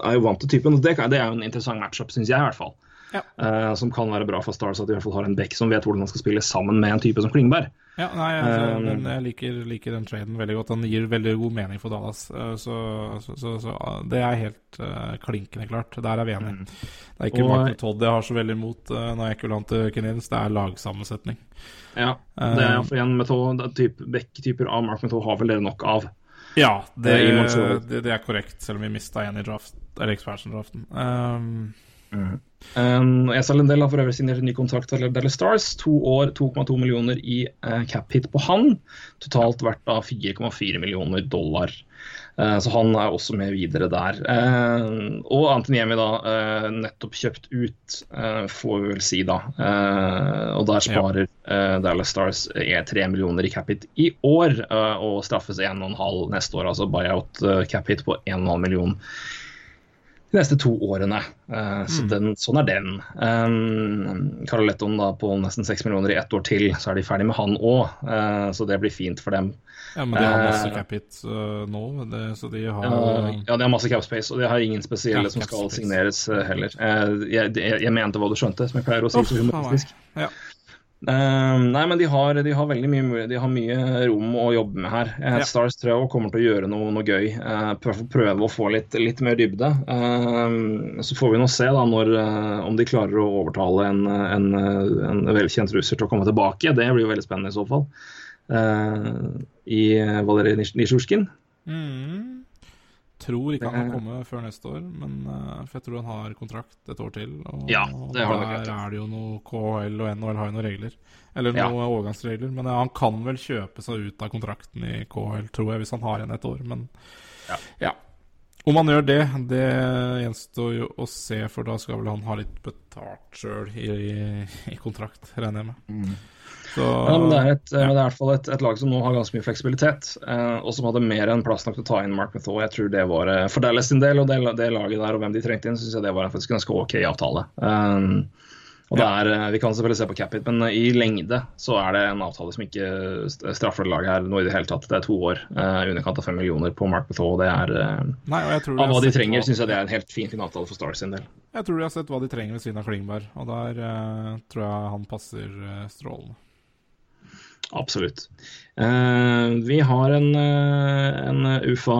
er jo vant til typen. Det, det er jo en interessant matchup, syns jeg i hvert fall. Ja. Uh, som kan være bra for Stars, at de i hvert fall har en back som vet hvordan han skal spille sammen med en type som Klingberg. Ja, nei, altså, um, den, Jeg liker, liker, den traden veldig godt. Den gir veldig god mening for Dallas. Uh, så, så, så, så, det er helt uh, klinkende klart. Der er vi enige. Mm. Det er ikke og, Mark Todd jeg har så veldig imot uh, når jeg ikke vil ha til Canadiens, det er lagsammensetning. Ja, det er for en metode, type, Beck-typer av Mark Method har vel dere nok av. Ja, det, det, det er korrekt, selv om vi mista en i draft, eller expansion-draften. Um, Mm. Um, Esal Lindell har for øvrig signert en ny kontrakt for Dallas Stars. To år, 2,2 millioner i uh, cap hit på han. Totalt verdt av 4,4 millioner dollar. Uh, så han er også med videre der. Uh, og Anthony Yemi da uh, nettopp kjøpt ut, får vi vel si da. og der sparer. Dallas Stars 3 millioner i cap hit i år, og straffes 1,5 neste år. Altså buyout cap hit på 1,5 millioner de neste to årene. Uh, så mm. den, sånn er den. Um, Caroletton da på nesten seks millioner i ett år til, så er de ferdig med han òg. Uh, eh, så det blir fint for dem. Ja, Men de har masse cap hit uh, nå, det, så de har Ja, de har masse cap space, og de har ingen spesielle ja, som skal signeres heller. Jeg, jeg, jeg, mente hva du skjønte, som jeg pleier å si så humoristisk. Ja. Eh, nei, men de har, de har veldig mye, de har mye rom å jobbe med her. Eh, Ja. Stars jeg kommer til å gjøre noe, noe gøy. Eh, prøve, å få litt, litt mer dybde. Eh, så får vi nå se da når, eh, om de klarer å overtale en, en, en velkjent russer til å komme tilbake. Det blir jo veldig spennende i så fall. I Valerij Nisjurskin. Mm. Tror ikke han kan komme før neste år, men eh, for jeg tror han har kontrakt et år til. Og Ja, det har og der det er det jo noe KL og NHL har jo noen regler. Eller Ja. noen overgangsregler. Men eh, han kan vel kjøpe seg ut av kontrakten i KL, tror jeg, hvis han har igjen et år. Men ja. Om han gjør det, det gjenstår jo å se, for da skal vel han ha litt betalt sjøl i, i, i kontrakt, regner jeg med. Så Ja, men det er, et, det er i hvert fall et, et lag som nå har ganske mye fleksibilitet, eh, og som hadde mer enn plass nok til å ta inn Mark Methaw Jeg tror det var eh, For Dallas sin del og det, det laget der og hvem de trengte inn, syns jeg det var en ganske OK avtale. Um, og det er, eh, Vi kan selvfølgelig se på Capit, men i lengde så er det en avtale som ikke st- straffer det laget her noe i det hele tatt. Det er to år, i underkant av fem millioner på Mark Methaw og Det er, uh, Nei, av hva de trenger, hva- syns jeg det er en helt fin, fin avtale for Stars sin del. Jeg tror de har sett hva de trenger ved siden av Klingberg, og der uh, tror jeg han passer strålende. Absolutt. Eh, vi har en, eh, en UFA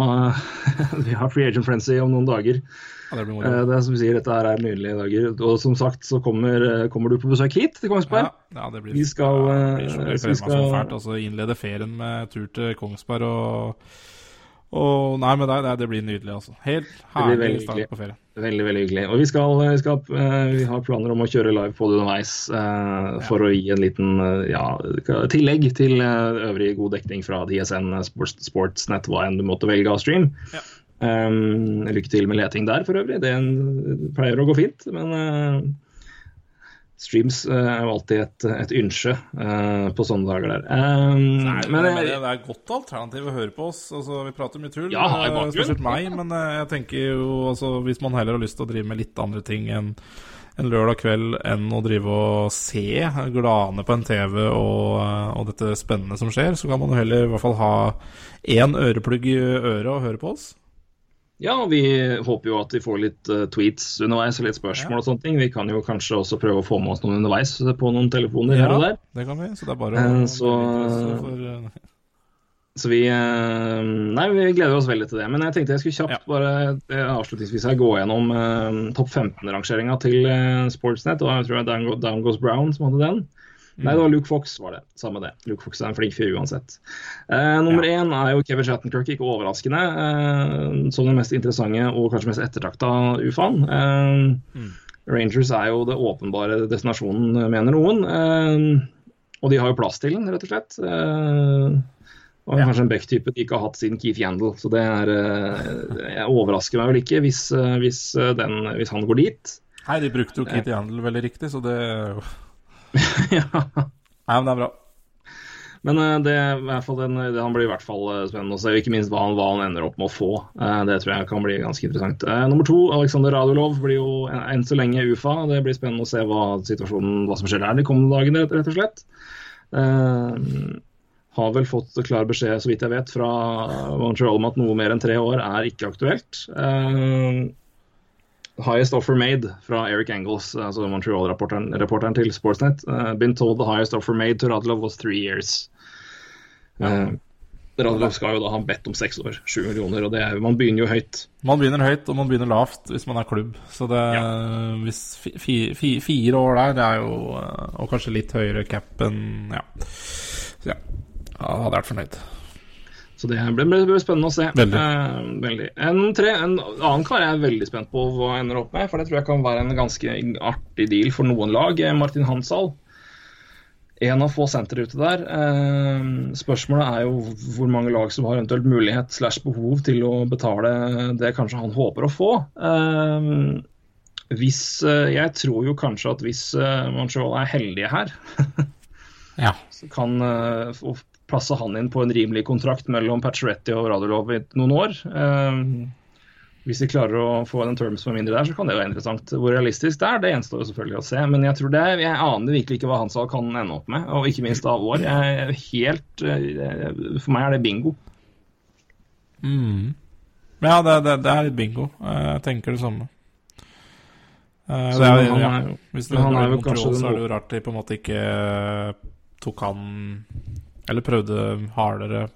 Vi har Free Agent Frenzy om noen dager. Ja, det. Eh, det er som vi sier, Dette her er nydelige dager. Og som sagt så kommer, kommer du på besøk hit til Ja, Kongsberg. ja, det blir, Vi skal, ja, det blir vi skal- fælt. Altså, innlede ferien med tur til Kongsberg og og Nei, men det, det blir nydelig, altså. Helt herlig start på ferie. Veldig veldig hyggelig. Og vi, skal, vi, skal, eh, vi har planer om å kjøre live på det underveis eh, for å gi en liten eh, ja, tillegg til eh, øvrig god dekning fra DSN Sports, Sportsnett, hva enn du måtte velge av stream. Ja. Um, lykke til med leting der for øvrig. Det pleier å gå fint. Men eh, streams eh, er jo alltid et, et ønske uh, på sånne dager der. Um, Nei, men men det, det er godt alternativ å høre på oss. Altså, vi prater mye tull, Ja, eh, spesielt meg. Men eh, jeg tenker jo altså, hvis man heller har lyst til å drive med litt andre ting enn en lørdag kveld enn å drive og se gladene på en TV og, eh, og dette spennende som skjer, så kan man jo heller i hvert fall ha én øreplugg i øret og høre på oss. Ja, og vi håper jo at vi får litt eh, tweets underveis og litt spørsmål og sånne ting. Vi kan jo kanskje også prøve å få med oss noen underveis på noen telefoner her og der. det kan vi. Så det er bare Eh, å så- for, eh, Så vi eh, Nei, vi gleder oss veldig til det. Men jeg tenkte jeg skulle kjapt Ja. bare eh, avslutningsvis her gå gjennom uh, topp 15-rangeringa til uh, Sportsnet. Og jeg tror det er Down Goes Brown som hadde den. Nei, det var Luke Fox, var det. Samme det. Luke Fox er en flink fyr uansett. Eh, nummer én er jo Kevin Shattenkirk, ikke overraskende. Eh, som den mest interessante og kanskje mest ettertrakta UFA-en. Eh, Rangers er jo det åpenbare destinasjonen, mener noen. Eh, og de har jo plass til den, rett og slett. Eh, og kanskje en Beck-type de ikke har hatt siden Keith Yandel. Så det er eh, Jeg overrasker meg vel ikke hvis, hvis, den, hvis han går dit. Nei, de brukte jo Keith Yandel veldig riktig, så det ja. Nei, men det er bra. Men eh, det, den, det, han blir i hvert fall eh, spennende å se, ikke minst hva han, hva han ender opp med å få. Eh, Det tror jeg kan bli ganske interessant. Nummer to, Alexander Radulov, blir jo enn så lenge UFA. Det blir spennende å se hva situasjonen, hva som skjer der de kommende dagene, rett, og slett. Uh, har vel fått klar beskjed, så vidt jeg vet, fra Montreal om at noe mer enn tre år er ikke aktuelt. Eh, Highest offer made fra Eric Angles, altså Montreal-reporteren reporteren til Sportsnet. Uh, been told the highest offer made to Radlov was three years. Uh, Radlov skal jo da ha bedt om seks år, sju millioner, og det er, man begynner jo høyt. Man begynner høyt, og man begynner lavt hvis man er klubb. Så det hvis fi, fi, fi, fire år der, det er jo eh, Og kanskje litt høyere cap enn Ja. Så ja. ja hadde vært fornøyd. Så det blir, spennende å se. Veldig. Eh, veldig. En, tre, en annen kar jeg er veldig spent på hva ender opp med, for det tror jeg kan være en ganske artig deal for noen lag. eh, Martin Hansal. En av få sentre ute der. Eh, spørsmålet er jo hvor mange lag som har eventuelt mulighet slash behov til å betale det kanskje han håper å få. Eh, hvis, jeg tror jo kanskje at hvis Montreal er heldige her, Ja. så kan plasse han inn på en rimelig kontrakt mellom Pacioretty og Radulov i noen år. Eh, hvis de klarer å få en term som er mindre der, så kan det være interessant. Hvor realistisk det er, det gjenstår jo selvfølgelig å se. Men jeg tror det jeg aner virkelig ikke hva han sa kan ende opp med, og ikke minst av år. Jeg helt, eh, for meg er det bingo. Mm. Ja, det, det, det er litt bingo. Eh, Jeg tenker det samme. Eh, Så er, han ja. Hvis det han er jo kanskje så er det jo rart de på en måte ikke tok han Eller prøvde hardere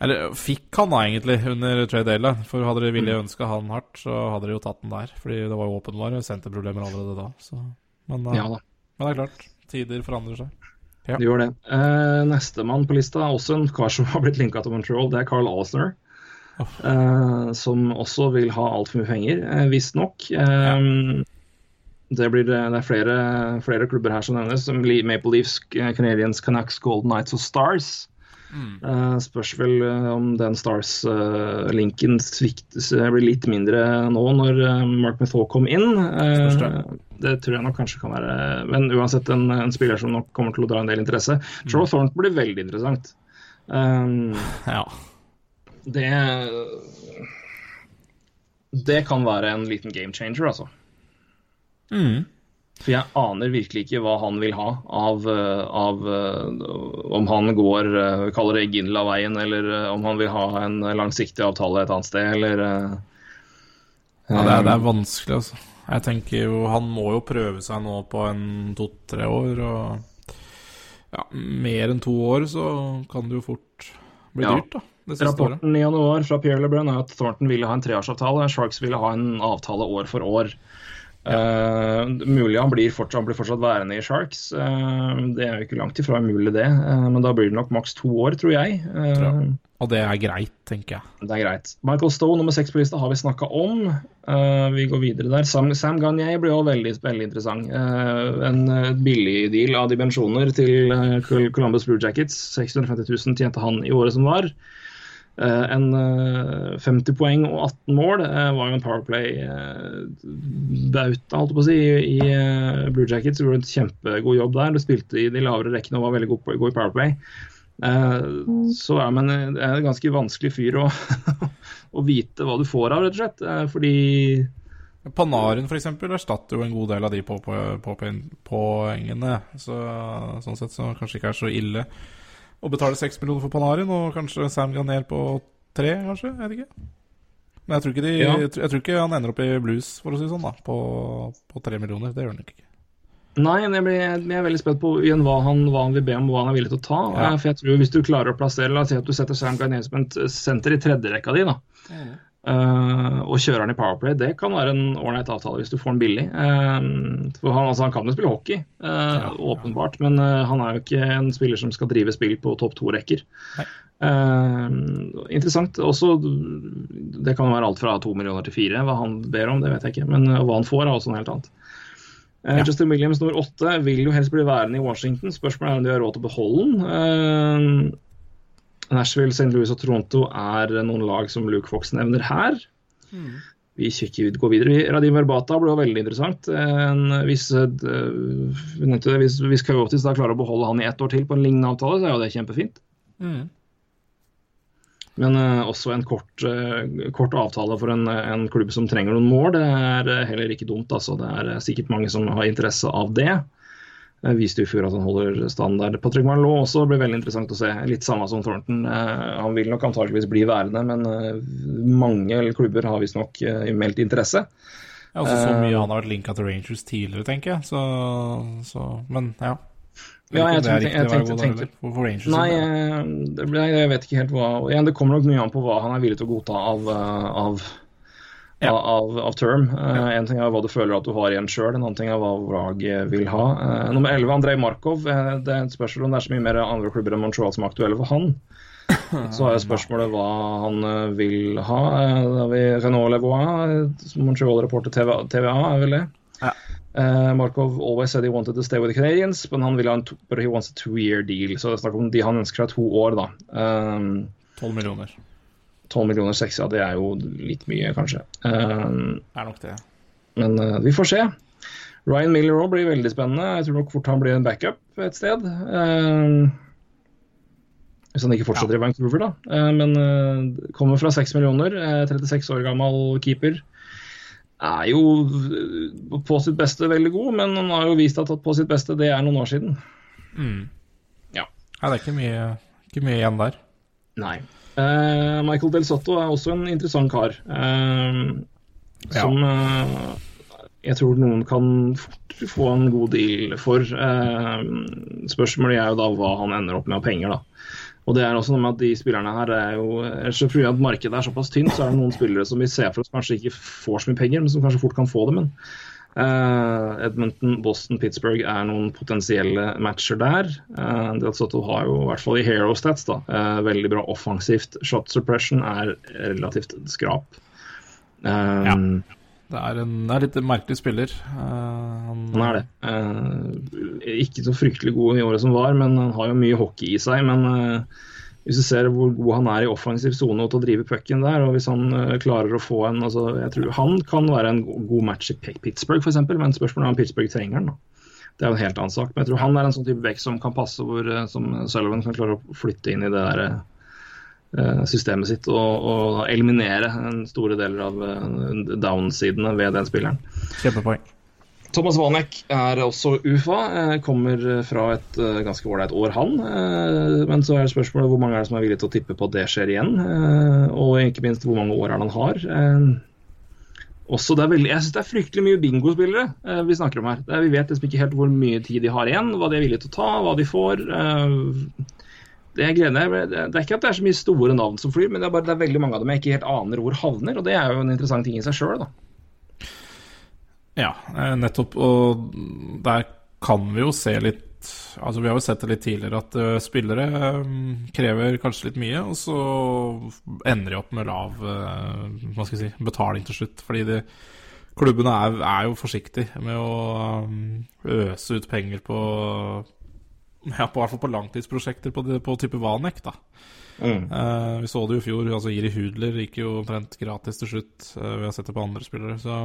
Eller fikk han da, egentlig, under trade Dale. For hadde de villet ønska han hardt, så hadde de jo tatt den der. Fordi det var jo åpenbare senterproblemer allerede da. Så. Men, eh, Ja da. men det er klart, tider forandrer seg. Ja. Det gjør det. Eh, Nestemann på lista også en kar som har blitt linka til Montreal. Det er Carl Osner. Eh, som også vil ha altfor mye penger, eh, visstnok. Eh, det, blir, det er flere, flere klubber her som nevnes. som Maple Leafs, Canadians, Canadiens, Canucks, Golden Knights og Stars. Eh, spørs vel eh, om den Stars-linken eh, blir litt mindre nå når uh, Mark Method kom inn. Uh, det. tror jeg nok kanskje kan være Men uansett en, en spiller som nok kommer til å dra en del interesse. Joe Thornton blir veldig interessant. Um, Ja. det Det kan være en liten game changer, altså. Mm. For jeg aner virkelig ikke hva han vil ha av, eh, av eh, Om han går eh, vi kaller det Ginla-veien, eller om han vil ha en langsiktig avtale et annet sted, eller Ja, det er, det er vanskelig, altså. Jeg tenker jo Han må jo prøve seg nå på en to-tre år, og ja, mer enn to år så kan det jo fort bli Ja. dyrt, da. Det siste året. Rapporten i januar fra Pierre LeBrun er at Thornton ville ha en treårsavtale. Sharks ville ha en avtale år for år. Eh, mulig han blir, fortsatt, han blir fortsatt værende i Sharks. Uh, det er jo ikke langt ifra umulig, det. Uh, men da blir det nok maks to år, tror jeg. Tror. Og det er greit, tenker jeg. Det er greit. Michael Stowe, nummer seks på lista, har vi snakka om. Vi går videre der. Sam, Sam Gagné blir også veldig, veldig interessant. En billig deal av dimensjoner til Columbus Blue Jackets. 650 000 tjente han i året som var. Eh, en eh, 50 poeng og 18 mål eh, var jo en Powerplay-bauta, holdt jeg på å si, i, i eh, Blue Jackets. Gjorde en kjempegod jobb der. Du spilte i de lavere rekkene og var veldig god, på, god i Powerplay. Eh, så er man eh, det er en ganske vanskelig fyr å, å vite hva du får av, rett og slett. Eh, fordi Panarin for eksempel erstatter jo en god del av de på, på, på, poengene. Så, sånn sett så kanskje ikke er så ille å betale seks millioner for Panarin, og kanskje Sam Ganer på tre, kanskje? Jeg vet ikke. Men jeg tror ikke, de, Ja. jeg, tror, jeg tror ikke han ender opp i blues, for å si det sånn, da, på, på tre millioner. Det gjør han nok ikke. Nei, jeg blir, jeg er veldig spent på igjen hva han, hva han vil be om, hva han er villig til å ta. Ja. Eh, For jeg tror Hvis du klarer å plassere La oss si at du setter Sam Garnier som et senter i tredjerekka di, da. Eh, og kjører han i Powerplay, det kan være en ålreit avtale hvis du får den billig. Uh, for han, altså, han kan jo spille hockey, eh, åpenbart, men eh, han er jo ikke en spiller som skal drive spill på topp to-rekker. Interessant. Også, det kan jo være alt fra to millioner til fire. Hva han ber om, det vet jeg ikke. Men hva han får, er også noe helt annet. Ja. Justin Williams nummer åtte vil jo helst bli værende i Washington. Spørsmålet er om de har råd til å beholde den. Eh, Nashville, St. Louis og Toronto er noen lag som Luke Fox nevner her. Vi kikker, går videre. Radim Verbata ble jo veldig interessant. En, hvis, eh, det, hvis, hvis Coyotes da klarer å beholde han i ett år til på en lignende avtale, så er jo det kjempefint. Men eh, også en kort, eh, kort avtale for en, en klubb som trenger noen mål, det er eh, heller ikke dumt. Altså. Det er eh, sikkert mange som har interesse av det. Eh, viste jo i fjor at han holder standard. Patrick Marleau også blir veldig interessant å se. Litt samme som Thornton. Eh, han vil nok antageligvis bli værende, men eh, mange klubber har visstnok uh, meldt interesse. Ja, også så Eh, mye han har vært linka til Rangers tidligere, tenker jeg. Så, så Men ja. Ja, jeg tenkte- jeg tenkte- tenkte- Nei, eh, ble, jeg vet ikke helt hva Det kommer nok mye an på hva han er villig til å godta av, eh, av, Ja. av, av term. Ja. En ting er hva du føler at du har igjen sjøl, en annen ting er hva laget vil ha. Eh, nummer 11, Andrej Markov. eh, det er et spørsmål om det er så mye mer andre klubber enn Montreal som er aktuelle for han. Så er spørsmålet hva han eh, vil ha. Eh, Da har vi Renault Levois, Montreal-reporter TVA, TVA, er vel det? Ja. Uh, Markov always said he wanted to stay with the Canadians, men han vil ha en but he wants a two-year deal. Så det er snakk om de han ønsker seg to år, da. Um, 12 millioner. 12 millioner seks, ja, det er jo litt mye, kanskje. Um, Er nok det. men uh, vi får se. Ryan Miller òg blir veldig spennende. Jeg tror nok fort han blir en backup et sted. Um, hvis han ikke fortsetter i Vancouver, da. Uh, men uh, kommer fra 6 millioner. eh, 36 år gammel keeper. Er jo på sitt beste veldig god, men han har jo vist at på sitt beste det er noen år siden. Ja. Nei, det er ikke mye, ikke mye igjen der. Nei. Eh, Michael Del Sotto er også en interessant kar. eh, som uh, jeg tror noen kan få en god deal for. Spørsmålet er jo da hva han ender opp med av penger, da. Og det er også noe med at de spillerne her er jo ellers fordi at markedet er såpass tynt, så er det noen spillere som vi ser for oss kanskje ikke får så mye penger, men som kanskje fort kan få det. Men uh, Edmonton, Boston, Pittsburgh er noen potensielle matcher der. Uh, det at har jo i hvert fall i hero stats da, uh, veldig bra offensivt. Shot suppression er relativt skrap. Ja. Det er en det er litt merkelig spiller. Uh, han, han, er det. Uh, ikke så fryktelig god i året som var, men han har jo mye hockey i seg. Men uh, hvis du ser hvor god han er i offensiv sone til å drive pucken der, og hvis han klarer å få en altså, jeg tror Han kan være en god match i Pittsburgh, f.eks., men spørsmålet er om Pittsburgh trenger han. da. Det er jo en helt annen sak. Men jeg tror han er en sånn type vekk som kan passe, hvor som Sullivan kan klare å flytte inn i det der Eh, systemet sitt og, og, eliminere en store deler av eh, downsidene ved den spilleren. Kjempepoeng. Thomas Vanek er også UFA. Eh, kommer fra et ganske ålreit år, han. Men så er det spørsmålet hvor mange er det som er villige til å tippe på at det skjer igjen. Og ikke minst hvor mange år er det han har. Også det er veldig, jeg syns det er fryktelig mye bingospillere vi snakker om her. vi vet liksom ikke helt hvor mye tid de har igjen, hva de er villige til å ta, hva de får det, gleder, det er ikke at det er så mye store navn som flyr, men det er bare det er veldig mange av dem jeg ikke helt aner hvor havner. Og det er jo en interessant ting i seg sjøl, da. Ja, eh, nettopp. Og der kan vi jo se litt Altså Vi har jo sett det litt tidligere at uh, spillere um, krever kanskje litt mye, og så ender de opp med lav uh, hva skal jeg si, betaling til slutt. Fordi de, klubbene er, er, jo forsiktige med å um, øse ut penger på ja, på, hvert fall på langtidsprosjekter på, på type Vanek, da. Mm. Uh, vi så det jo i fjor. altså Iri Hudler gikk jo omtrent gratis til slutt. Vi har sett det på andre spillere. Så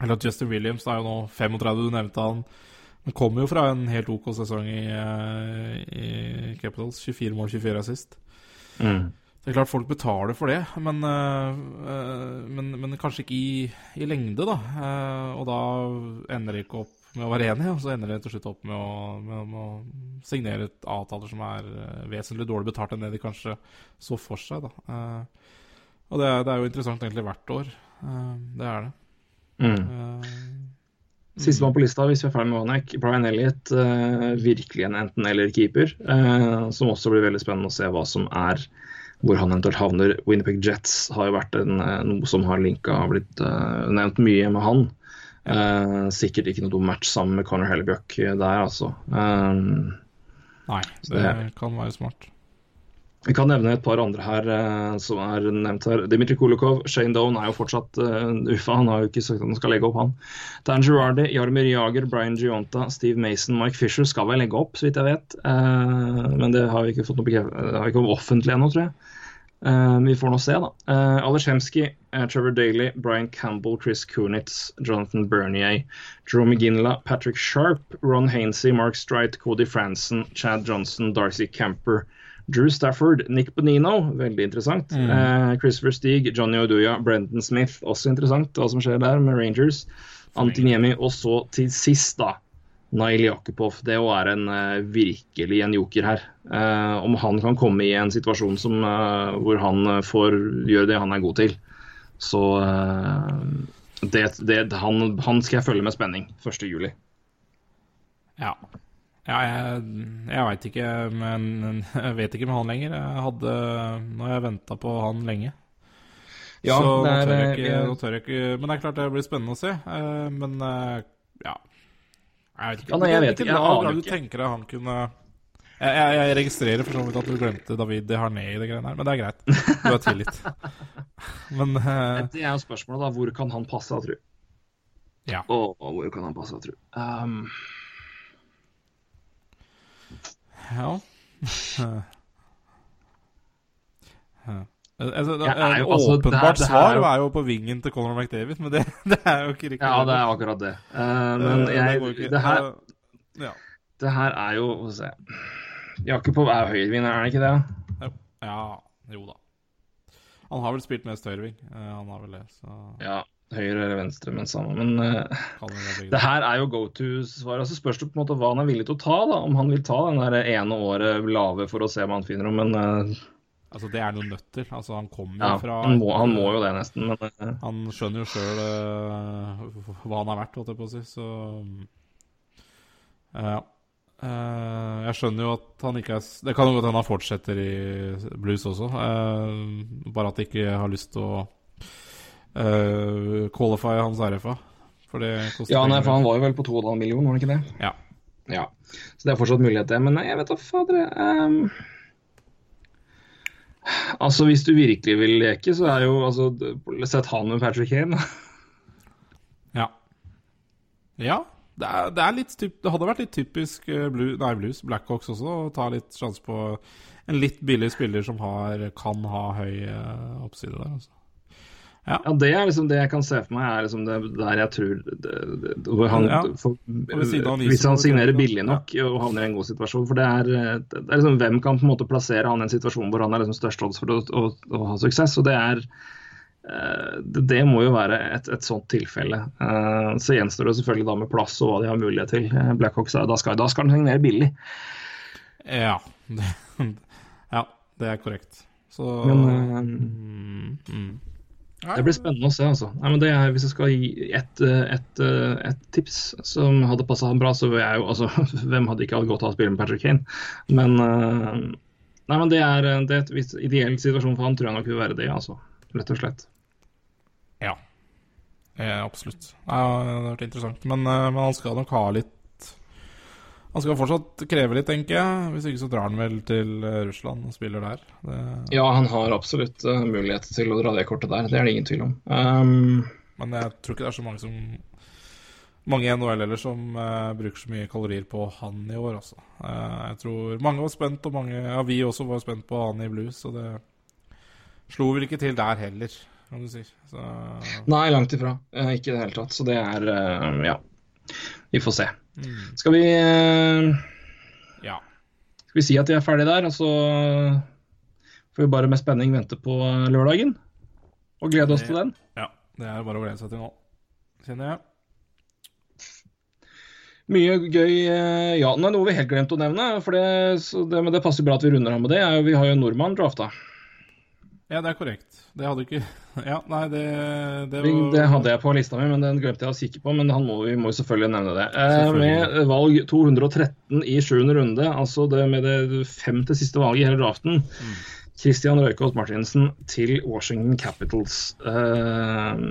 Eller at Justin Williams er jo nå 35, du nevnte han. Han kommer jo fra en helt OK sesong i, uh, i Capitals. 24 mål, 24 assist. Mm. Det er klart folk betaler for det, men, men, men kanskje ikke i, i lengde, da. og da ender det ikke opp med å være enig, og så ender det til slutt opp med å, med, å signere et avtaler som er vesentlig dårlig betalt enn det de kanskje så for seg. Da. Og det er, det er, jo interessant egentlig hvert år. Det er det. Mm. Sistemann på lista, hvis vi er ferdig med Vanek, Brian Elliot. virkelig en enten-eller-keeper. som også blir veldig spennende å se hva som er hvor han eventuelt havner. Winnerpeg Jets har jo vært en, noe som har linka, har blitt nevnt mye med han. Uh, sikkert ikke noe dum match sammen med Conor Hellebjørk der, altså. Nei, det, det, kan være smart. Vi kan nevne et par andre her uh, som er nevnt her. Dimitri Kulikov, Shane Doan er jo fortsatt uh, uffa. Han har jo ikke sagt at han skal legge opp, han. Dan Girardi, Jarmir Jager, Brian Gionta, Steve Mason, Mike Fisher skal vel legge opp, så vidt jeg vet. Uh, men det har vi ikke fått noe bekreft... Det har ikke kommet offentlig ennå, tror jeg. Uh, vi får nå se, da. Uh, eh, Aleshemski, eh, Trevor Daly, Brian Campbell, Chris Kunitz, Jonathan Bernier, Jerome McGinla, Patrick Sharp, Ron Hainsey, Mark Strite, Cody Franson, Chad Johnson, Darcy Camper, Drew Stafford, Nick Bonino, veldig interessant. Mm. Christopher Steeg, Johnny Oduya, Brendan Smith, også interessant hva som skjer der med Rangers. Antiniemi, og så til sist, da. Nail Jakubov. Det òg er en, uh, virkelig en joker her. Uh, om han kan komme i en situasjon som, uh, hvor han får gjøre det han er god til, så det, det, han, han, skal jeg følge med spenning 1.7. Ja. Ja. jeg, jeg veit ikke, men jeg vet ikke med han lenger. Jeg hadde, nå har jeg venta på han lenge. Ja, så nå tør, jeg ikke, nå tør jeg ikke Men det er klart det blir spennende å se. Men ja, jeg vet ikke. Ja, nei, jeg vet ikke. Jeg aner ikke. Du tenker at han kunne jeg, jeg, jeg, registrerer for så vidt at du glemte David Harné i det greiene her, men det er greit. Du har tilgitt. men uh... Det er jo spørsmålet, da. Hvor kan han passe, tru? Ja. Og, og, hvor kan han passe, tru? Um... Ja Altså, det, er jo, altså, åpenbart det svar er jo på vingen til Conor McDavid, men det, det, er jo ikke riktig. Ja, det er akkurat det. Uh, men jeg, det, det, her, ja. det her er jo Få se Jakubov er høyrevinner, er han ikke det? Ja, jo da. Han har vel spilt mest høyreving. Uh, han har vel det, så Ja. Høyre eller venstre, men samme. Men uh, det her er jo go to-svaret. Så spørs det på en måte hva han er villig til å ta. da Om han vil ta den der ene året lave for å se om han finner noe. Men Altså, det er noen nøtter. Altså, han kommer Ja, fra han må, han må jo det, nesten. Men uh, Han skjønner jo sjøl hva han er verdt, holdt jeg på å si, så Ja. Uh, jeg skjønner jo at han ikke er Det kan jo godt hende han fortsetter i blues også, Uh, bare at de ikke har lyst til å uh, qualify hans RFA. For det koster Ja, nei, for han var jo vel på 2,5 millioner, var han ikke det? Ja. Ja. Så det er fortsatt mulighet, det. Men nei, jeg vet da fader ehm, Altså, hvis du virkelig vil leke, så er jo altså Sett han med Patrick Kane. Ja. Ja. Det, er, det, er typ, det hadde vært litt typisk eh, blue, nei, blues, Blackhawks også, å ta litt sjanse på en litt billig spiller som har, kan ha høy eh, oppside der. Altså. Ja, Det er liksom det jeg kan se for meg, er liksom det der jeg tror det, det, hvor han, Ja. for, Hvis han signerer billig nok og havner i en god situasjon. For det er, det er liksom Hvem kan på en måte plassere han i en situasjon hvor han er liksom størst odds for å, å, å ha suksess? Og det er eh, det, det må jo være et, et sånt tilfelle. Eh, så gjenstår det selvfølgelig da med plass og hva de har mulighet til. Eh, Blackhawks, da skal, da skal han signere billig. Ja. ja, det er korrekt. Så Men mm, mm. Det blir spennende å se, altså. Nei, men det er, hvis jeg skal gi et, eh, et, et tips som hadde passa han bra, så vil jeg jo altså, Hvem hadde ikke hatt godt av å spille med Patrick Kane? Men, eh, nei, men det er, det er et ideell situasjon for han, tror jeg nok vil være det, altså. Rett og slett. Ja. Eh, absolutt. Ja, det har vært interessant. Men, eh, men han skal nok ha litt Han skal fortsatt kreve litt, tenker jeg. Hvis ikke så drar han vel til eh, Russland og spiller der. Det, Ja, han har absolutt eh, mulighet til å dra det kortet der, det er det ingen tvil om. Um, Men jeg tror ikke det er så mange som mange i NHL eller som uh, bruker så mye kalorier på han i år, altså. Uh, jeg tror mange var spent, og mange, ja, vi også var spent på han i blues, og det slo vel ikke til der heller, kan du si. Så, nei, langt ifra. Ikke i det hele tatt. Så det er Ja. Vi får se. mm, Skal vi eh, ja. Skal vi si at vi er ferdige der, og så får vi bare med spenning vente på lørdagen? Og glede oss til den? ja. Det er bare å glede seg til nå, kjenner jeg. Mye gøy eh, Ja, det er noe vi helt glemte å nevne, for det, så det, men det passer bra at vi runder av med det. Vi har jo en nordmann drafta. Ja, det er korrekt. Det hadde ikke Ja, nei, det Det, var- Det hadde jeg på lista mi, men den glemte jeg å kikke på. Men han må, vi må jo selvfølgelig nevne det. Eh, Selvfølgelig. med valg 213 i sjuende runde, altså det med det femte siste valget i hele draften. Mm. Christian Røykås Martinsen til Washington Capitals. Eh,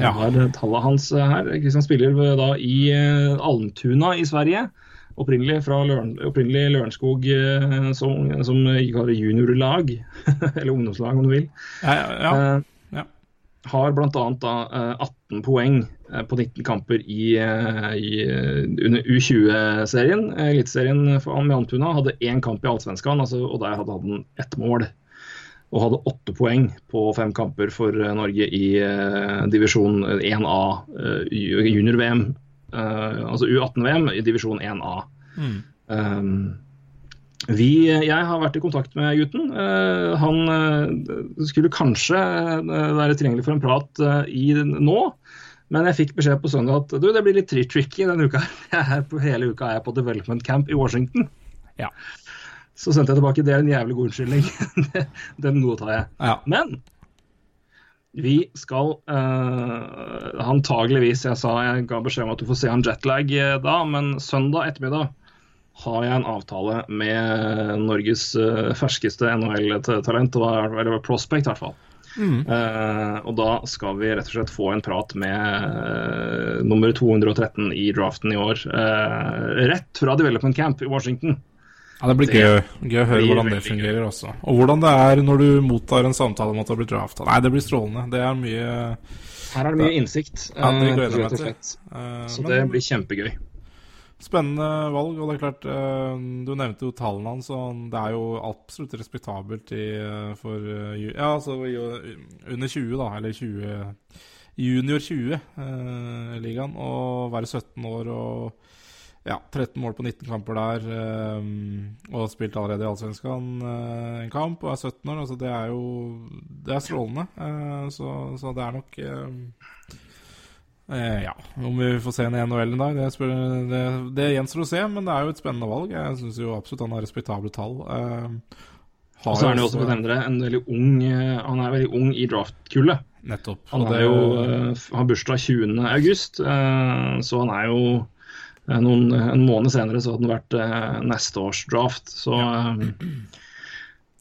Ja. Har tallet hans her. Christian spiller da i eh, Almtuna i Sverige. Opprinnelig fra Løren, opprinnelig Lørenskog eh, som, som juniorlag, eller ungdomslag om du vil. Ja, ja, ja. Eh, har bl.a. da eh, 18 poeng på 19 kamper i, i under U20-serien. Eh, Eliteserien med Antuna hadde én kamp i Allsvenskan, altså, og der hadde han ett mål. Og hadde åtte poeng på fem kamper for Norge i divisjon 1A eh, junior-VM. Eh, altså U18-VM i divisjon 1A. Mm. Um, vi, jeg har vært i kontakt med gutten. Eh, han skulle kanskje være tilgjengelig for en prat i nå, men jeg fikk beskjed på søndag at du, det blir litt tri- tricky denne uka. Jeg er på, hele uka er jeg på development camp i Washington. Ja. Så sendte jeg tilbake. Det er en jævlig god unnskyldning. Den godtar jeg. ja. Men vi skal uh, antageligvis Jeg sa jeg ga beskjed om at du får se han jetlag eh, da, men søndag ettermiddag har jeg en avtale med Norges uh, ferskeste NHL-talent, eller prospect i hvert fall. Mm. Uh, og da skal vi rett og slett få en prat med uh, nummer 213 i draften i år. rett fra Development Camp i Washington. Ja, Det blir Det gøy, gøy å høre hvordan det fungerer gøy. også. Og hvordan det er når du mottar en samtale om at du har blitt drafta. Nei, det blir strålende. Det er mye Her er det mye innsikt, Ja, det eh, gleder jeg meg rett og til. slett. eh, Så det blir kjempegøy. Spennende valg. Og det er klart, eh, du nevnte jo tallene hans, og det er jo absolutt respektabelt i, eh, for eh, Ja, altså eh, under 20, da. Eller 20 Junior 20-ligaen. å være 17 år og ja, 13 mål på 19 kamper der. eh, og spilt allerede i Allsvenskan eh, en kamp og er 17 år. Altså det er jo Det er strålende. eh, så, så det er nok ja, Om vi får se en i NHL en dag, det, spør, det, det gjenstår å se. Men det er jo et spennende valg. Jeg syns jo absolutt han har respektable tall. Eh, Og så er han jo også, for å en veldig ung, han er veldig ung i draft-kullet. Nettopp. Han er jo, har bursdag 20. august, eh, så han er jo noen, en måned senere så hadde den vært eh, neste års draft. Så, eh,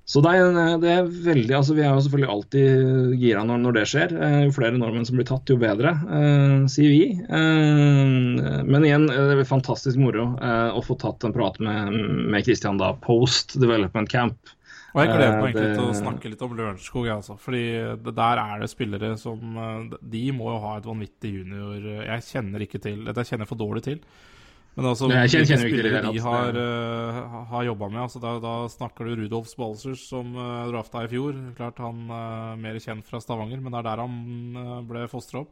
så det, er, det er veldig altså Vi er jo selvfølgelig alltid gira når, når det skjer. Eh, Jo flere nordmenn som blir tatt, jo bedre, eh, sier vi. Eh, Men igjen, det er fantastisk moro eh, å få tatt en prat med, med Christian da, post development camp. Og jeg gleder Eh, meg egentlig til å snakke litt om Lørenskog, jeg, altså. Fordi der er det spillere som eh, De må jo ha et vanvittig junior Jeg kjenner ikke til Dette kjenner for dårlig til. Men altså, Nei, jeg kjenner- kjenner spillere det de har, tatt. uh, har jobba med altså, da, da snakker du Rudolf Spalsers, som uh, drafta i fjor. Klart han uh, mer kjent fra Stavanger, men det er der han uh, ble fostra opp.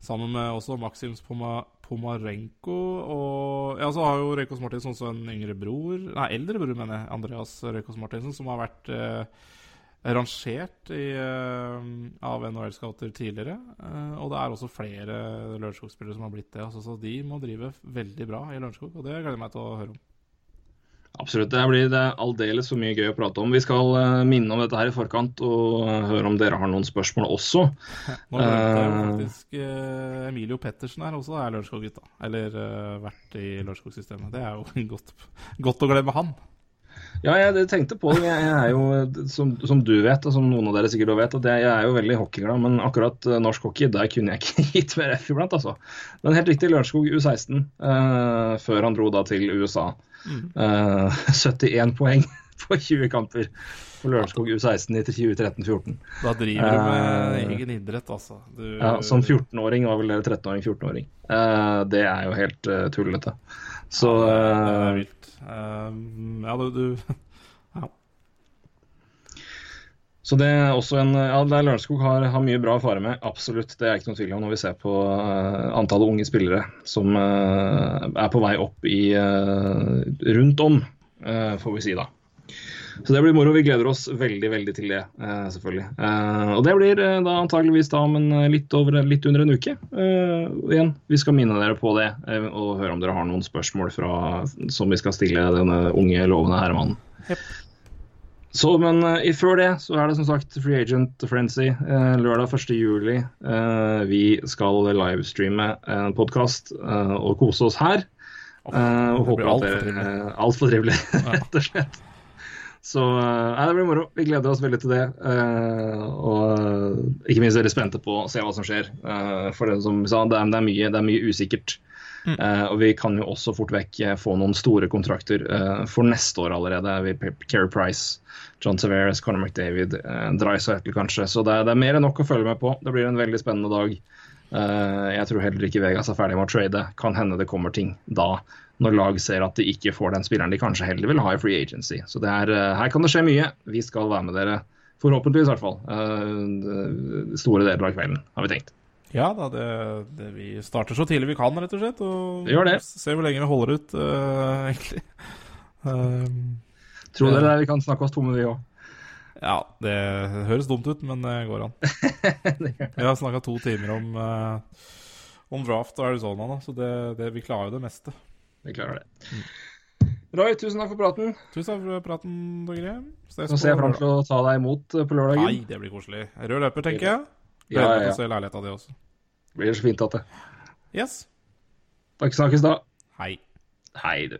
Sammen med også Maxims Poma, Pomarenko. Og ja, så har jo Røykås Martinsen også en yngre bror Nei, eldre bror, mener jeg. Andreas Røykås Martinsen, som har vært eh, rangert i, eh, av NHL-scouter tidligere. Eh, og det er også flere Lørenskog-spillere som har blitt det. Altså, så de må drive veldig bra i Lørenskog, og det gleder jeg meg til å høre om. Absolutt. Det blir aldeles for mye gøy å prate om. Vi skal eh, minne om dette her i forkant og høre om dere har noen spørsmål også. Nå glemte jeg faktisk Emilio Pettersen her også, er Lørenskog-gutta. Eller vært i Lørenskog-systemet. Det er jo godt, godt å glemme han. Ja, jeg tenkte på det. Jeg er jo, som, som du vet, og som noen av dere sikkert vet, at jeg, er jo veldig hockeyglad, men akkurat eh, norsk hockey, der kunne jeg ikke gitt mer F iblant, altså. Men helt riktig, Lørenskog U16, uh, før han dro da til USA. Uh, 71 poeng på 20 kamper på Lørenskog U16 i 2013-14. Da driver du med uh, egen idrett, altså. Du, Ja, som 14-åring var vel dere 13-åring, 14-åring. Eh, det er jo helt tullete. Så Det eh, er vilt. Eh, ja, du, du ja. Så det er også en Ja, der Lørenskog har, har mye bra å fare med, absolutt. Det er ikke noen tvil om når vi ser på uh, antallet unge spillere som uh, er på vei opp i uh, rundt om, eh, får vi si da. Så det blir moro. Vi gleder oss veldig veldig til det, eh, selvfølgelig. Eh, og det blir eh, da antageligvis da om en litt, over, litt under en uke. Igjen, vi skal minne dere på det og høre om dere har noen spørsmål fra, som vi skal stille denne unge, lovende herremannen. Så, men uh, før det så er det som sagt Free Agent Frenzy uh, lørdag 1. juli. Eh, vi skal livestreame en podkast og kose oss her. Og håper at alt for dere. Altfor trivelig, rett og slett. Så eh, nei, det blir moro. Vi gleder oss veldig til det. eh, og eh, ikke minst veldig spente på å se hva som skjer. For det som vi sa, det er, det er, mye, det er mye usikkert. Eh, og vi kan jo også fort vekk få noen store kontrakter for neste år allerede. Vi, Kerry Price, John Severus, Conor McDavid, uh, Dreisaitl kanskje. Så det er, det er mer enn nok å følge med på. Det blir en veldig spennende dag. Uh, jeg tror heller ikke Vegas er ferdig med å trade. Kan hende det kommer ting da, når lag ser at de ikke får den spilleren de kanskje heller vil ha i free agency. Så det er, eh, her kan det skje mye. Vi skal være med dere, forhåpentligvis i hvert fall, eh, store deler av kvelden, har vi tenkt. Ja da, det, det, vi starter så tidlig vi kan, rett og slett. Og gjør det. ser hvor lenge vi holder ut, uh, egentlig. Um, Tror dere vi kan snakke oss tomme, vi òg? ja, det høres dumt ut, men det går an. Vi har snakka to timer om, uh, om draft og Arizona, da, så det, det, vi klarer jo det meste. Vi klarer det. Roy, tusen takk for praten. Tusen takk for praten, Dogre. Nå ser jeg fram til å ta deg imot på lørdagen. Nei, det blir koselig. Rød løper, tenker jeg. Ja, Gleder ja, ja. å se leiligheta di også. Blir så fint at det. Yes. Takk snakkes da. Hei. Hei, du.